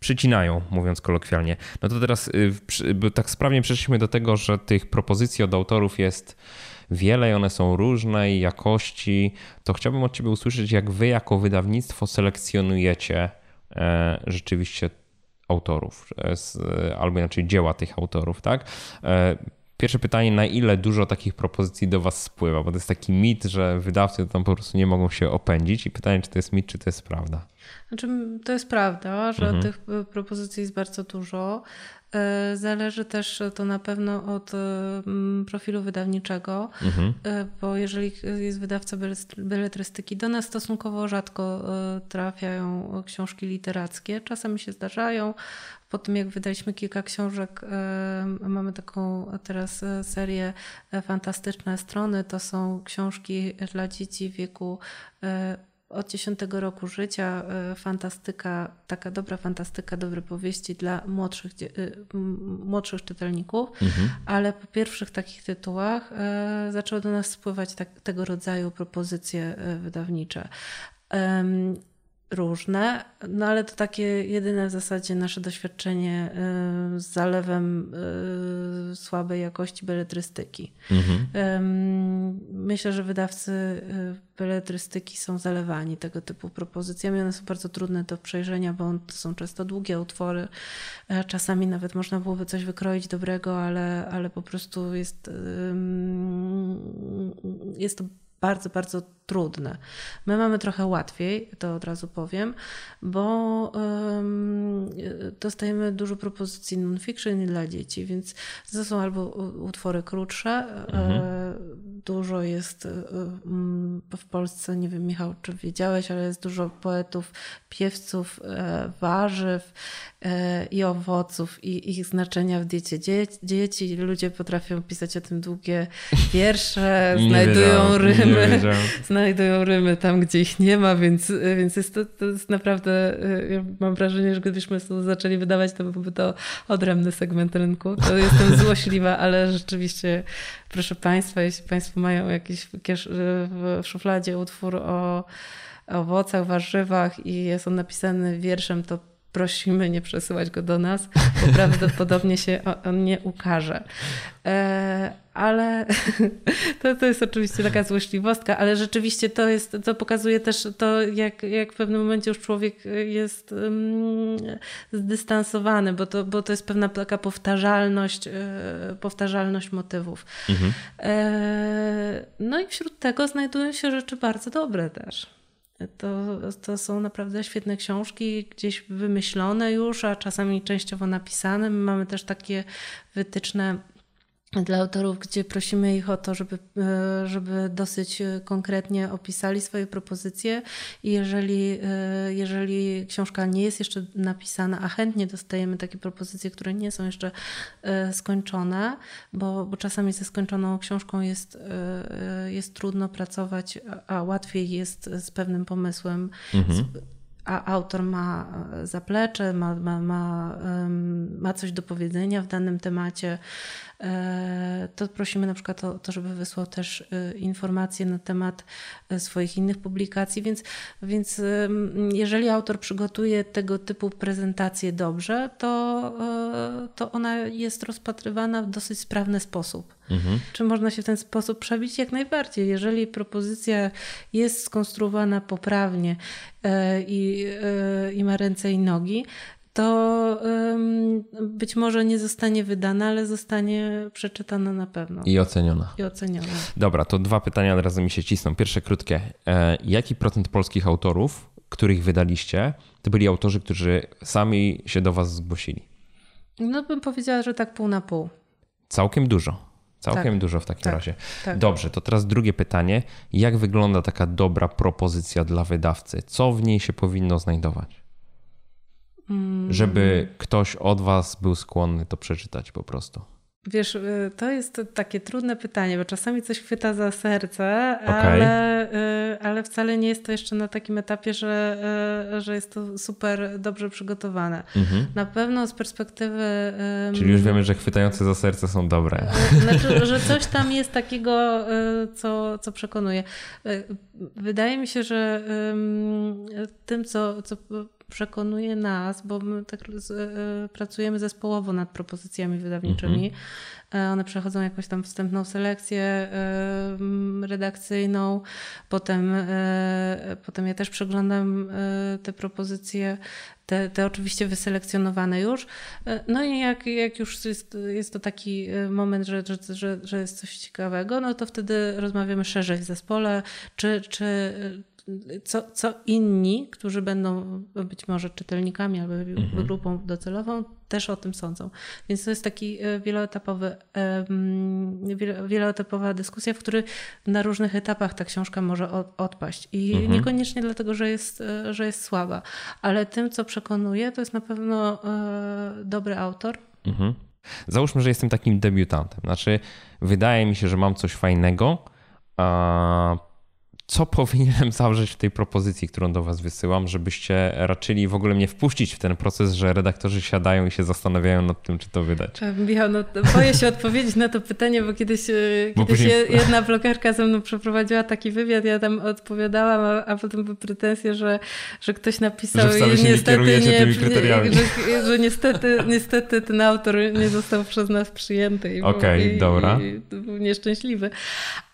przycinają, mówiąc kolokwialnie. No to teraz y, tak sprawnie przeszliśmy do tego, że tych propozycji od autorów jest wiele i one są różnej jakości, to chciałbym od Ciebie usłyszeć, jak Wy jako wydawnictwo selekcjonujecie e, rzeczywiście autorów, e, albo inaczej dzieła tych autorów, tak? E, pierwsze pytanie, na ile dużo takich propozycji do Was spływa? Bo to jest taki mit, że wydawcy tam po prostu nie mogą się opędzić i pytanie, czy to jest mit, czy to jest prawda? Znaczy, to jest prawda, że mhm. tych propozycji jest bardzo dużo. E, zależy też to na pewno od e, profilu wydawniczego, mhm. E, bo jeżeli jest wydawca beletrystyki, do nas stosunkowo rzadko trafiają książki literackie. Czasami się zdarzają. Po tym jak wydaliśmy kilka książek, mamy taką teraz serię Fantastyczne Strony. To są książki dla dzieci w wieku od 10 roku życia e, fantastyka, taka dobra fantastyka, dobre powieści dla młodszych, e, młodszych czytelników, mhm. ale po pierwszych takich tytułach e, zaczęły do nas spływać tak, tego rodzaju propozycje wydawnicze różne, no ale to takie jedyne w zasadzie nasze doświadczenie y, z zalewem y, słabej jakości beletrystyki. Mhm. Myślę, że wydawcy y, beletrystyki są zalewani tego typu propozycjami. One są bardzo trudne do przejrzenia, bo to są często długie utwory. E, czasami nawet można byłoby coś wykroić dobrego, ale, ale po prostu jest, jest to bardzo, bardzo trudne. My mamy trochę łatwiej, to od razu powiem, bo um, dostajemy dużo propozycji non-fiction dla dzieci, więc to są albo utwory krótsze, mhm. e, dużo jest mm, w Polsce, nie wiem Michał, czy wiedziałeś, ale jest dużo poetów, piewców warzyw i owoców i ich znaczenia w diecie dzieci. Ludzie potrafią pisać o tym długie [laughs] wiersze, znajdują rymy, [laughs] znajdują rymy tam, gdzie ich nie ma, więc, więc jest to, to jest naprawdę, ja mam wrażenie, że gdybyśmy to zaczęli wydawać, to byłby to odrębny segment rynku. To jestem [laughs] złośliwa, ale rzeczywiście, proszę Państwa, jeśli Państwo mają jakiś w szufladzie utwór o owocach, warzywach i jest on napisany wierszem, to prosimy nie przesyłać go do nas, bo [laughs] prawdopodobnie się on nie ukaże. E, ale [laughs] to, to jest oczywiście taka złośliwostka, ale rzeczywiście to jest, to pokazuje też to, jak, jak w pewnym momencie już człowiek jest um, zdystansowany, bo to, bo to jest pewna taka powtarzalność, e, powtarzalność motywów. Mhm. E, no i wśród tego znajdują się rzeczy bardzo dobre też. To, to są naprawdę świetne książki, gdzieś wymyślone już, a czasami częściowo napisane. My mamy też takie wytyczne dla autorów, gdzie prosimy ich o to, żeby, e, żeby dosyć konkretnie opisali swoje propozycje. I jeżeli, e, jeżeli książka nie jest jeszcze napisana, a chętnie dostajemy takie propozycje, które nie są jeszcze e, skończone, bo, bo czasami ze skończoną książką jest, jest trudno pracować, a łatwiej jest z pewnym pomysłem. Mhm. A autor ma zaplecze, ma, ma, ma, ma coś do powiedzenia w danym temacie, E, to prosimy na przykład o to, żeby wysłał też e, informacje na temat e, swoich innych publikacji, więc, więc jeżeli autor przygotuje tego typu prezentację dobrze, to, to ona jest rozpatrywana w dosyć sprawny sposób. Mhm. Czy można się w ten sposób przebić? Jak najbardziej. Jeżeli propozycja jest skonstruowana poprawnie i, i ma ręce i nogi, to um, być może nie zostanie wydana, ale zostanie przeczytana na pewno. I oceniona. I oceniona. Dobra, to dwa pytania od razu mi się cisną. Pierwsze krótkie. E, jaki procent polskich autorów, których wydaliście, to byli autorzy, którzy sami się do was zgłosili? No bym powiedziała, że tak pół na pół. Całkiem dużo. Całkiem tak, dużo w takim tak, razie. Tak. Dobrze, to teraz drugie pytanie. Jak wygląda taka dobra propozycja dla wydawcy? Co w niej się powinno znajdować? Żeby ktoś od was był skłonny to przeczytać po prostu? Wiesz, y, to jest takie trudne pytanie, bo czasami coś chwyta za serce, okay. ale, y, ale wcale nie jest to jeszcze na takim etapie, że, y, że jest to super dobrze przygotowane. Mhm. Na pewno z perspektywy. Czyli już wiemy, że chwytające za serce są dobre. Znaczy, że coś tam jest takiego, co, co przekonuje. Wydaje mi się, że tym, co, co przekonuje nas, bo my tak e, pracujemy zespołowo nad propozycjami wydawniczymi. Mhm. One przechodzą jakąś tam wstępną selekcję e, redakcyjną, potem, e, potem ja też przeglądam te propozycje, te, te oczywiście wyselekcjonowane już. No i jak, jak już jest, jest to taki moment, że, że, że, że jest coś ciekawego, no to wtedy rozmawiamy szerzej w zespole, czy, czy co, co inni, którzy będą być może czytelnikami albo mhm. grupą docelową, też o tym sądzą. Więc to jest taki e, wieloetapowy, wieloetapowa dyskusja, w której na różnych etapach ta książka może odpaść. I mhm. niekoniecznie dlatego, że jest, e, że jest słaba, ale tym, co przekonuje, to jest na pewno e, dobry autor. Mhm. Załóżmy, że jestem takim debiutantem. Znaczy, wydaje mi się, że mam coś fajnego, a co powinienem zawrzeć w tej propozycji, którą do Was wysyłam, żebyście raczyli w ogóle mnie wpuścić w ten proces, że redaktorzy siadają i się zastanawiają nad tym, czy to wydać? E, Michał, no, boję się odpowiedzieć na to pytanie, bo kiedyś, e, bo kiedyś później... jedna blogerka ze mną przeprowadziła taki wywiad, ja tam odpowiadałam, a, a potem były pretensje, że, że ktoś napisał że i niestety nie, nie, nie że, że, niestety, niestety ten autor nie został przez nas przyjęty. Okej, okay, dobra. I był nieszczęśliwy.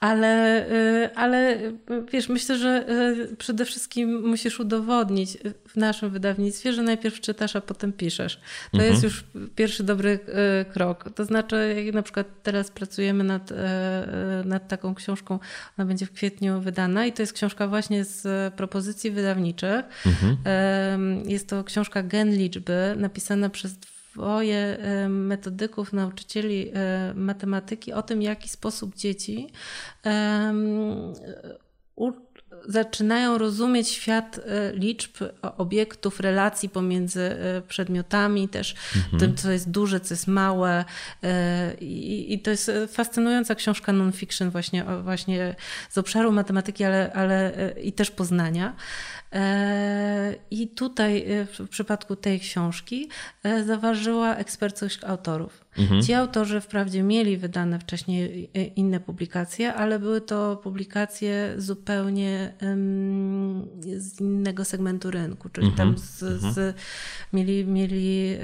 Ale, e, ale wiesz, myślę, że e, przede wszystkim musisz udowodnić w naszym wydawnictwie, że najpierw czytasz, a potem piszesz. To mhm. jest już pierwszy dobry e, krok. To znaczy, jak na przykład teraz pracujemy nad, e, nad taką książką, ona będzie w kwietniu wydana i to jest książka właśnie z propozycji wydawniczych. Mhm. Jest to książka Gen Liczby, napisana przez dwoje metodyków, nauczycieli matematyki o tym, w jaki sposób dzieci zaczynają rozumieć świat e, liczb, obiektów, relacji pomiędzy e, przedmiotami, też mhm. tym, co jest duże, co jest małe. E, I, I, to jest fascynująca książka non-fiction właśnie, właśnie z obszaru matematyki, ale, ale i też poznania. I tutaj w przypadku tej książki zaważyła eksperckość autorów. Mhm. Ci autorzy wprawdzie mieli wydane wcześniej inne publikacje, ale były to publikacje zupełnie z innego segmentu rynku, czyli mhm. tam z, mhm. z, mieli, mieli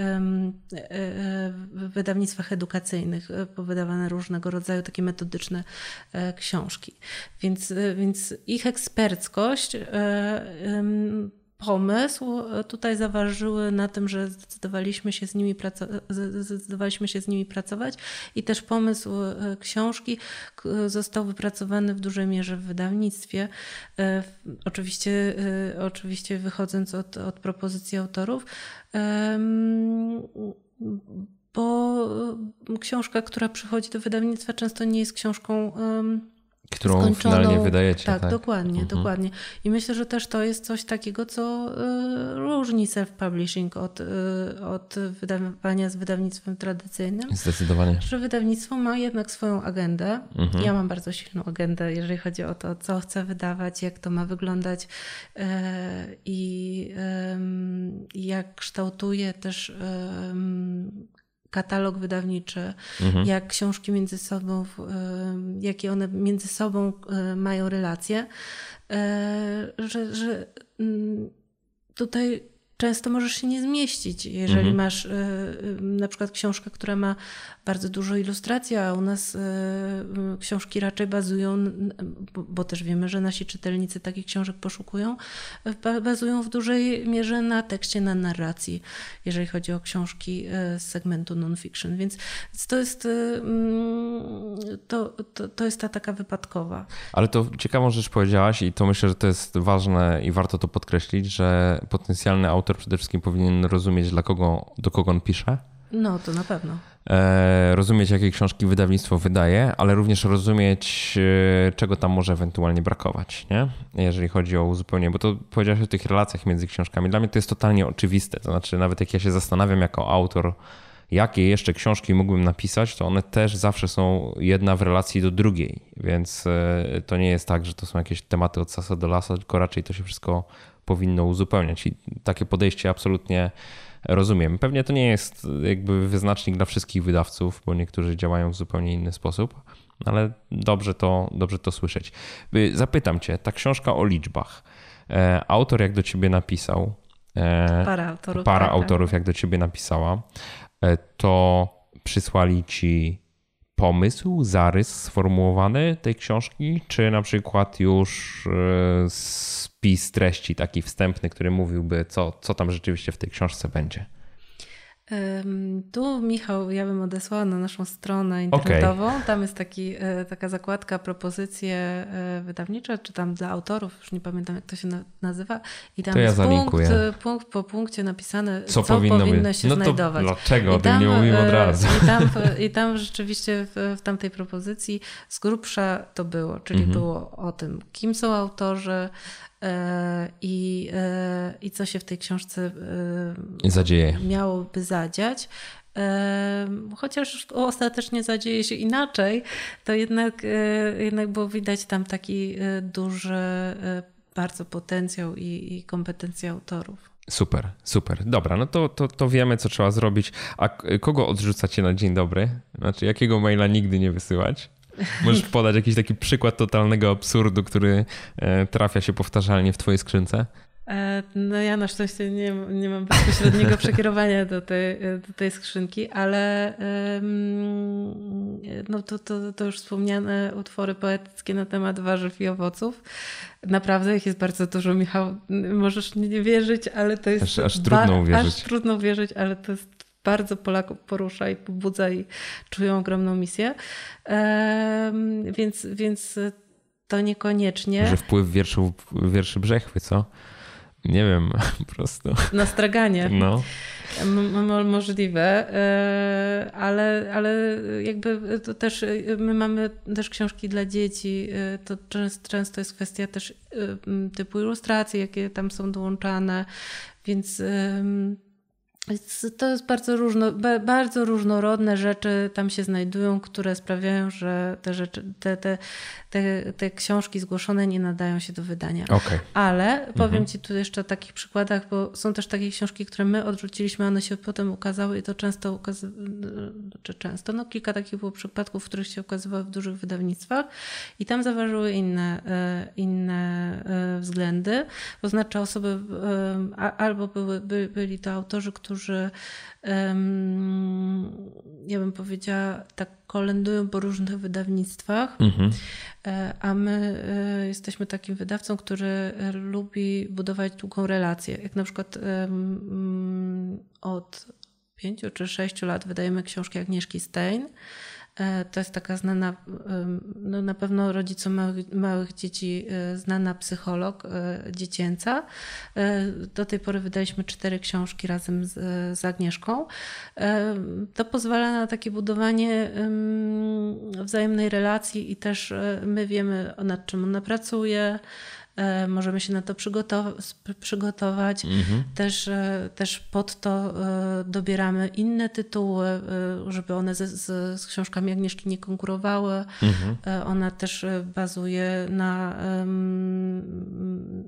w wydawnictwach edukacyjnych e, powydawane różnego rodzaju takie metodyczne e, książki. Więc, więc ich eksperckość pomysł e, tutaj zaważyły na tym, że zdecydowaliśmy się z nimi, zdecydowaliśmy się z nimi pracować i też pomysł e, książki został wypracowany w dużej mierze w wydawnictwie. E, oczywiście, oczywiście wychodząc od, od propozycji autorów, bo książka, która przychodzi do wydawnictwa, często nie jest książką Którą skończoną. finalnie wydajecie. Tak, tak? dokładnie, mhm. dokładnie. I myślę, że też to jest coś takiego, co y, różni self-publishing od, y, od wydawania z wydawnictwem tradycyjnym. Zdecydowanie. Że wydawnictwo ma jednak swoją agendę. Mhm. Ja mam bardzo silną agendę, jeżeli chodzi o to, co chcę wydawać, jak to ma wyglądać y, i jak kształtuję też katalog wydawniczy, mhm. jak książki między sobą, jakie one między sobą e, mają relacje, e, że, że mm, tutaj często możesz się nie zmieścić, jeżeli mhm. masz na przykład książkę, która ma bardzo dużo ilustracji, a u nas y, książki raczej bazują, bo, też wiemy, że nasi czytelnicy takich książek poszukują, bazują w dużej mierze na tekście, na narracji, jeżeli chodzi o książki z segmentu non-fiction. Więc to jest, mm, to, to, to jest ta taka wypadkowa. Ale to ciekawą rzecz powiedziałaś i to myślę, że to jest ważne i warto to podkreślić, że potencjalny autor przede wszystkim powinien rozumieć, dla kogo, do kogo on pisze. No, to na pewno. E, rozumieć, jakie książki wydawnictwo wydaje, ale również rozumieć, e, czego tam może ewentualnie brakować, nie? jeżeli chodzi o uzupełnienie. Bo to powiedziałeś o tych relacjach między książkami. Dla mnie to jest totalnie oczywiste. To znaczy, nawet jak ja się zastanawiam jako autor, jakie jeszcze książki mógłbym napisać, to one też zawsze są jedna w relacji do drugiej. Więc e, to nie jest tak, że to są jakieś tematy od sasa do lasa, tylko raczej to się wszystko powinno uzupełniać. I takie podejście absolutnie rozumiem. Pewnie to nie jest jakby wyznacznik dla wszystkich wydawców, bo niektórzy działają w zupełnie inny sposób, ale dobrze to, dobrze to słyszeć. Y, zapytam cię, ta książka o liczbach. E, autor jak do ciebie napisał, e, para autorów, para tak, tak. autorów jak do ciebie napisała, e, to przysłali ci pomysł, zarys sformułowany tej książki, czy na przykład już spis treści taki wstępny, który mówiłby, co, co tam rzeczywiście w tej książce będzie? Tu, Michał, ja bym odesłała na naszą stronę internetową. Okay. Tam jest taki, e, taka zakładka propozycje e, wydawnicze, czy tam dla autorów, już nie pamiętam jak to się nazywa. I tam to jest ja punkt, punkt po punkcie napisane, co, co powinno, powinno się no znajdować. dlaczego? O tym nie mówimy od razu. I tam, i tam rzeczywiście w, w tamtej propozycji z grubsza to było, czyli mhm. było o tym, kim są autorzy, E, i, e, i co się w tej książce e, zadzieje. miałoby zadziać. Chociaż ostatecznie zadzieje się inaczej, to jednak, jednak było widać tam taki duży bardzo potencjał i, i kompetencje autorów. Super, super. Dobra, no to, to, to wiemy, co trzeba zrobić. A kogo odrzucacie na dzień dobry? Znaczy, jakiego maila nigdy nie wysyłać? Możesz podać jakiś taki przykład totalnego absurdu, który e, trafia się powtarzalnie w twojej skrzynce? E, no ja na szczęście nie, nie mam bezpośredniego [laughs] przekierowania do tej, do tej skrzynki, ale no to, to, to już wspomniane utwory poetyckie na temat warzyw i owoców. Naprawdę ich jest bardzo dużo, Michał. Możesz nie wierzyć, ale to jest... Aż, aż trudno uwierzyć. Aż trudno uwierzyć, ale to jest bardzo Polaków porusza i pobudza i czują ogromną misję. Więc, więc to niekoniecznie. Że wpływ wierszu, wierszy Brzechwy, co? Nie wiem, [laughs] po prostu. Na straganie. No. Możliwe, e, ale, ale jakby to też my mamy też książki dla dzieci. E, to często, często jest kwestia też e, typu ilustracji, jakie tam są dołączane, więc to jest bardzo, różno, bardzo różnorodne rzeczy tam się znajdują, które sprawiają, że te, rzeczy, te, te, te, te książki zgłoszone nie nadają się do wydania. Okay. Ale powiem mhm. Ci tu jeszcze o takich przykładach, bo są też takie książki, które my odrzuciliśmy, one się potem ukazały i to często ukazywały, czy często, no kilka takich było przypadków, w których się ukazywały w dużych wydawnictwach i tam zaważyły inne, e, inne e, względy. To znaczy osoby, albo były, by, byli to autorzy, którzy ja bym powiedziała, tak kolędują po różnych wydawnictwach, mhm. E, a my e, jesteśmy takim wydawcą, który lubi budować długą relację. Jak na przykład od pięciu czy sześciu lat wydajemy książki Agnieszki Stein, E, to jest taka znana, no na pewno rodzicom małych, małych, dzieci e, znana psycholog e, dziecięca. Do tej pory wydaliśmy cztery książki razem z, z Agnieszką. To pozwala na takie budowanie wzajemnej relacji i też my wiemy nad czym ona pracuje, E, możemy się na to przygotować. Mhm. Też, e, też pod to e, dobieramy inne tytuły, żeby one z, z, książkami Agnieszki nie konkurowały. Mhm. Ona też bazuje na,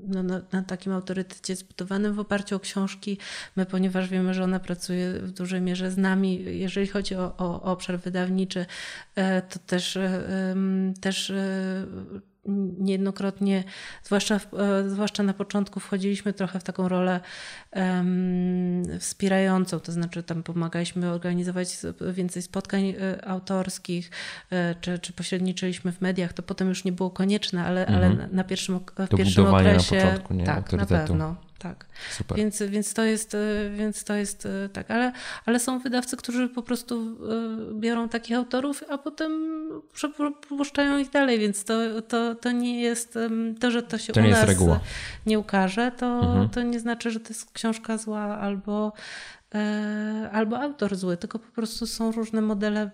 no, na, na, takim autorytecie zbudowanym w oparciu o książki. My, ponieważ wiemy, że ona pracuje w dużej mierze z nami, jeżeli chodzi o, o obszar wydawniczy, to też, też niejednokrotnie, zwłaszcza, e, zwłaszcza na początku, wchodziliśmy trochę w taką rolę um, wspierającą, to znaczy tam pomagaliśmy organizować więcej spotkań e, autorskich, e, czy, czy pośredniczyliśmy w mediach. To potem już nie było konieczne, ale, mhm. ale na pierwszym, w pierwszym okresie. Na początku, nie? Tak, na pewno tak. Super. Więc, więc, to jest, e, więc to jest e, tak, ale, ale są wydawcy, którzy po prostu e, biorą takich autorów, a potem przepuszczają ich dalej, więc to, to, to nie jest, to, że to się to u nie nas reguła. nie ukaże, to, mhm. to nie znaczy, że to jest książka zła albo albo autor zły, tylko po prostu są różne modele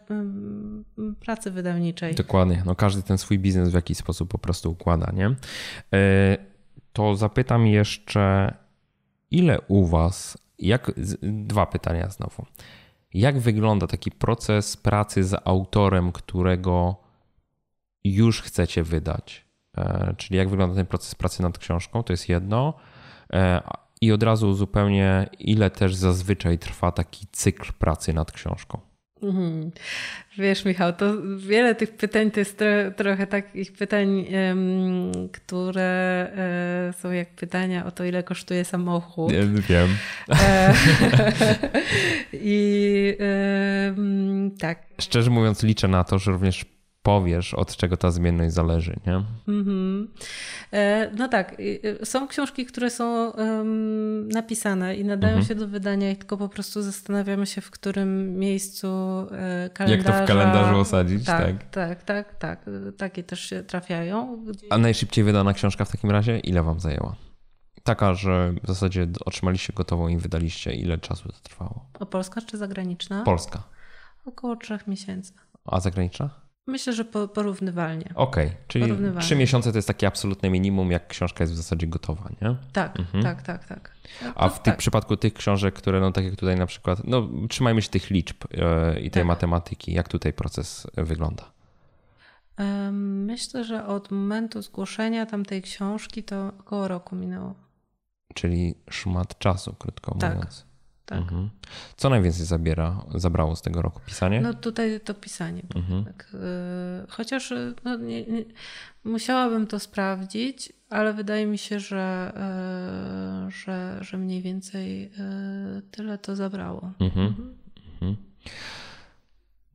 pracy wydawniczej. Dokładnie. No każdy ten swój biznes w jakiś sposób po prostu układa, nie? To zapytam jeszcze, ile u Was, jak, dwa pytania znowu. Jak wygląda taki proces pracy z autorem, którego już chcecie wydać? E, czyli jak wygląda ten proces pracy nad książką? To jest jedno. E, I od razu zupełnie, ile też zazwyczaj trwa taki cykl pracy nad książką? Mhm. Wiesz, Michał, to wiele tych pytań to jest tro, trochę takich pytań, um, które e, są jak pytania o to, ile kosztuje samochód. Nie wiem. E, [laughs] [laughs] I tak. Szczerze mówiąc, liczę na to, że również powiesz, od czego ta zmienność zależy, nie? Mm-hmm. No tak, są książki, które są um, napisane i nadają mm-hmm. się do wydania i tylko po prostu zastanawiamy się, w którym miejscu kalendarza... Jak to w kalendarzu osadzić, tak? Tak, tak, tak, tak. Takie też się trafiają. Gdzie... A najszybciej wydana książka w takim razie, ile wam zajęła? Taka, że w zasadzie otrzymaliście gotową i wydaliście. Ile czasu to trwało? O Polska czy zagraniczna? Polska. Około trzech miesięcy. A zagraniczna? Myślę, że porównywalnie. Okej, okay, czyli trzy miesiące to jest takie absolutne minimum, jak książka jest w zasadzie gotowa, nie? Tak, mhm. tak, tak, tak. A w tak. przypadku tych książek, które, no tak jak tutaj na przykład, no trzymajmy się tych liczb yy, i tej tak. matematyki, jak tutaj proces wygląda? Myślę, że od momentu zgłoszenia tamtej książki to około roku minęło. Czyli szmat czasu, krótko tak. mówiąc. Tak. Mhm. Co najwięcej zabiera, zabrało z tego roku? Pisanie? No tutaj to pisanie. Mhm. Tak. Y, chociaż y, no, nie, nie, musiałabym to sprawdzić, ale wydaje mi się, że, y, że, że mniej więcej tyle to zabrało. Mhm. mhm.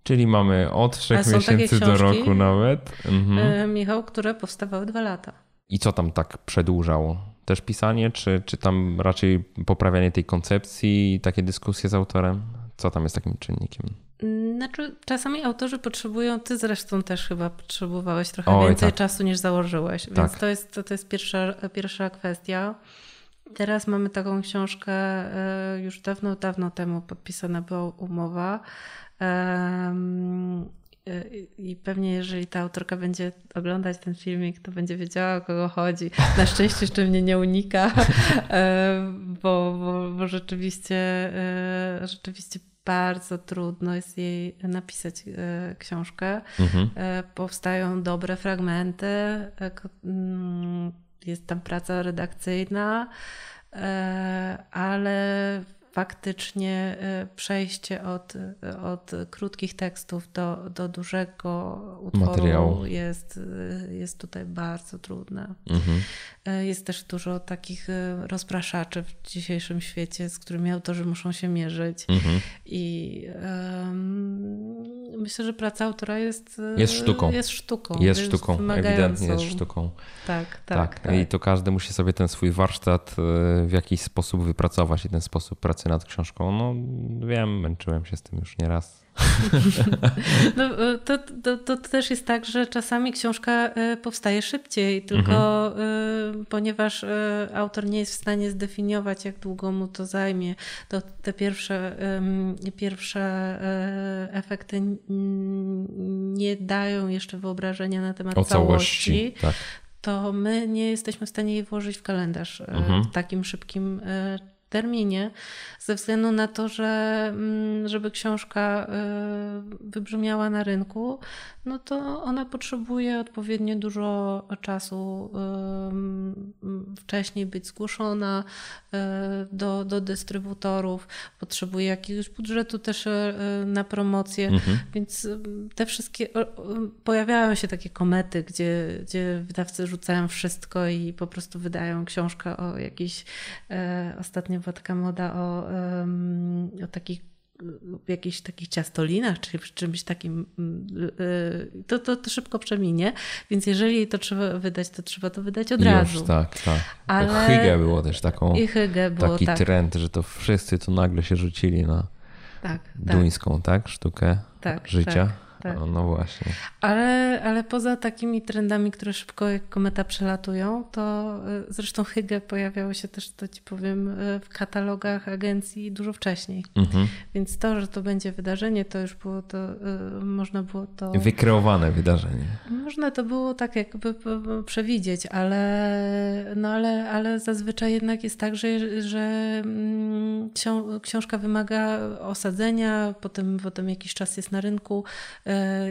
Czyli mamy od trzech miesięcy do roku nawet. Mhm. Michał, które powstawały dwa lata. I co tam tak przedłużało? Też pisanie, czy, czy tam raczej poprawianie tej koncepcji i takie dyskusje z autorem? Co tam jest takim czynnikiem? Znaczy, czasami autorzy potrzebują, ty zresztą też chyba potrzebowałeś trochę Oj, więcej tak. czasu niż założyłeś, więc tak. to jest, to, to jest pierwsza, pierwsza kwestia. Teraz mamy taką książkę, e, już dawno, dawno temu podpisana była umowa. I pewnie, jeżeli ta autorka będzie oglądać ten filmik, to będzie wiedziała, o kogo chodzi. Na szczęście jeszcze mnie nie unika, [laughs] e, bo, bo, bo rzeczywiście, rzeczywiście bardzo trudno jest jej napisać książkę. Mhm. Powstają dobre fragmenty mm, jest tam praca redakcyjna, e, ale faktycznie e, przejście od, od krótkich tekstów do, do dużego utworu Materiału. Jest, jest tutaj bardzo trudne. Mhm. E, jest też dużo takich rozpraszaczy w dzisiejszym świecie, z którymi autorzy muszą się mierzyć. Mhm. I um, myślę, że praca autora jest, jest sztuką. Jest sztuką. Jest sztuką, ewidentnie jest sztuką. Tak, tak, tak, I to każdy musi sobie ten swój warsztat e, w jakiś sposób wypracować i ten sposób pracy nad książką. No wiem, męczyłem się z tym już nieraz. [laughs] No, e, to, to, to, też jest tak, że czasami książka e, powstaje szybciej, tylko mhm. ponieważ autor nie jest w stanie zdefiniować, jak długo mu to zajmie, to te pierwsze, pierwsze efekty nie dają jeszcze wyobrażenia na temat o całości. całości tak. To my nie jesteśmy w stanie jej włożyć w kalendarz mhm. w takim szybkim terminie, ze względu na to, że mm, żeby książka y, wybrzmiała na rynku, no to ona potrzebuje odpowiednio dużo czasu y, wcześniej być zgłoszona y, do, do dystrybutorów, potrzebuje jakiegoś budżetu też na promocję, mhm. więc te wszystkie, pojawiają się takie komety, gdzie, gdzie wydawcy rzucają wszystko i po prostu wydają książkę o jakiejś ostatnio była taka moda o, o takich jakichś takich ciastolinach, czy czymś takim, y, to, to, to, szybko przeminie. Więc jeżeli to trzeba wydać, to trzeba to wydać od Już, razu. Tak, tak. Ale... Hygge było też taką, I Hygge było, taki tak. trend, że to wszyscy tu nagle się rzucili na tak, tak. duńską, tak, tak sztukę tak, życia. Tak tak. No, no, właśnie. Ale, ale poza takimi trendami, które szybko jak kometa przelatują, to y, zresztą Hygge pojawiało się też, to ci powiem, y, w katalogach agencji dużo wcześniej. Mhm. Więc to, że to będzie wydarzenie, to już było to, y, można było to... Wykreowane wydarzenie. Można to było tak jakby przewidzieć, ale, no ale, ale zazwyczaj jednak jest tak, że, że mm, książka wymaga osadzenia, potem, potem jakiś czas jest na rynku,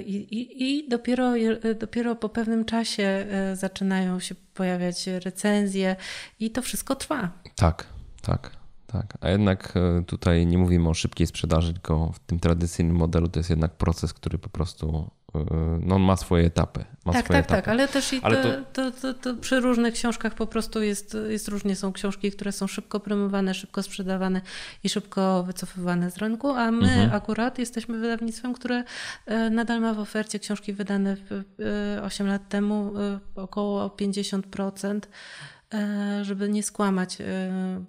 I, i, dopiero, dopiero po pewnym czasie e, zaczynają się pojawiać recenzje i to wszystko trwa. Tak, tak. Tak, a jednak e, tutaj nie mówimy o szybkiej sprzedaży, tylko w tym tradycyjnym modelu to jest jednak proces, który po prostu no, ma swoje etapy. Ma tak, swoje tak, tak etapy. tak, ale też i ale to, to... To, to, przy różnych książkach po prostu jest, jest różnie. Są książki, które są szybko promowane, szybko sprzedawane i szybko wycofywane z rynku, a my mhm. akurat jesteśmy wydawnictwem, które e, nadal ma w ofercie książki wydane 8 lat temu około 50% E, żeby nie skłamać, e,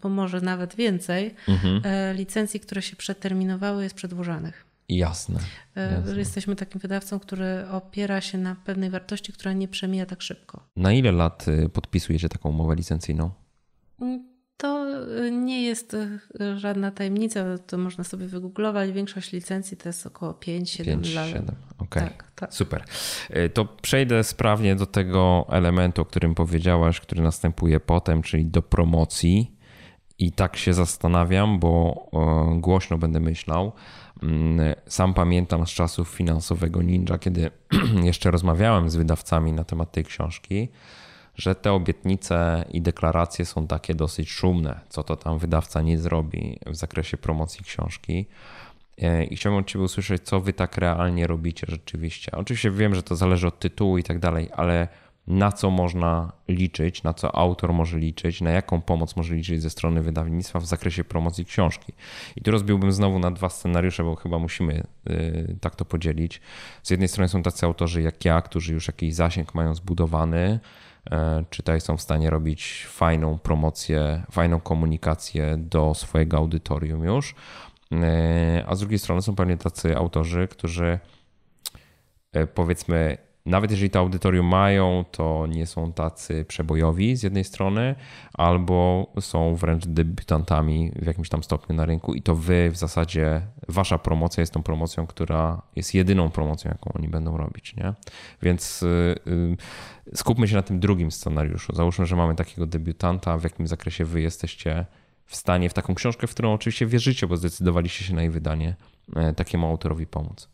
bo może nawet więcej, mhm. E, licencji, które się przeterminowały, jest przedłużanych. Jasne, jasne. Jesteśmy takim wydawcą, który opiera się na pewnej wartości, która nie przemija tak szybko. Na ile lat y, podpisujecie taką umowę licencyjną? Mm, to y, nie jest y, żadna tajemnica, to można sobie wygooglować. Większość licencji to jest około 5-7 lat. 7. Okej, okay. tak, tak. super. To przejdę sprawnie do tego elementu, o którym powiedziałaś, który następuje potem, czyli do promocji. I tak się zastanawiam, bo głośno będę myślał. Mm, sam pamiętam z czasów finansowego Ninja, kiedy [clears throat] jeszcze rozmawiałem z wydawcami na temat tej książki że te obietnice i deklaracje są takie dosyć szumne, co to tam wydawca nie zrobi w zakresie promocji książki. E, I chciałbym od Ciebie usłyszeć, co Wy tak realnie robicie rzeczywiście. Oczywiście wiem, że to zależy od tytułu i tak dalej, ale na co można liczyć, na co autor może liczyć, na jaką pomoc może liczyć ze strony wydawnictwa w zakresie promocji książki. I tu rozbiłbym znowu na dwa scenariusze, bo chyba musimy yy, tak to podzielić. Z jednej strony są tacy autorzy jak ja, którzy już jakiś zasięg mają zbudowany, E, czy tutaj są w stanie robić fajną promocję, fajną komunikację do swojego audytorium już. E, a z drugiej strony są pewnie tacy autorzy, którzy powiedzmy nawet jeżeli to audytorium mają, to nie są tacy przebojowi z jednej strony, albo są wręcz debiutantami w jakimś tam stopniu na rynku i to wy w zasadzie, wasza promocja jest tą promocją, która jest jedyną promocją, jaką oni będą robić, nie? Więc yy, skupmy się na tym drugim scenariuszu. Załóżmy, że mamy takiego debiutanta, w jakim zakresie wy jesteście w stanie w taką książkę, w którą oczywiście wierzycie, bo zdecydowaliście się na jej wydanie, e, takiemu autorowi pomóc.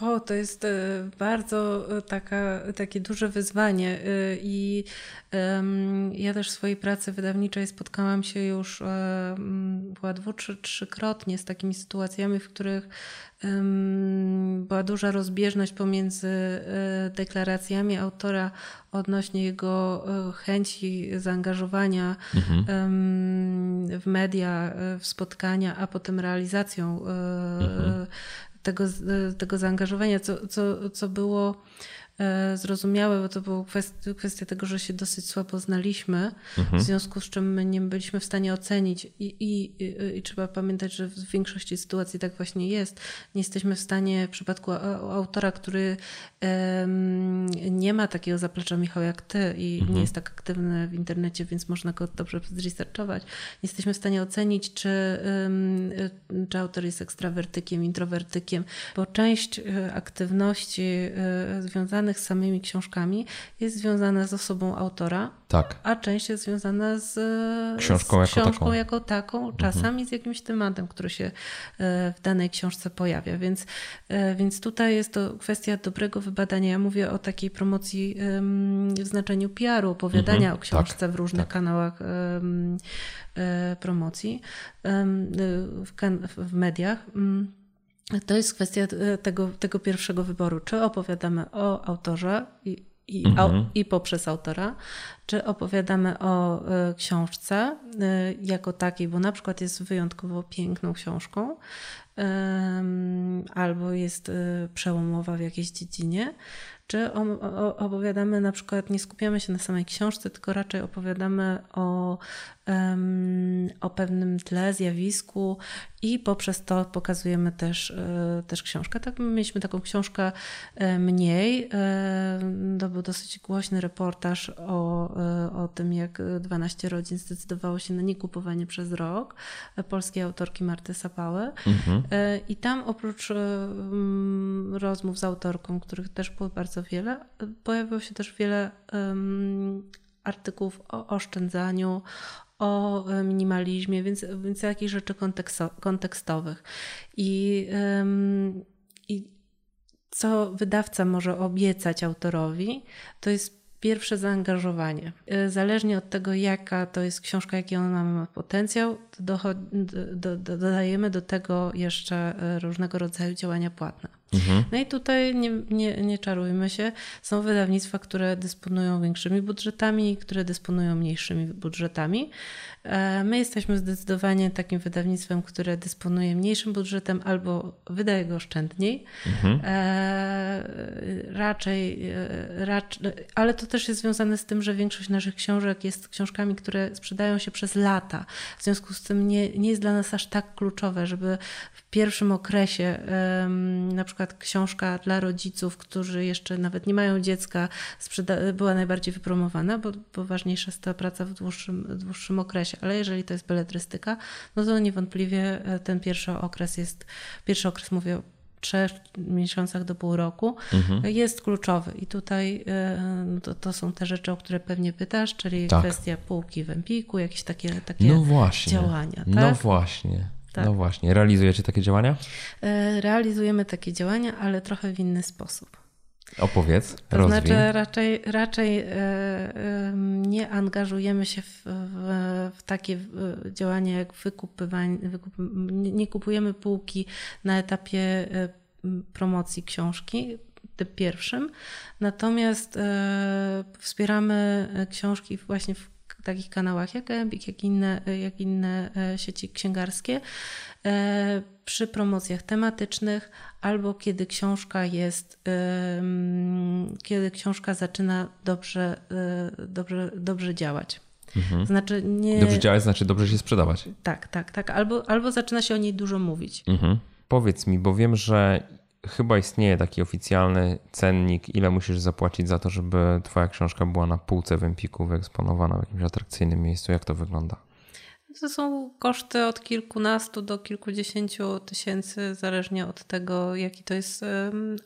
O, to jest e, bardzo e, taka, takie duże wyzwanie i um, ja też w swojej pracy wydawniczej spotkałam się już chyba dwu, trzy, trzykrotnie z takimi sytuacjami, w których była duża rozbieżność pomiędzy deklaracjami autora odnośnie jego chęci zaangażowania mhm. w media, w spotkania, a potem realizacją mhm tego, tego zaangażowania, co, co, co było zrozumiałe, bo to była kwestia, kwestia tego, że się dosyć słabo znaliśmy, mhm. w związku z czym my nie byliśmy w stanie ocenić i, i, i, i, trzeba pamiętać, że w większości sytuacji tak właśnie jest. Nie jesteśmy w stanie w przypadku autora, który um, nie ma takiego zaplecza Michał jak ty i mhm. nie jest tak aktywny w internecie, więc można go dobrze zresearchować. Nie jesteśmy w stanie ocenić, czy, um, czy autor jest ekstrawertykiem, introwertykiem, bo część e, aktywności e, związanych związanych z samymi książkami jest związana z osobą autora, tak. a część jest związana z książką, z książką jako, taką. jako taką, mhm. czasami mhm. z jakimś tematem, który się e, w danej książce pojawia. Więc, e, więc tutaj jest to kwestia dobrego wybadania. Ja mówię o takiej promocji w znaczeniu PR-u, opowiadania mhm. o książce tak. w różnych tak. kanałach e, promocji w, w mediach. To jest kwestia e, tego, tego pierwszego wyboru. Czy opowiadamy o autorze i, i, mhm. i poprzez autora, czy opowiadamy o y, książce y, jako takiej, bo na przykład jest wyjątkowo piękną książką, y, albo jest przełomowa w jakiejś dziedzinie, czy opowiadamy na przykład, nie skupiamy się na samej książce, tylko raczej opowiadamy o, o pewnym tle, zjawisku i poprzez to pokazujemy też, e, też książkę. Tak, mieliśmy taką książkę e, mniej. E, to był dosyć głośny reportaż o, o tym, jak 12 rodzin zdecydowało się na niekupowanie przez rok polskiej autorki Marty Sapały. Mhm. I tam oprócz rozmów z autorką, których też było bardzo wiele, pojawiło się też wiele artykułów o oszczędzaniu, o e, minimalizmie, więc, więc jakichś rzeczy kontekstowych. I, I co wydawca może obiecać autorowi, to jest pierwsze zaangażowanie. E, zależnie od tego, jaka to jest książka, jaki on ma potencjał, do, do, dodajemy do tego jeszcze e, różnego rodzaju działania płatne. Mhm. No i tutaj nie, nie, nie czarujmy się, są wydawnictwa, które dysponują większymi budżetami, które dysponują mniejszymi budżetami. E, my jesteśmy zdecydowanie takim wydawnictwem, które dysponuje mniejszym budżetem albo wydaje go oszczędniej. Mhm. E, raczej, e, raczej, ale to też jest związane z tym, że większość naszych książek jest książkami, które sprzedają się przez lata. W związku z tym nie, nie jest dla nas aż tak kluczowe, żeby w pierwszym okresie na przykład książka dla rodziców, którzy jeszcze nawet nie mają dziecka, była najbardziej wypromowana, bo, bo ważniejsza jest ta praca w dłuższym, w dłuższym okresie. Ale jeżeli to jest beletrystyka, no to niewątpliwie e, ten pierwszy okres jest, pierwszy okres mówię o trzech miesiącach do pół roku, mhm. jest kluczowy. I tutaj e, no to, to, są te rzeczy, o które pewnie pytasz, czyli tak. kwestia półki w Empiku, jakieś takie, takie no działania. No tak? No właśnie. Tak. No właśnie, realizujecie takie działania? E, realizujemy takie działania, ale trochę w inny sposób. Opowiedz, To znaczy raczej, raczej e, nie angażujemy się w, w, w takie działania jak wykupywanie, wykup, nie kupujemy półki na etapie e, promocji książki, tym pierwszym, natomiast wspieramy książki właśnie w takich kanałach jak Embik, jak inne, jak inne e, sieci księgarskie, e, przy promocjach tematycznych albo kiedy książka jest, kiedy książka zaczyna dobrze, e, dobrze, dobrze działać. Mhm. Znaczy nie... Dobrze działać znaczy dobrze się sprzedawać. Tak, tak, tak. Albo, albo zaczyna się o niej dużo mówić. Mhm. Powiedz mi, bo wiem, że chyba istnieje taki oficjalny cennik, ile musisz zapłacić za to, żeby twoja książka była na półce w Empiku wyeksponowana w jakimś atrakcyjnym miejscu. Jak to wygląda? To są koszty od kilkunastu do kilkudziesięciu tysięcy, zależnie od tego, jaki to jest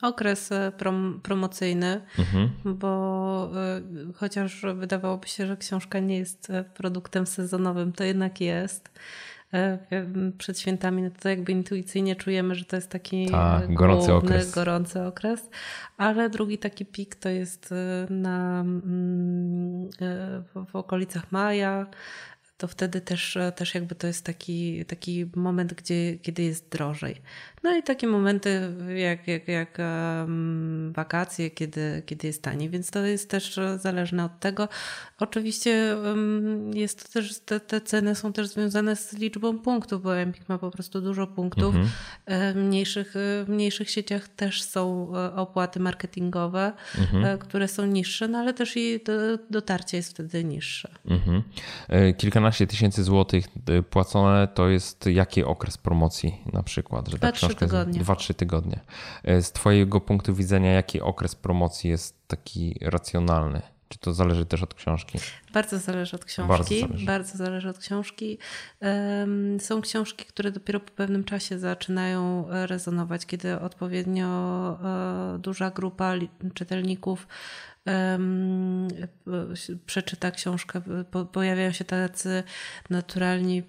okres e, prom promocyjny, mhm. bo e, chociaż wydawałoby się, że książka nie jest e, produktem sezonowym, to jednak jest. Przed świętami no to jakby intuicyjnie czujemy, że to jest taki Ta, gorący główny, okres. gorący okres, ale drugi taki pik to jest na, mm, w okolicach maja, to wtedy też, też jakby to jest taki, taki moment, gdzie, kiedy jest drożej. No i takie momenty jak, jak, jak wakacje, kiedy, kiedy jest taniej, więc to jest też zależne od tego. Oczywiście jest to też, te, te, ceny są też związane z liczbą punktów, bo Empik ma po prostu dużo punktów. Mhm. E, w mniejszych, w mniejszych sieciach też są e, opłaty marketingowe, mhm. E, które są niższe, no ale też i dotarcie jest wtedy niższe. Mhm. Kilkanaście tysięcy złotych płacone to jest jaki okres promocji na przykład? Że tak Dwa, trzy tygodnie. E, z Twojego punktu widzenia, jaki okres promocji jest taki racjonalny? Czy to zależy też od książki? Bardzo zależy od książki. Bardzo zależy, Bardzo zależy od książki. Są książki, które dopiero po pewnym czasie zaczynają rezonować, kiedy odpowiednio e, duża grupa czytelników przeczyta książkę. Pojawiają się tacy naturalni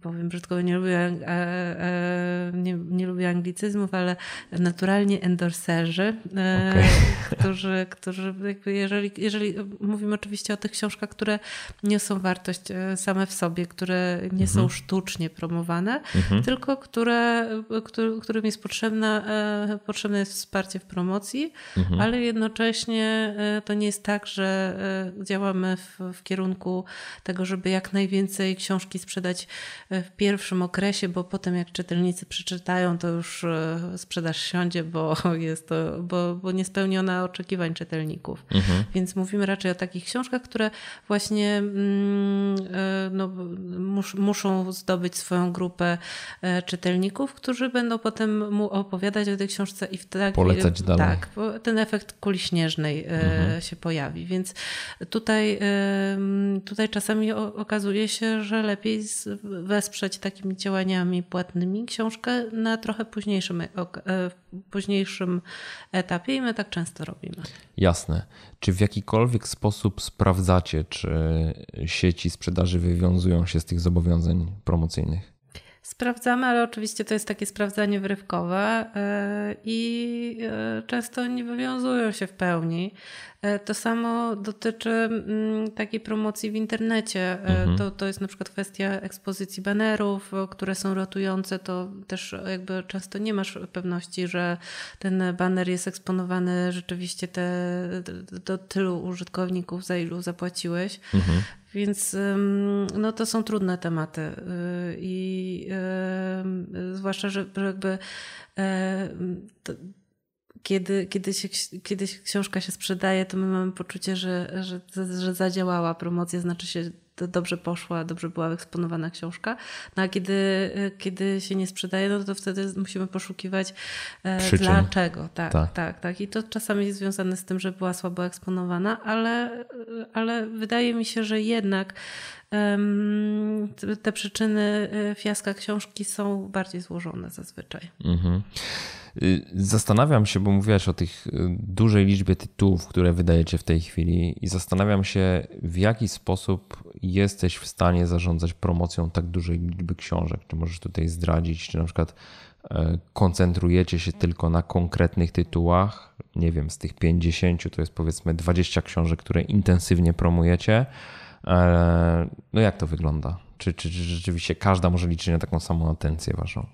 powiem brzydko, nie lubię, e, e, nie, nie lubię anglicyzmów, ale naturalnie endorserzy, e, okay. którzy, którzy jeżeli, jeżeli mówimy oczywiście o tych książkach, które niosą wartość same w sobie, które nie mhm. są sztucznie promowane, mhm. tylko które, który, którym jest potrzebna, potrzebne jest wsparcie w promocji, mhm. ale jednocześnie to nie jest tak, że działamy w, w kierunku tego, żeby jak najwięcej książki sprzedać w pierwszym okresie, bo potem jak czytelnicy przeczytają, to już e, sprzedaż siądzie, bo [laughs] jest to, bo, bo niespełniona oczekiwań czytelników. Mhm. Więc mówimy raczej o takich książkach, które właśnie mm, e, no, mus, muszą zdobyć swoją grupę e, czytelników, którzy będą potem mu opowiadać o tej książce i wtedy polecać dalej. Tak, ten efekt kuli śnieżnej mhm. się pojawi. Więc tutaj, tutaj czasami okazuje się, że lepiej wesprzeć takimi działaniami płatnymi książkę na trochę późniejszym, e, późniejszym etapie i my tak często robimy. Jasne. Czy w jakikolwiek sposób sprawdzacie, czy sieci sprzedaży wywiązują się z tych zobowiązań promocyjnych? Sprawdzamy, ale oczywiście to jest takie sprawdzanie wyrywkowe e, i e, często nie wywiązują się w pełni. E, to samo dotyczy mm, takiej promocji w internecie. Mhm. To, to jest na przykład kwestia ekspozycji banerów, które są rotujące. To też jakby często nie masz pewności, że ten baner jest eksponowany rzeczywiście te, do tylu użytkowników, za ilu zapłaciłeś. Mhm. Więc no, to są trudne tematy. I zwłaszcza, że jakby e, to, kiedy, kiedy, się, kiedy książka się sprzedaje, to my mamy poczucie, że, że, że zadziałała promocja, znaczy się dobrze poszła, dobrze była eksponowana książka. No a kiedy, kiedy się nie sprzedaje, no to wtedy musimy poszukiwać e, Przyczyn. dlaczego. Tak, tak, tak, tak. I to czasami jest związane z tym, że była słabo eksponowana, ale, ale wydaje mi się, że jednak te przyczyny e, fiaska książki są bardziej złożone zazwyczaj. Mhm. Y, zastanawiam się, bo mówiłaś o tych y, dużej liczbie tytułów, które wydajecie w tej chwili, i zastanawiam się, w jaki sposób jesteś w stanie zarządzać promocją tak dużej liczby książek. Czy możesz tutaj zdradzić, czy na przykład e, koncentrujecie się tylko na konkretnych tytułach? Nie wiem, z tych 50 to jest powiedzmy 20 książek, które intensywnie promujecie. E, no jak to wygląda? Czy, czy, czy rzeczywiście każda może liczyć na taką samą atencję waszą?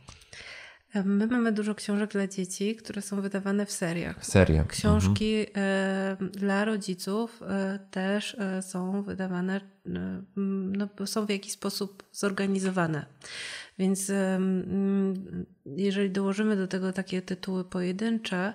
My mamy dużo książek dla dzieci, które są wydawane w seriach. W seriach. Książki mhm. dla rodziców e, też e, są wydawane, no, są w jakiś sposób zorganizowane. Więc jeżeli dołożymy do tego takie tytuły pojedyncze,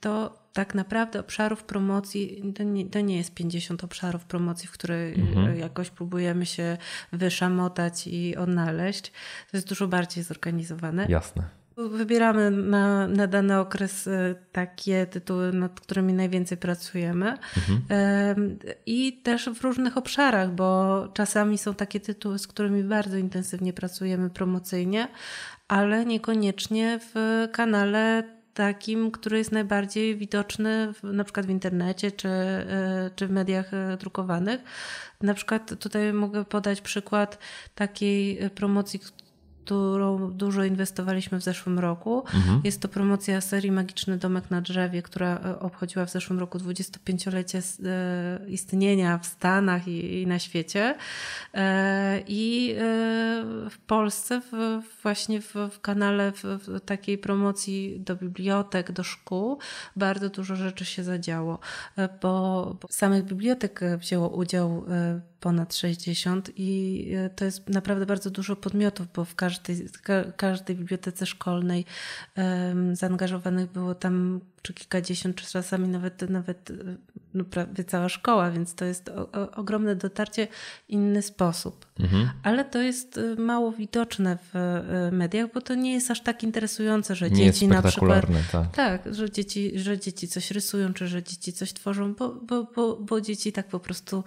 to tak naprawdę obszarów promocji to nie, to nie jest 50 obszarów promocji, w które mhm. jakoś próbujemy się wyszamotać i odnaleźć. To jest dużo bardziej zorganizowane. Jasne. Wybieramy na, na dany okres y, takie tytuły, nad którymi najwięcej pracujemy. Mhm. I też w różnych obszarach, bo czasami są takie tytuły, z którymi bardzo intensywnie pracujemy promocyjnie, ale niekoniecznie w kanale takim, który jest najbardziej widoczny w, na przykład w internecie czy, y, czy w mediach y, drukowanych. Na przykład tutaj mogę podać przykład takiej promocji, którą dużo inwestowaliśmy w zeszłym roku. Mhm. Jest to promocja serii Magiczny Domek na Drzewie, która e, obchodziła w zeszłym roku 25-lecie e, istnienia w Stanach i, i na świecie. E, I w Polsce w, właśnie w, w kanale w, w, takiej promocji do bibliotek, do szkół bardzo dużo rzeczy się zadziało, bo, bo samych bibliotek wzięło udział ponad 60 i e, to jest naprawdę bardzo dużo podmiotów, bo w każdej, każdej bibliotece szkolnej zaangażowanych było tam czy kilkadziesiąt, czy czasami nawet, nawet e, no, prawie cała szkoła, więc to jest o, o, ogromne dotarcie, inny sposób. Mhm. Ale to jest e, mało widoczne w e, mediach, bo to nie jest aż tak interesujące, że nie dzieci na przykład. Tak. tak, że dzieci, że dzieci coś rysują, czy że dzieci coś tworzą, bo, bo, bo, bo dzieci tak po prostu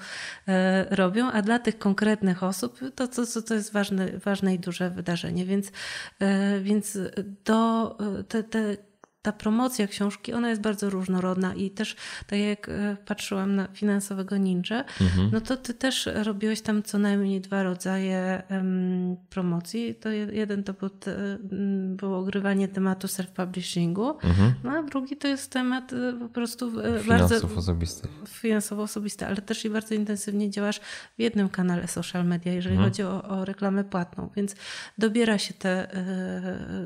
e, robią, a dla tych konkretnych osób to, to, to, to jest ważne, ważne i duże wydarzenie. Więc, e, więc do te, te ta promocja książki, ona jest bardzo różnorodna i też tak jak e, patrzyłam na finansowego ninja, mhm. no to ty też robiłeś tam co najmniej dwa rodzaje um, promocji. To jeden to był te, było ogrywanie tematu self-publishingu, mhm. no a drugi to jest temat e, po prostu e, Finansów bardzo... osobistych. Finansowo osobisty, ale też i bardzo intensywnie działasz w jednym kanale social media, jeżeli mhm. chodzi o, o reklamę płatną, więc dobiera się te,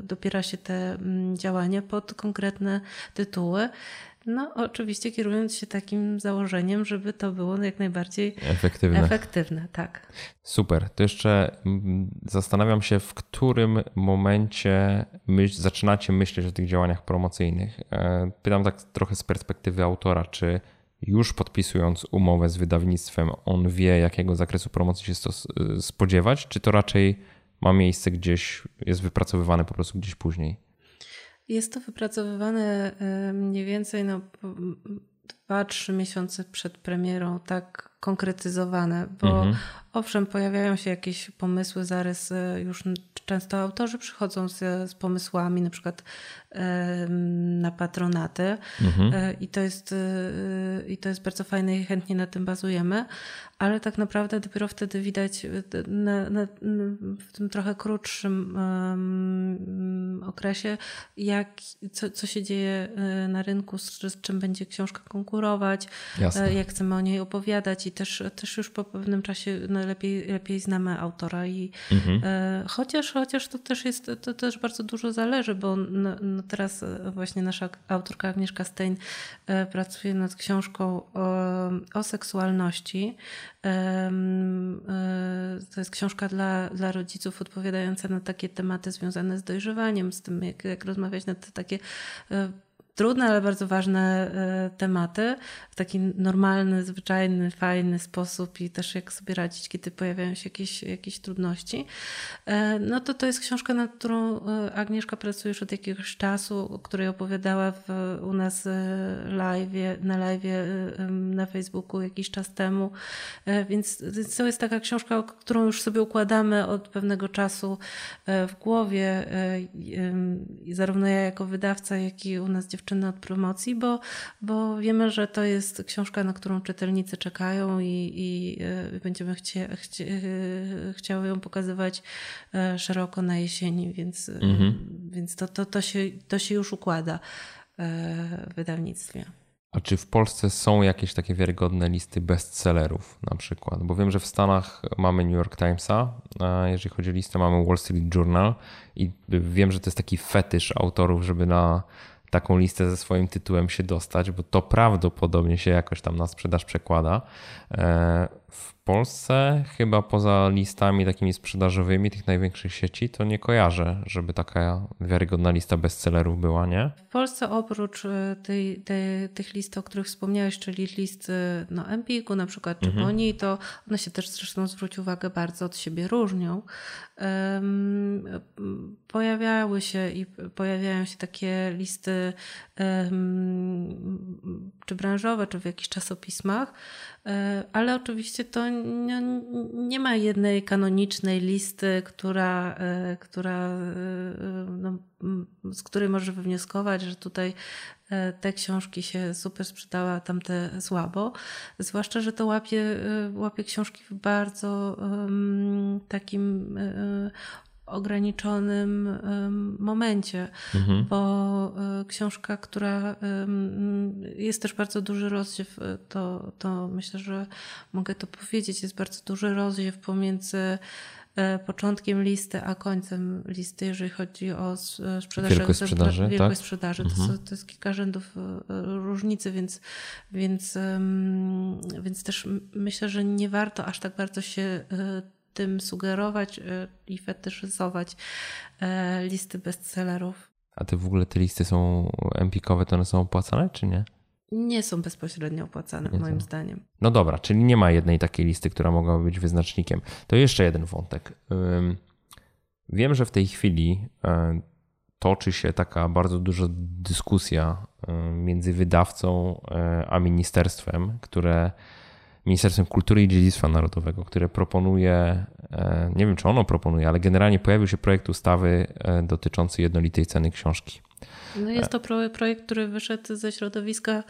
dobiera się te działania pod konkretne tytuły. No, oczywiście kierując się takim założeniem, żeby to było jak najbardziej efektywne. efektywne tak. Super. To jeszcze mm, zastanawiam się, w którym momencie myśl, zaczynacie myśleć o tych działaniach promocyjnych. E, pytam tak trochę z perspektywy autora, czy już podpisując umowę z wydawnictwem, on wie, jakiego zakresu promocji się spodziewać, czy to raczej ma miejsce gdzieś, jest wypracowywane po prostu gdzieś później? Jest to wypracowywane mniej więcej no, 2-3 miesiące przed premierą, tak konkretyzowane, bo mhm. Owszem, pojawiają się jakieś pomysły, zarys już często autorzy przychodzą z, z pomysłami, na przykład na patronaty mhm. E, i, to jest, e, i to jest bardzo fajne i chętnie na tym bazujemy, ale tak naprawdę dopiero wtedy widać e, na, na, w tym trochę krótszym um, okresie, jak, co, co się dzieje na rynku, z, z czym będzie książka konkurować, Jasne. jak chcemy o niej opowiadać i też, też już po pewnym czasie lepiej, lepiej znamy autora i mhm. chociaż, chociaż to też jest, to też bardzo dużo zależy, bo no, no teraz e, właśnie nasza autorka Agnieszka Stein e, pracuje nad książką o, o seksualności. E, to jest książka dla, dla rodziców odpowiadająca na takie tematy związane z dojrzewaniem, z tym, jak, jak rozmawiać na te takie trudne, ale bardzo ważne e, tematy w taki normalny, zwyczajny, fajny sposób i też jak sobie radzić, kiedy pojawiają się jakieś, jakieś trudności. E, no to to jest książka, nad którą e, Agnieszka pracuje już od jakiegoś czasu, o której opowiadała w, u nas live, na live na Facebooku jakiś czas temu. Więc to jest taka książka, którą już sobie układamy od pewnego czasu w głowie. Zarówno ja jako wydawca, jak i u nas dziewczyny dziewczyny od promocji, bo, bo wiemy, że to jest książka, na którą czytelnicy czekają i, i e, będziemy chcie, chcie, e, chciały ją pokazywać e, szeroko na jesieni, więc, mhm. więc to, to, to, się, to się już układa w wydawnictwie. A czy w Polsce są jakieś takie wiarygodne listy bestsellerów na przykład? Bo wiem, że w Stanach mamy New York Timesa, a jeżeli chodzi o listę mamy Wall Street Journal i wiem, że to jest taki fetysz autorów, żeby na taką listę ze swoim tytułem się dostać, bo to prawdopodobnie się jakoś tam na sprzedaż przekłada. E, w Polsce chyba poza listami takimi sprzedażowymi tych największych sieci to nie kojarzę, żeby taka wiarygodna lista bestsellerów była, nie? W Polsce oprócz e, tej, tej, tych list, o których wspomniałeś, czyli list no, Empiku na przykład, czy mhm. to one się też zresztą zwróć uwagę bardzo od siebie różnią. Pojawiały się i pojawiają się takie listy czy branżowe, czy w jakichś czasopismach, ale oczywiście to nie, nie, ma jednej kanonicznej listy, która, e, która, e, no, z której może wywnioskować, że tutaj te książki się super sprzedały, a tamte słabo. Zwłaszcza, że to łapie, łapie książki w bardzo takim ograniczonym momencie, mhm. bo e, książka, która jest też bardzo duży rozdziew, e, to, to myślę, że mogę to powiedzieć, jest bardzo duży rozdziew pomiędzy e, początkiem listy, a końcem listy, jeżeli chodzi o sprzedaż. Wielkość sprzedaży, wielkość tak? sprzedaży. To, mhm. to, jest kilka rzędów różnicy, więc, więc, więc też myślę, że nie warto aż tak bardzo się tym sugerować e, i fetyszyzować e, listy bestsellerów. A ty w ogóle te listy są empikowe, to one są opłacane, czy nie? Nie są bezpośrednio opłacane, nie moim zdaniem. No dobra, czyli nie ma jednej takiej listy, która mogłaby być wyznacznikiem. To jeszcze jeden wątek. Wiem, że w tej chwili e, toczy się taka bardzo duża dyskusja między wydawcą a ministerstwem, które Ministerstwem Kultury i Dziedzictwa Narodowego, które proponuje, e, nie wiem czy ono proponuje, ale generalnie pojawił się projekt ustawy e, dotyczący jednolitej ceny książki. No jest to projekt, który wyszedł ze środowiska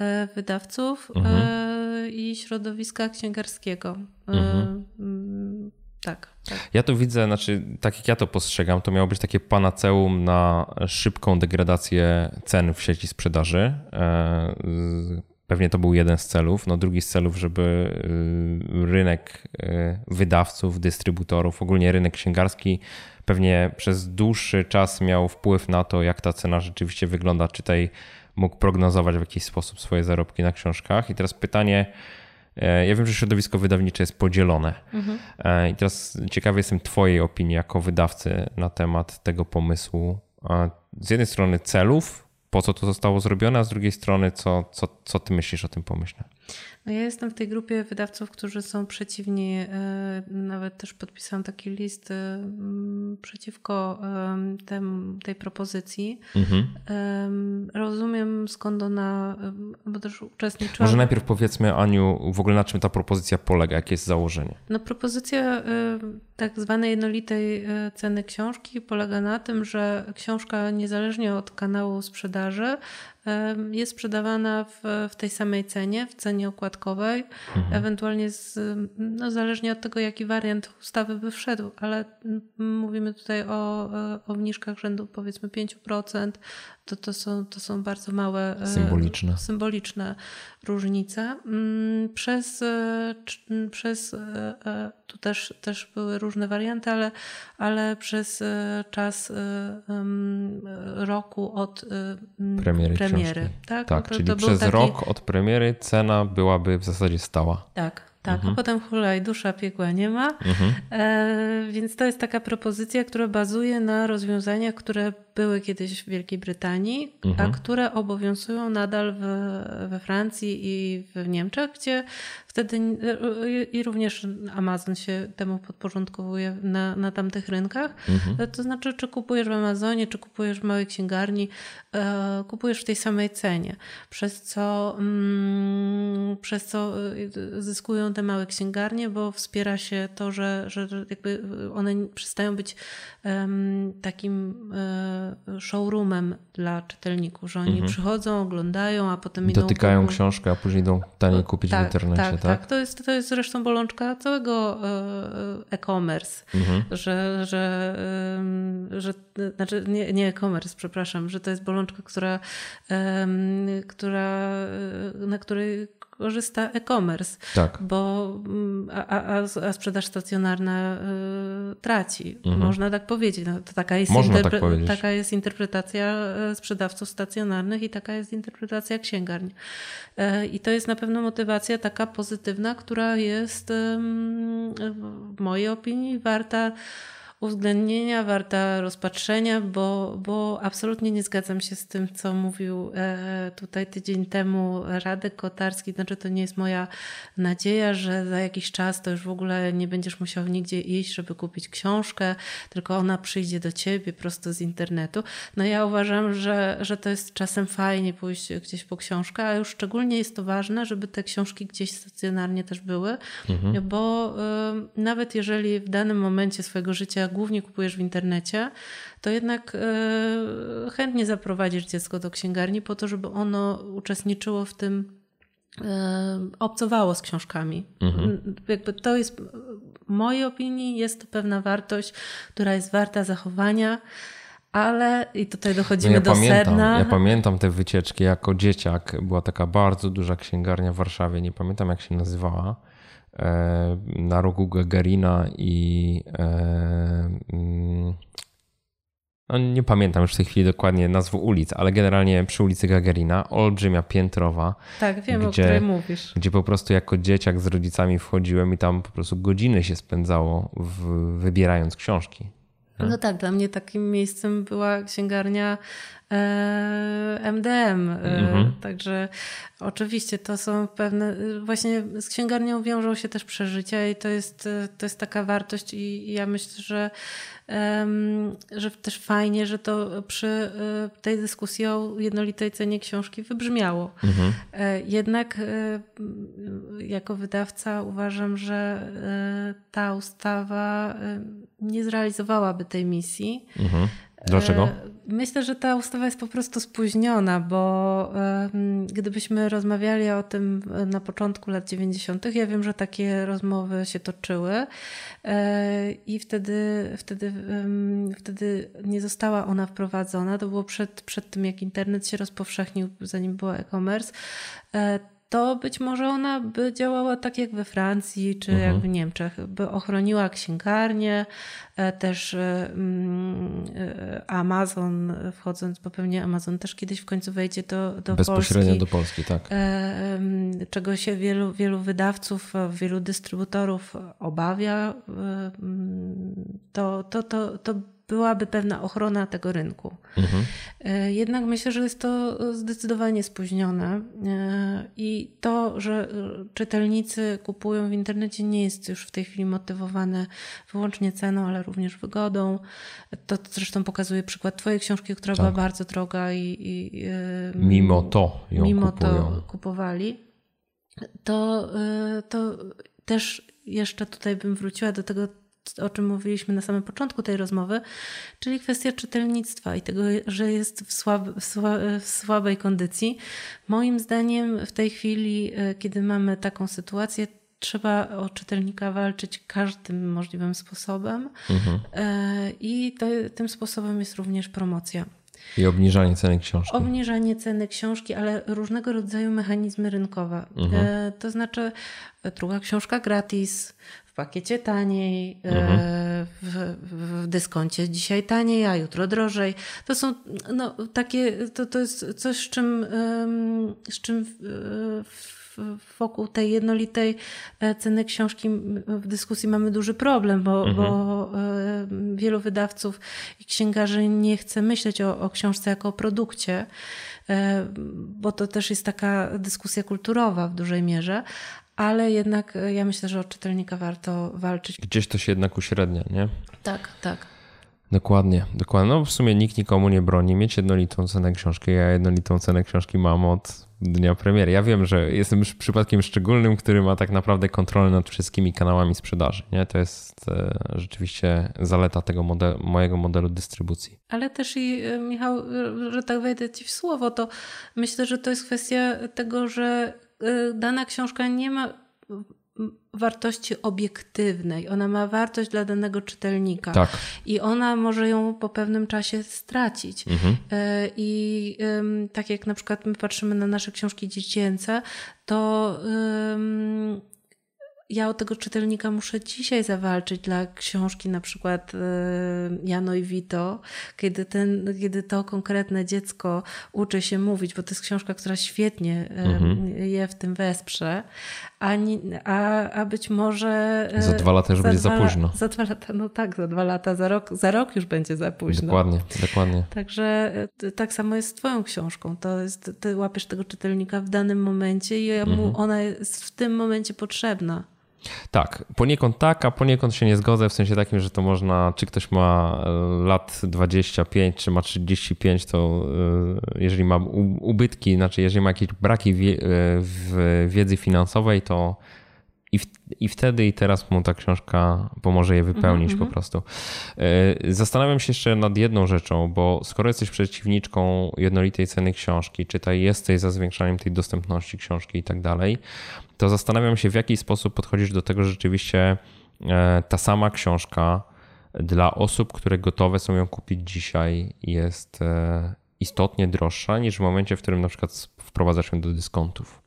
e, wydawców mhm. i środowiska księgarskiego. Mhm. Mm, tak, tak. Ja to widzę, znaczy, tak jak ja to postrzegam, to miało być takie panaceum na szybką degradację cen w sieci sprzedaży Pewnie to był jeden z celów. No drugi z celów, żeby y, rynek y, wydawców, dystrybutorów, ogólnie rynek księgarski pewnie przez dłuższy czas miał wpływ na to, jak ta cena rzeczywiście wygląda. Czy tutaj mógł prognozować w jakiś sposób swoje zarobki na książkach. I teraz pytanie, e, ja wiem, że środowisko wydawnicze jest podzielone. Mhm. I teraz ciekawy jestem Twojej opinii jako wydawcy na temat tego pomysłu. Z jednej strony celów, po co to zostało zrobione, a z drugiej strony, co, co, co ty myślisz o tym pomyśle? No ja jestem w tej grupie wydawców, którzy są przeciwni. E, nawet też podpisałam taki list e, przeciwko tem, tej propozycji. Mhm. Rozumiem skąd ona, bo też uczestniczyłam. Może najpierw powiedzmy, Aniu, w ogóle na czym ta propozycja polega, jakie jest założenie? No propozycja e, tak zwanej jednolitej ceny książki polega na tym, że książka niezależnie od kanału sprzedaży jest sprzedawana w, w tej samej cenie, w cenie okładkowej, mhm. ewentualnie z, no, zależnie od tego, jaki wariant ustawy by wszedł, ale mówimy tutaj o, o obniżkach rzędu powiedzmy 5%, to, to, są, to są bardzo małe, symboliczne, symboliczne różnice. Mm, przez, e, przez e, e, tu też, też były różne warianty, ale, ale przez czas roku od premiery. premiery tak, tak to, czyli to przez taki... rok od premiery cena byłaby w zasadzie stała. Tak. Tak, mhm. a potem hulaj, dusza piekła nie ma. Mhm. E, więc to jest taka propozycja, która bazuje na rozwiązaniach, które były kiedyś w Wielkiej Brytanii, mhm. a które obowiązują nadal w, we Francji i w Niemczech, gdzie wtedy i również Amazon się temu podporządkowuje na, na tamtych rynkach. Mhm. To znaczy, czy kupujesz w Amazonie, czy kupujesz w małej księgarni, e, kupujesz w tej samej cenie, przez co, mm, przez co e, zyskują te małe księgarnie, bo wspiera się to, że, że jakby one przestają być takim um, showroomem dla czytelników, że oni mhm. przychodzą, oglądają, a potem idą... Dotykają książkę, a później idą taniej kupić tak, w internecie, tak? Tak, tak. To, jest, to jest zresztą bolączka całego e, e-commerce, mhm. że, że, że znaczy nie, nie e-commerce, przepraszam, że to jest bolączka, która, która na której korzysta e-commerce. Tak. Bo, mm, a, a, a sprzedaż stacjonarna y, traci. Mhm. Można tak powiedzieć. No, to taka, jest Można tak powiedzieć. taka jest interpretacja sprzedawców stacjonarnych i taka jest interpretacja księgarni. I to jest na pewno motywacja taka pozytywna, która jest w mojej opinii warta uwzględnienia, warta rozpatrzenia, bo, bo absolutnie nie zgadzam się z tym, co mówił e, tutaj tydzień temu Radek Kotarski. Znaczy, to nie jest moja nadzieja, że za jakiś czas to już w ogóle nie będziesz musiał nigdzie iść, żeby kupić książkę, tylko ona przyjdzie do ciebie prosto z internetu. No ja uważam, że, że to jest czasem fajnie pójść gdzieś po książkę, a już szczególnie jest to ważne, żeby te książki gdzieś stacjonarnie też były, mhm. bo y, nawet jeżeli w danym momencie swojego życia głównie kupujesz w internecie, to jednak e, chętnie zaprowadzisz dziecko do księgarni po to, żeby ono uczestniczyło w tym, e, obcowało z książkami. Mhm. Jakby to jest, w mojej opinii, jest to pewna wartość, która jest warta zachowania. Ale i tutaj dochodzimy no ja do pamiętam, sedna. Ja pamiętam te wycieczki jako dzieciak. Była taka bardzo duża księgarnia w Warszawie. Nie pamiętam jak się nazywała. Na rogu Gagarina i e, mm, no nie pamiętam już w tej chwili dokładnie nazwy ulic, ale generalnie przy ulicy Gagarina, olbrzymia piętrowa. Tak, wiem, gdzie, o której mówisz. Gdzie po prostu jako dzieciak z rodzicami wchodziłem i tam po prostu godziny się spędzało w, wybierając książki. No tak, dla mnie takim miejscem była księgarnia MDM. E, e, mhm. Także oczywiście to są pewne, właśnie z księgarnią wiążą się też przeżycia i to jest, to jest taka wartość i ja myślę, że że też fajnie, że to przy e, tej dyskusji o jednolitej cenie książki wybrzmiało. Mhm. Jednak jako wydawca uważam, że ta ustawa nie zrealizowałaby tej misji. Mhm. Dlaczego? Myślę, że ta ustawa jest po prostu spóźniona, bo gdybyśmy rozmawiali o tym e, na początku lat 90., ja wiem, że takie rozmowy się toczyły e, i wtedy, wtedy, wtedy nie została ona wprowadzona. To było przed, przed tym, jak internet się rozpowszechnił, zanim było e-commerce e, to być może ona by działała tak jak we Francji czy mhm. jak w Niemczech, by ochroniła księgarnię, e, też e, mm, e, Amazon wchodząc, bo pewnie Amazon też kiedyś w końcu wejdzie do, do Bezpośrednio Polski. do Polski, tak. Czego się wielu, wielu wydawców, wielu dystrybutorów obawia, to, to, to, to byłaby pewna ochrona tego rynku. Mhm. E, jednak myślę, że jest to zdecydowanie spóźnione e, i to, że czytelnicy kupują w internecie nie jest już w tej chwili motywowane wyłącznie ceną, ale również wygodą. To zresztą pokazuje przykład twojej książki, która tak. była bardzo droga i, i mimo to ją mimo kupują. to kupowali. To, e, to też jeszcze tutaj bym wróciła do tego o czym mówiliśmy na samym początku tej rozmowy, czyli kwestia czytelnictwa i tego, że jest w, słab, w słabej kondycji. Moim zdaniem w tej chwili, e, kiedy mamy taką sytuację, trzeba o czytelnika walczyć każdym możliwym sposobem mhm. E, i to, tym sposobem jest również promocja. I obniżanie ceny książki. Obniżanie ceny książki, ale różnego rodzaju mechanizmy rynkowe. Mhm. E, to znaczy druga książka gratis, pakiecie taniej, e, mhm. w, w, dyskoncie dzisiaj taniej, a jutro drożej. To są no, takie, to, to jest coś, z czym, z czym wokół tej jednolitej e, ceny książki w dyskusji mamy duży problem, bo, mhm. bo wielu wydawców i księgarzy nie chce myśleć o, o książce jako o produkcie, e, bo to też jest taka dyskusja kulturowa w dużej mierze, ale jednak e, ja myślę, że o czytelnika warto walczyć. Gdzieś to się jednak uśrednia, nie? Tak, tak. Dokładnie, dokładnie. No w sumie nikt nikomu nie broni mieć jednolitą cenę książki. Ja jednolitą cenę książki mam od dnia premiery. Ja wiem, że jestem już przypadkiem szczególnym, który ma tak naprawdę kontrolę nad wszystkimi kanałami sprzedaży. Nie? To jest e, rzeczywiście zaleta tego modelu, mojego modelu dystrybucji. Ale też i e, Michał, że tak wejdę ci w słowo, to myślę, że to jest kwestia tego, że dana książka nie ma wartości obiektywnej. Ona ma wartość dla danego czytelnika. Tak. I ona może ją po pewnym czasie stracić. Mhm. Y, I tak jak na przykład my patrzymy na nasze książki dziecięce, to ja o tego czytelnika muszę dzisiaj zawalczyć dla książki na przykład e, Jano i Vito, kiedy, ten, kiedy to konkretne dziecko uczy się mówić, bo to jest książka, która świetnie mhm. je w tym wesprze, a, a, a być może... Za dwa lata już za będzie za późno. Za dwa lata, no tak, za dwa lata, za rok, za rok już będzie za późno. Dokładnie, dokładnie. Także tak samo jest z twoją książką. To jest, ty łapiesz tego czytelnika w danym momencie i mu mhm. ona jest w tym momencie potrzebna. Tak, poniekąd tak, a poniekąd się nie zgodzę w sensie takim, że to można, czy ktoś ma e, lat 25, czy ma 35, to e, jeżeli ma ubytki, znaczy jeżeli ma jakieś braki w wiedzy finansowej, to i, w, I wtedy i teraz mu ta książka pomoże je wypełnić mm -hmm. po prostu. E, zastanawiam się jeszcze nad jedną rzeczą, bo skoro jesteś przeciwniczką jednolitej ceny książki, czytaj jesteś za zwiększaniem tej dostępności książki i tak dalej, to zastanawiam się, w jaki sposób podchodzisz do tego, że rzeczywiście e, ta sama książka dla osób, które gotowe są ją kupić dzisiaj, jest e, istotnie droższa niż w momencie, w którym na przykład wprowadzasz ją do dyskontów.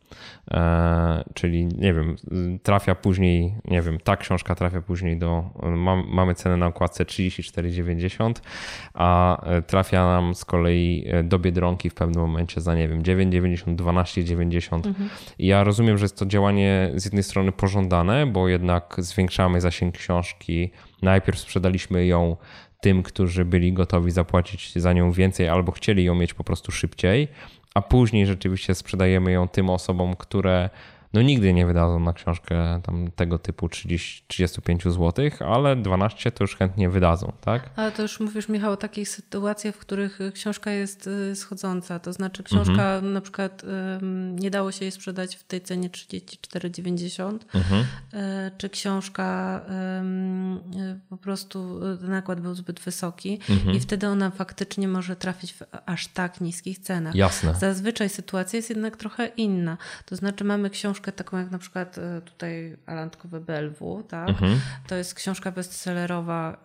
E, czyli nie wiem, trafia później, nie wiem, ta książka trafia później do, mamy cenę na okładce 34,90, a e, trafia nam z kolei e, do Biedronki w pewnym momencie za, nie wiem, 9,90, 12,90. Mhm. I ja rozumiem, że jest to działanie z jednej strony pożądane, bo jednak zwiększamy zasięg książki. Najpierw sprzedaliśmy ją tym, którzy byli gotowi zapłacić za nią więcej albo chcieli ją mieć po prostu szybciej, a później rzeczywiście sprzedajemy ją tym osobom, które no nigdy nie wydadzą na książkę tam tego typu 30, 35 zł, ale 12 to już chętnie wydadzą, tak? Ale to już mówisz, Michał, o takich sytuacjach, w których książka jest y, schodząca. To znaczy książka mhm. na przykład nie dało się jej sprzedać w tej cenie 34,90, mhm. E, czy książka y, po prostu y, nakład był zbyt wysoki mhm. i wtedy ona faktycznie może trafić w aż tak niskich cenach. Jasne. Zazwyczaj sytuacja jest jednak trochę inna. To znaczy mamy książkę książkę taką jak na przykład e, tutaj Alantkowe BLW, tak? Mhm. To jest książka bestsellerowa,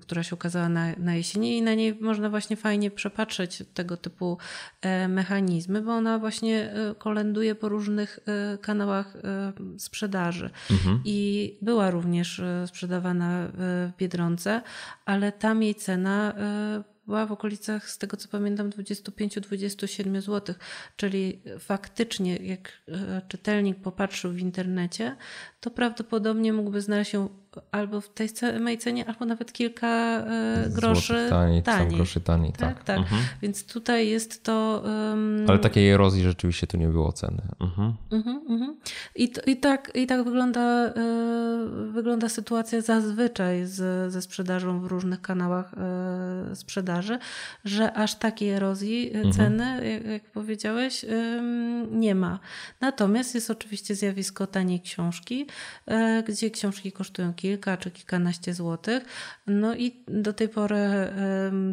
która się ukazała na, na jesieni i na niej można właśnie fajnie przepatrzeć tego typu e, mechanizmy, bo ona właśnie e, kolenduje po różnych kanałach sprzedaży. Mhm. I była również sprzedawana w Biedronce, ale tam jej cena była w okolicach, z tego co pamiętam, 25-27 zł. Czyli faktycznie, jak e, czytelnik popatrzył w internecie, to prawdopodobnie mógłby znaleźć się albo w tej samej cenie, albo nawet kilka e, groszy taniej. taniej. groszy taniej, tak. tak. tak. Mhm. Więc tutaj jest to... Um... Ale takiej erozji rzeczywiście tu nie było ceny. Mhm. Mhm, mhm. I, i, tak, I tak wygląda, y, wygląda sytuacja zazwyczaj z, ze sprzedażą w różnych kanałach y, sprzedaży, że aż takiej erozji mhm. ceny, jak, jak powiedziałeś, y, nie ma. Natomiast jest oczywiście zjawisko taniej książki, gdzie książki kosztują kilka czy kilkanaście złotych. No i do tej pory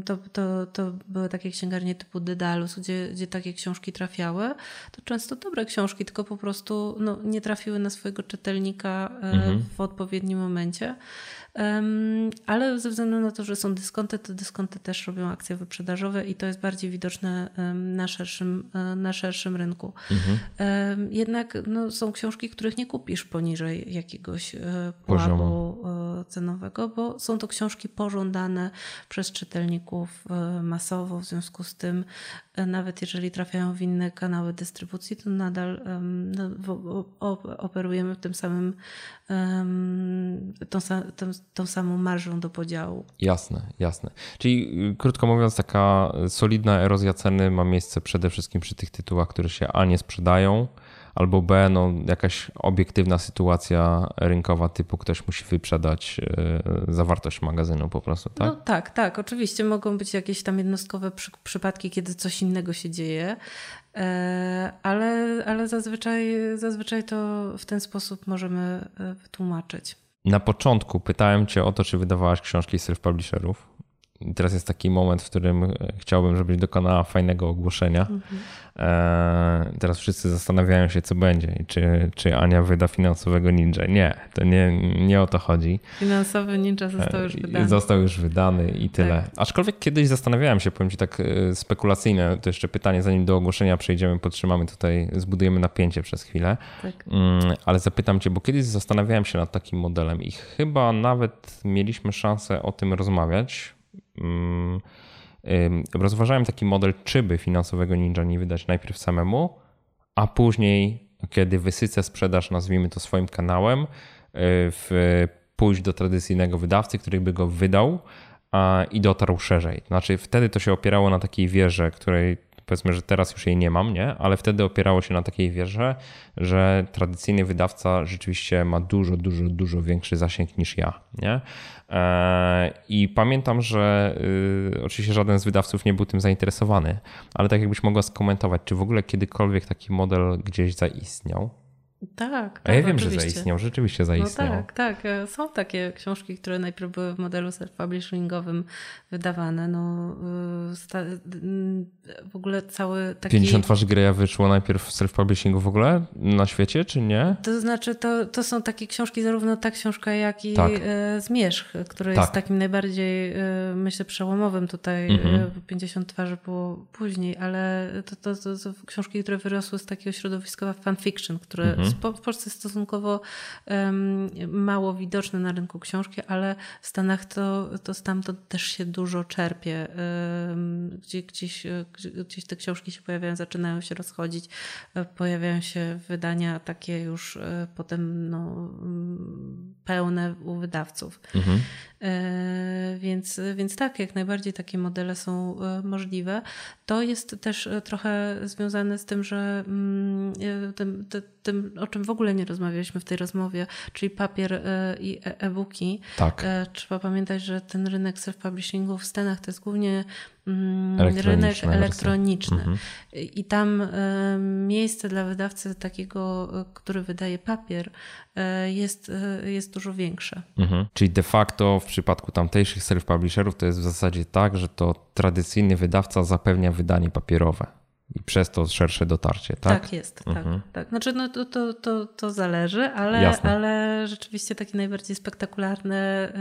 to, to, to były takie księgarnie typu Dydalus, gdzie, gdzie takie książki trafiały. To często dobre książki, tylko po prostu no, nie trafiły na swojego czytelnika e, mhm. w odpowiednim momencie. Ale ze względu na to, że są dyskonty, to dyskonty też robią akcje wyprzedażowe i to jest bardziej widoczne na szerszym, e, na szerszym rynku. Mhm. Jednak no, są książki, których nie kupisz poniżej jakiegoś e, pułapu e, cenowego, bo są to książki pożądane przez czytelników masowo, w związku z tym nawet jeżeli trafiają w inne kanały dystrybucji, to nadal no, operujemy tym samym tą, tą, tą samą marżą do podziału. Jasne, jasne. Czyli y, krótko mówiąc, taka solidna erozja ceny ma miejsce przede wszystkim przy tych tytułach, które się A nie sprzedają, albo B, no, jakaś obiektywna sytuacja rynkowa typu ktoś musi wyprzedać y, zawartość magazynu po prostu, tak? No tak, tak. Oczywiście mogą być jakieś tam jednostkowe przy, przypadki, kiedy coś innego się dzieje, e, ale, ale zazwyczaj, zazwyczaj to w ten sposób możemy e, wytłumaczyć. Na początku pytałem cię o to, czy wydawałaś książki self-publisherów. Teraz jest taki moment, w którym e, chciałbym, żebyś dokonała fajnego ogłoszenia. Mhm. Teraz wszyscy zastanawiają się, co będzie. Czy, czy Ania wyda finansowego ninja? Nie, to nie, nie o to chodzi. Finansowy ninja został już wydany. Został już wydany i tyle. Tak. Aczkolwiek kiedyś zastanawiałem się, powiem ci tak spekulacyjne, to jeszcze pytanie, zanim do ogłoszenia przejdziemy, podtrzymamy tutaj, zbudujemy napięcie przez chwilę. Tak. Mm, ale zapytam cię, bo kiedyś zastanawiałem się nad takim modelem i chyba nawet mieliśmy szansę o tym rozmawiać. Mm, rozważałem taki model, czy by finansowego ninja nie wydać najpierw samemu, a później, kiedy wysycę sprzedaż, nazwijmy to swoim kanałem, y, w, pójść do tradycyjnego wydawcy, który by go wydał i dotarł szerzej. Znaczy, wtedy to się opierało na takiej wierze, której powiedzmy, że teraz już jej nie mam, nie? Ale wtedy opierało się na takiej wierze, że tradycyjny wydawca rzeczywiście ma dużo, dużo, dużo większy zasięg niż ja, nie? E, I pamiętam, że y, oczywiście żaden z wydawców nie był tym zainteresowany, ale tak jakbyś mogła skomentować, czy w ogóle kiedykolwiek taki model gdzieś zaistniał? Tak, tak. A ja wiem, oczywiście. że zaistniał, rzeczywiście zaistniał. No tak, tak. E, są takie książki, które najpierw były w modelu self-publishingowym wydawane. No, y, w ogóle cały taki... 50 twarzy Greya wyszło najpierw w self-publishingu w ogóle na świecie, czy nie? To znaczy, to, to są takie książki, zarówno ta książka, jak i tak. E, Zmierzch, który tak. jest takim najbardziej, e, myślę, przełomowym tutaj. Mhm. 50 twarzy było później, ale to, to, to, to książki, które wyrosły z takiego środowiskowa fanfiction, które mhm w Polsce stosunkowo mało widoczne na rynku książki, ale w Stanach to, to stamtąd też się dużo czerpie. Gdzie, gdzieś, gdzieś te książki się pojawiają, zaczynają się rozchodzić, e, pojawiają się wydania takie już e, potem no, pełne u wydawców. Mhm. E, więc, więc tak, jak najbardziej takie modele są możliwe. To jest też trochę związane z tym, że mm, tym, tym, o czym w ogóle nie rozmawialiśmy w tej rozmowie, czyli papier e, i e, e-booki. Tak. E, trzeba pamiętać, że ten rynek self-publishingu w Stanach to jest głównie rynek elektroniczny. Mhm. I tam miejsce dla wydawcy takiego, który wydaje papier, jest, jest dużo większe. Mhm. Czyli de facto w przypadku tamtejszych self-publisherów to jest w zasadzie tak, że to tradycyjny wydawca zapewnia wydanie papierowe i przez to szersze dotarcie, tak? Tak jest, tak, mhm. tak, tak. Znaczy no to, to, to, to zależy, ale, ale rzeczywiście takie najbardziej spektakularne,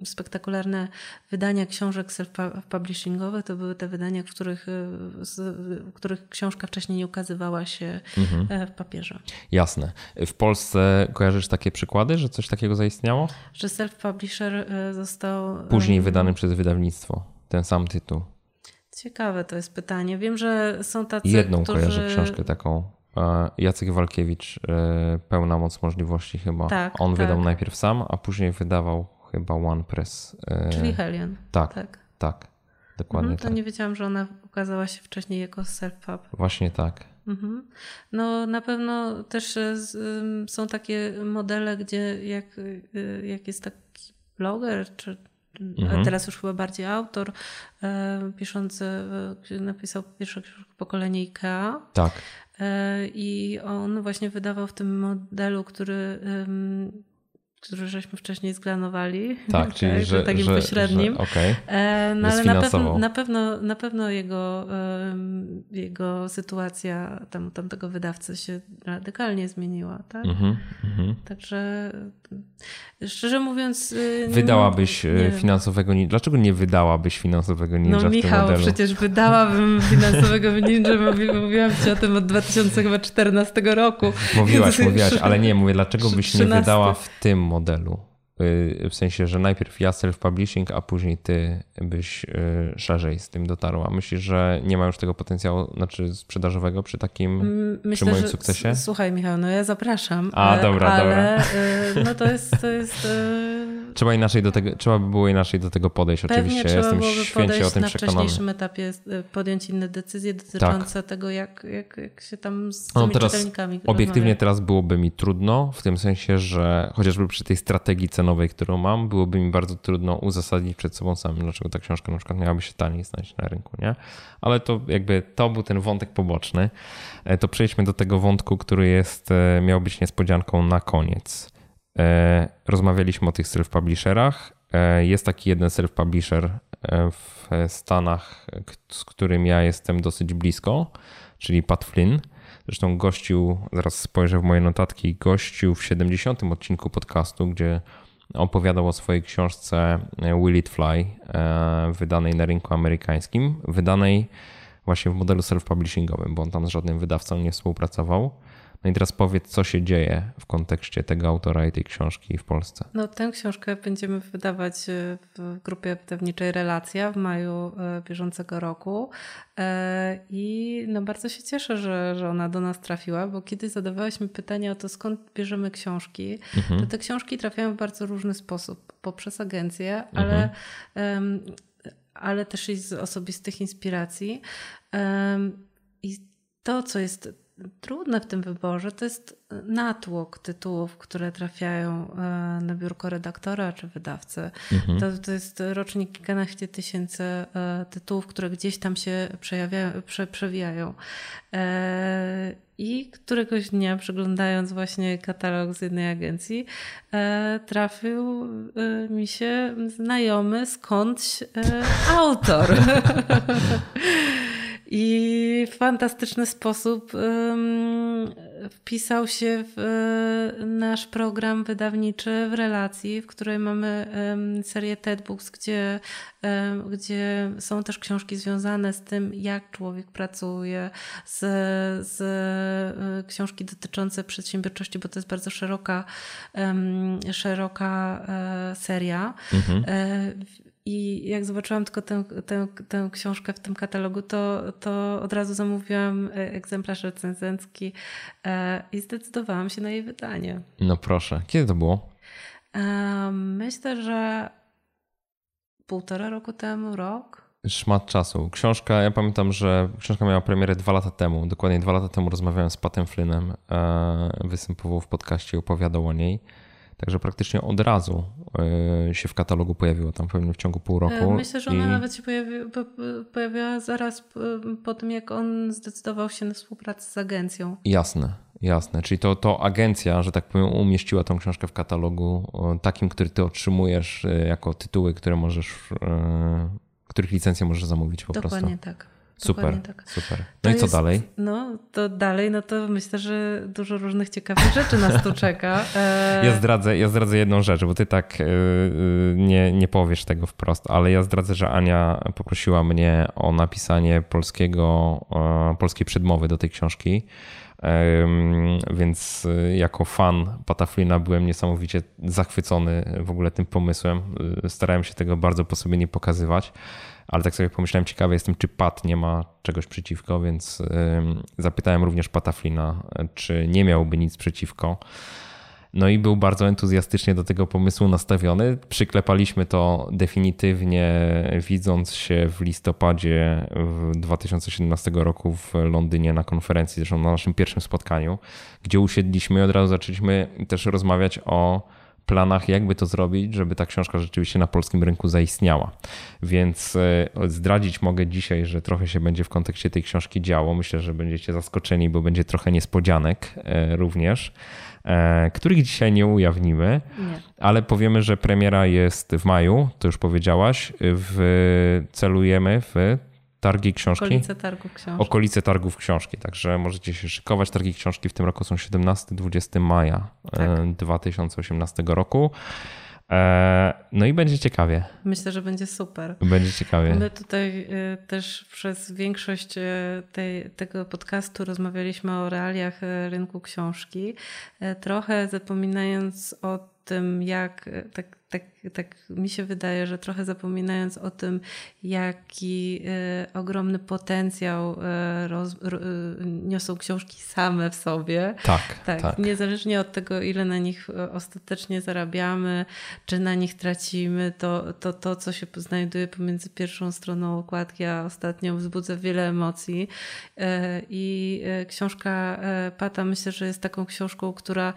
yy, spektakularne wydania książek self-publishingowych to były te wydania, w których, w których książka wcześniej nie ukazywała się mhm. E, w papierze. Jasne. W Polsce kojarzysz takie przykłady, że coś takiego zaistniało? Że self-publisher e, został... Później wydany przez wydawnictwo, ten sam tytuł. Ciekawe to jest pytanie. Wiem, że są tacy, Jedną którzy... kojarzę książkę taką. E, Jacek Walkiewicz, e, Pełna moc możliwości chyba. Tak, On tak. wydał najpierw sam, a później wydawał chyba OnePress. E, Czyli Helion. Tak, tak. tak dokładnie mhm, to tak. nie wiedziałam, że ona ukazała się wcześniej jako self-pub. Właśnie tak. Mhm. No na pewno też są takie modele, gdzie jak, jak jest taki bloger czy mhm. teraz już chyba bardziej autor, e, piszący, e, napisał pierwsze pokolenie IKEA. Tak. E, I on właśnie wydawał w tym modelu, który który żeśmy wcześniej zglanowali. [laughs] Tak, czyli tak, że, takim że, pośrednim. Że, okay. no ale na pewno, na pewno, na pewno jego, jego sytuacja tam, tamtego wydawcy się radykalnie zmieniła. Tak? Mm -hmm, Także szczerze mówiąc. Y, wydałabyś y, nie finansowego ninja. Dlaczego nie wydałabyś finansowego ninja? No, Michał, przecież wydałabym [laughs] finansowego ninja. Mówiłam ci o tym od 2014 roku. Mówiłaś, mówiłaś, [laughs] ale nie, mówię, dlaczego byś 13. nie wydała w tym modelu? Y, w sensie, że najpierw ja self-publishing, a później ty byś y, szerzej z tym dotarła. Myślisz, że nie ma już tego potencjału znaczy sprzedażowego przy takim Myślę, przy moim sukcesie? Słuchaj Michał, no ja zapraszam. A, dobra, ale, dobra. Y, no to jest, to jest [laughs] Trzeba, inaczej do tego, trzeba by było inaczej do tego podejść, Pewnie oczywiście. Trzeba Jestem święcie o tym na przekonany. wcześniejszym etapie podjąć inne decyzje dotyczące tak. tego, jak, jak, jak się tam z no, tymi teraz, czytelnikami Obiektywnie rozmawia. teraz byłoby mi trudno, w tym sensie, że chociażby przy tej strategii cenowej, którą mam, byłoby mi bardzo trudno uzasadnić przed sobą samym, dlaczego ta książka na przykład miałaby się taniej znaleźć na rynku, nie? Ale to jakby to był ten wątek poboczny. E, to przejdźmy do tego wątku, który jest, e, miał być niespodzianką na koniec. E, rozmawialiśmy o tych self-publisherach jest taki jeden self-publisher w Stanach, z którym ja jestem dosyć blisko, czyli Pat Flynn. Zresztą gościł, zaraz spojrzę w moje notatki, gościł w 70. odcinku podcastu, gdzie opowiadał o swojej książce Will It Fly, wydanej na rynku amerykańskim, wydanej właśnie w modelu self-publishingowym, bo on tam z żadnym wydawcą nie współpracował. No i teraz powiedz, co się dzieje w kontekście tego autora i tej książki w Polsce. No, tę książkę będziemy wydawać e, w grupie wydawniczej Relacja w maju e, bieżącego roku. E, I no bardzo się cieszę, że, że ona do nas trafiła, bo kiedy zadawałeś mi pytanie o to, skąd bierzemy książki, mhm. to te książki trafiają w bardzo różny sposób. Poprzez agencję, ale, mhm. ale też i z osobistych inspiracji. I to, co jest trudne w tym wyborze to jest natłok tytułów, które trafiają e, na biurko redaktora czy wydawcy. Mhm. To, to jest rocznik kilkanaście tysięcy e, tytułów, które gdzieś tam się przejawiają, prze, przewijają. E, I któregoś dnia, przeglądając właśnie katalog z jednej agencji, trafił mi się znajomy skądś autor. [laughs] i w fantastyczny sposób wpisał się w e, nasz program wydawniczy w relacji, w której mamy serię TED Books, gdzie, gdzie są też książki związane z tym, jak człowiek pracuje, z, z e, książki dotyczące przedsiębiorczości, bo to jest bardzo szeroka, szeroka e, seria. Mhm. I jak zobaczyłam tylko tę, tę, tę książkę w tym katalogu, to, to od razu zamówiłam e, egzemplarz recenzencki e, i zdecydowałam się na jej wydanie. No proszę, kiedy to było? E, myślę, że półtora roku temu, rok. Szmat czasu. Książka, ja pamiętam, że książka miała premierę dwa lata temu. Dokładnie dwa lata temu rozmawiałem z Patem Flynnem. Występował w podcaście, opowiadał o niej. Także praktycznie od razu e, się w katalogu pojawiło, tam pewnie w ciągu pół roku. E, myślę, że ona I... nawet się pojawi, pojawiła zaraz po tym, jak on zdecydował się na współpracę z agencją. Jasne, jasne. Czyli to, to agencja, że tak powiem, umieściła tą książkę w katalogu takim, który ty otrzymujesz e, jako tytuły, które możesz, których licencję możesz zamówić po Dokładnie prostu. Dokładnie tak. Super, tak. super. No to i co jest, dalej? No to dalej, no to myślę, że dużo różnych ciekawych rzeczy nas tu czeka. [laughs] E... Ja, zdradzę, ja zdradzę jedną rzecz, bo ty tak yy, nie, nie powiesz tego wprost, ale ja zdradzę, że Ania poprosiła mnie o napisanie polskiego, yy, polskiej przedmowy do tej książki. Więc jako fan Pataflina byłem niesamowicie zachwycony w ogóle tym pomysłem. Starałem się tego bardzo po sobie nie pokazywać ale tak sobie pomyślałem, ciekawy jestem, czy Pat nie ma czegoś przeciwko, więc zapytałem również Pataflina, czy nie miałby nic przeciwko. No i był bardzo entuzjastycznie do tego pomysłu nastawiony. Przyklepaliśmy to definitywnie, widząc się w listopadzie 2017 roku w Londynie na konferencji, zresztą na naszym pierwszym spotkaniu, gdzie usiedliśmy i od razu zaczęliśmy też rozmawiać o planach, jakby to zrobić, żeby ta książka rzeczywiście na polskim rynku zaistniała. Więc e, zdradzić mogę dzisiaj, że trochę się będzie w kontekście tej książki działo. Myślę, że będziecie zaskoczeni, bo będzie trochę niespodzianek e, również, e, których dzisiaj nie ujawnimy, nie. ale powiemy, że premiera jest w maju, to już powiedziałaś. W, celujemy w targi książki. Okolice targów książki. Okolice targów książki, także możecie się szykować. Targi książki w tym roku są 17-20 maja tak. 2018 roku. E, no i będzie ciekawie. Myślę, że będzie super. Będzie ciekawie. My tutaj e, też przez większość e, tej, tego podcastu rozmawialiśmy o realiach rynku książki, trochę zapominając o tym, jak tak tak, tak mi się wydaje, że trochę zapominając o tym, jaki y, ogromny potencjał y, roz, niosą książki same w sobie. Tak, tak, tak. Niezależnie od tego, ile na nich ostatecznie zarabiamy, czy na nich tracimy, to to, to co się znajduje pomiędzy pierwszą stroną okładki a ostatnią wzbudza wiele emocji. I książka Pata myślę, że jest taką książką, która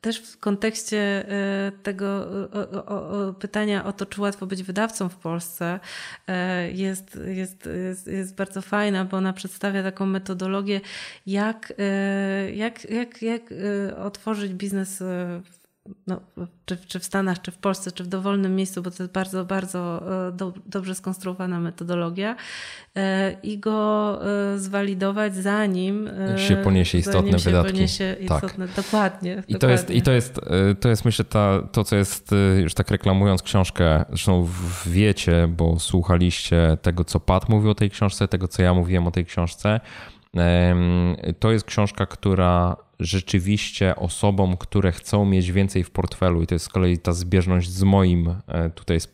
też w kontekście e, tego o, o, o pytania o to, czy łatwo być wydawcą w Polsce, e, jest, jest, jest, jest bardzo fajna, bo ona przedstawia taką metodologię, jak, e, jak, jak, jak otworzyć biznes no, czy, czy w Stanach, czy w Polsce, czy w dowolnym miejscu, bo to jest bardzo, bardzo e, do, dobrze skonstruowana metodologia e, i go e, zwalidować zanim się poniesie istotne się wydatki. Poniesie tak. istotne, tak. dokładnie. I, dokładnie. To jest, I to jest, to jest myślę ta, to, co jest, już tak reklamując książkę, zresztą wiecie, bo słuchaliście tego, co Pat mówił o tej książce, tego, co ja mówiłem o tej książce. To jest książka, która rzeczywiście osobom, które chcą mieć więcej w portfelu, i to jest z kolei ta zbieżność z moim, e, tutaj z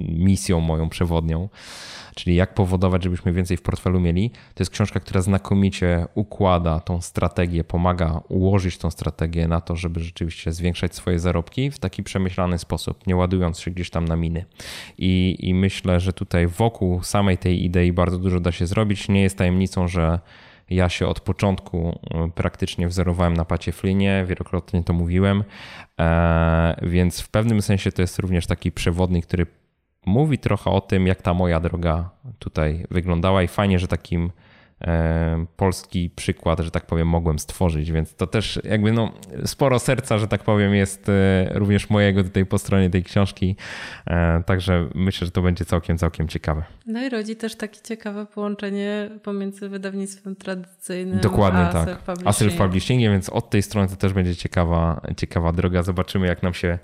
misją moją przewodnią, czyli jak powodować, żebyśmy więcej w portfelu mieli. To jest książka, która znakomicie układa tą strategię, pomaga ułożyć tą strategię na to, żeby rzeczywiście zwiększać swoje zarobki w taki przemyślany sposób, nie ładując się gdzieś tam na miny. I, i myślę, że tutaj wokół samej tej idei bardzo dużo da się zrobić. Nie jest tajemnicą, że ja się od początku e, praktycznie wzorowałem na Pacie Flinie, wielokrotnie to mówiłem, e, więc w pewnym sensie to jest również taki przewodnik, który mówi trochę o tym, jak ta moja droga tutaj wyglądała i fajnie, że takim polski przykład, że tak powiem, mogłem stworzyć, więc to też jakby no, sporo serca, że tak powiem, jest e, również mojego tutaj po stronie tej książki, e, także myślę, że to będzie całkiem, całkiem ciekawe. No i rodzi też takie ciekawe połączenie pomiędzy wydawnictwem tradycyjnym Dokładnie a tak. self-publishingiem. A self-publishingiem, więc od tej strony to też będzie ciekawa, ciekawa droga. Zobaczymy, jak nam się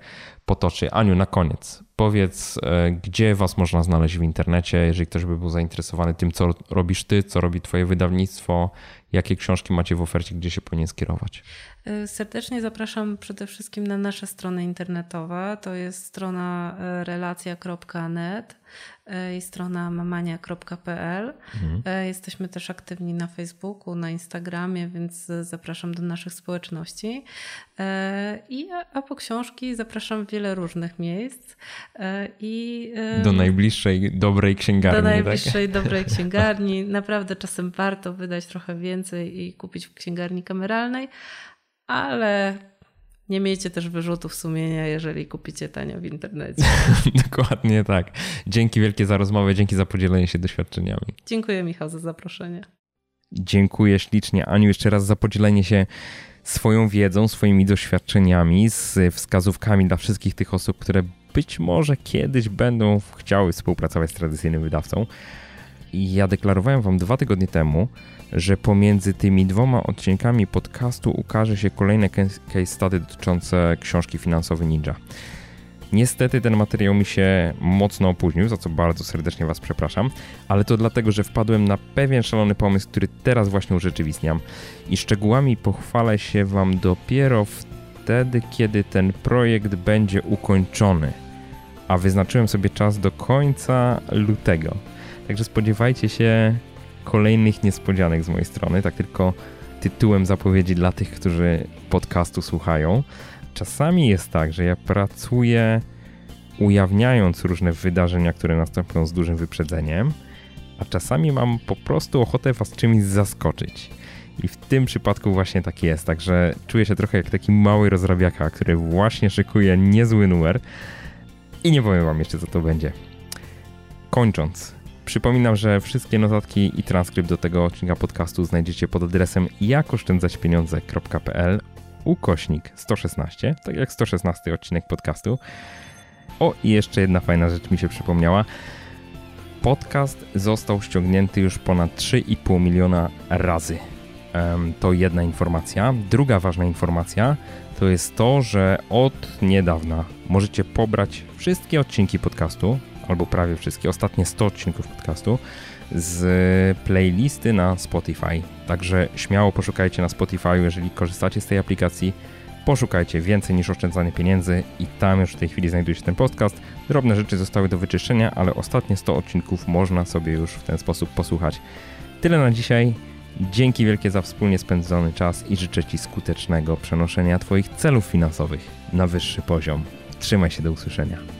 potoczy. Aniu, na koniec, powiedz, e, gdzie Was można znaleźć w internecie, jeżeli ktoś by był zainteresowany tym, co robisz Ty, co robi Twoje wydawnictwo, jakie książki macie w ofercie, gdzie się powinien skierować? E, serdecznie zapraszam przede wszystkim na nasze strony internetowe. To jest strona e, relacja.net i strona mamania.pl. Mhm. Jesteśmy też aktywni na Facebooku, na Instagramie, więc zapraszam do naszych społeczności. I, a po książki zapraszam w wiele różnych miejsc. I, do najbliższej dobrej księgarni. Do najbliższej tak? dobrej [laughs] księgarni. Naprawdę czasem warto wydać trochę więcej i kupić w księgarni kameralnej, ale nie miejcie też wyrzutów sumienia, jeżeli kupicie tanio w internecie. [laughs] Dokładnie tak. Dzięki wielkie za rozmowę, dzięki za podzielenie się doświadczeniami. Dziękuję Michał za zaproszenie. Dziękuję ślicznie Aniu jeszcze raz za podzielenie się swoją wiedzą, swoimi doświadczeniami, z wskazówkami dla wszystkich tych osób, które być może kiedyś będą chciały współpracować z tradycyjnym wydawcą. I ja deklarowałem Wam dwa tygodnie temu, że pomiędzy tymi dwoma odcinkami podcastu ukaże się kolejne case study dotyczące książki Finansowy Ninja. Niestety ten materiał mi się mocno opóźnił, za co bardzo serdecznie Was przepraszam, ale to dlatego, że wpadłem na pewien szalony pomysł, który teraz właśnie urzeczywistniam i szczegółami pochwalę się Wam dopiero wtedy, kiedy ten projekt będzie ukończony. A wyznaczyłem sobie czas do końca lutego. Także spodziewajcie się kolejnych niespodzianek z mojej strony, tak tylko tytułem zapowiedzi dla tych, którzy podcastu słuchają. Czasami jest tak, że ja pracuję ujawniając różne wydarzenia, które następują z dużym wyprzedzeniem, a czasami mam po prostu ochotę was czymś zaskoczyć. I w tym przypadku właśnie tak jest, także czuję się trochę jak taki mały rozrabiaka, który właśnie szykuje niezły numer i nie powiem wam jeszcze co to będzie. Kończąc, Przypominam, że wszystkie notatki i transkrypt do tego odcinka podcastu znajdziecie pod adresem jakoszczędzaćpieniądze.pl ukośnik 116, tak jak 116 odcinek podcastu. O, i jeszcze jedna fajna rzecz mi się przypomniała. Podcast został ściągnięty już ponad 3,5 miliona razy. To jedna informacja. Druga ważna informacja to jest to, że od niedawna możecie pobrać wszystkie odcinki podcastu, albo prawie wszystkie, ostatnie 100 odcinków podcastu z playlisty na Spotify. Także śmiało poszukajcie na Spotify, jeżeli korzystacie z tej aplikacji. Poszukajcie więcej niż oszczędzanie pieniędzy i tam już w tej chwili znajduje się ten podcast. Drobne rzeczy zostały do wyczyszczenia, ale ostatnie 100 odcinków można sobie już w ten sposób posłuchać. Tyle na dzisiaj. Dzięki wielkie za wspólnie spędzony czas i życzę Ci skutecznego przenoszenia Twoich celów finansowych na wyższy poziom. Trzymaj się do usłyszenia.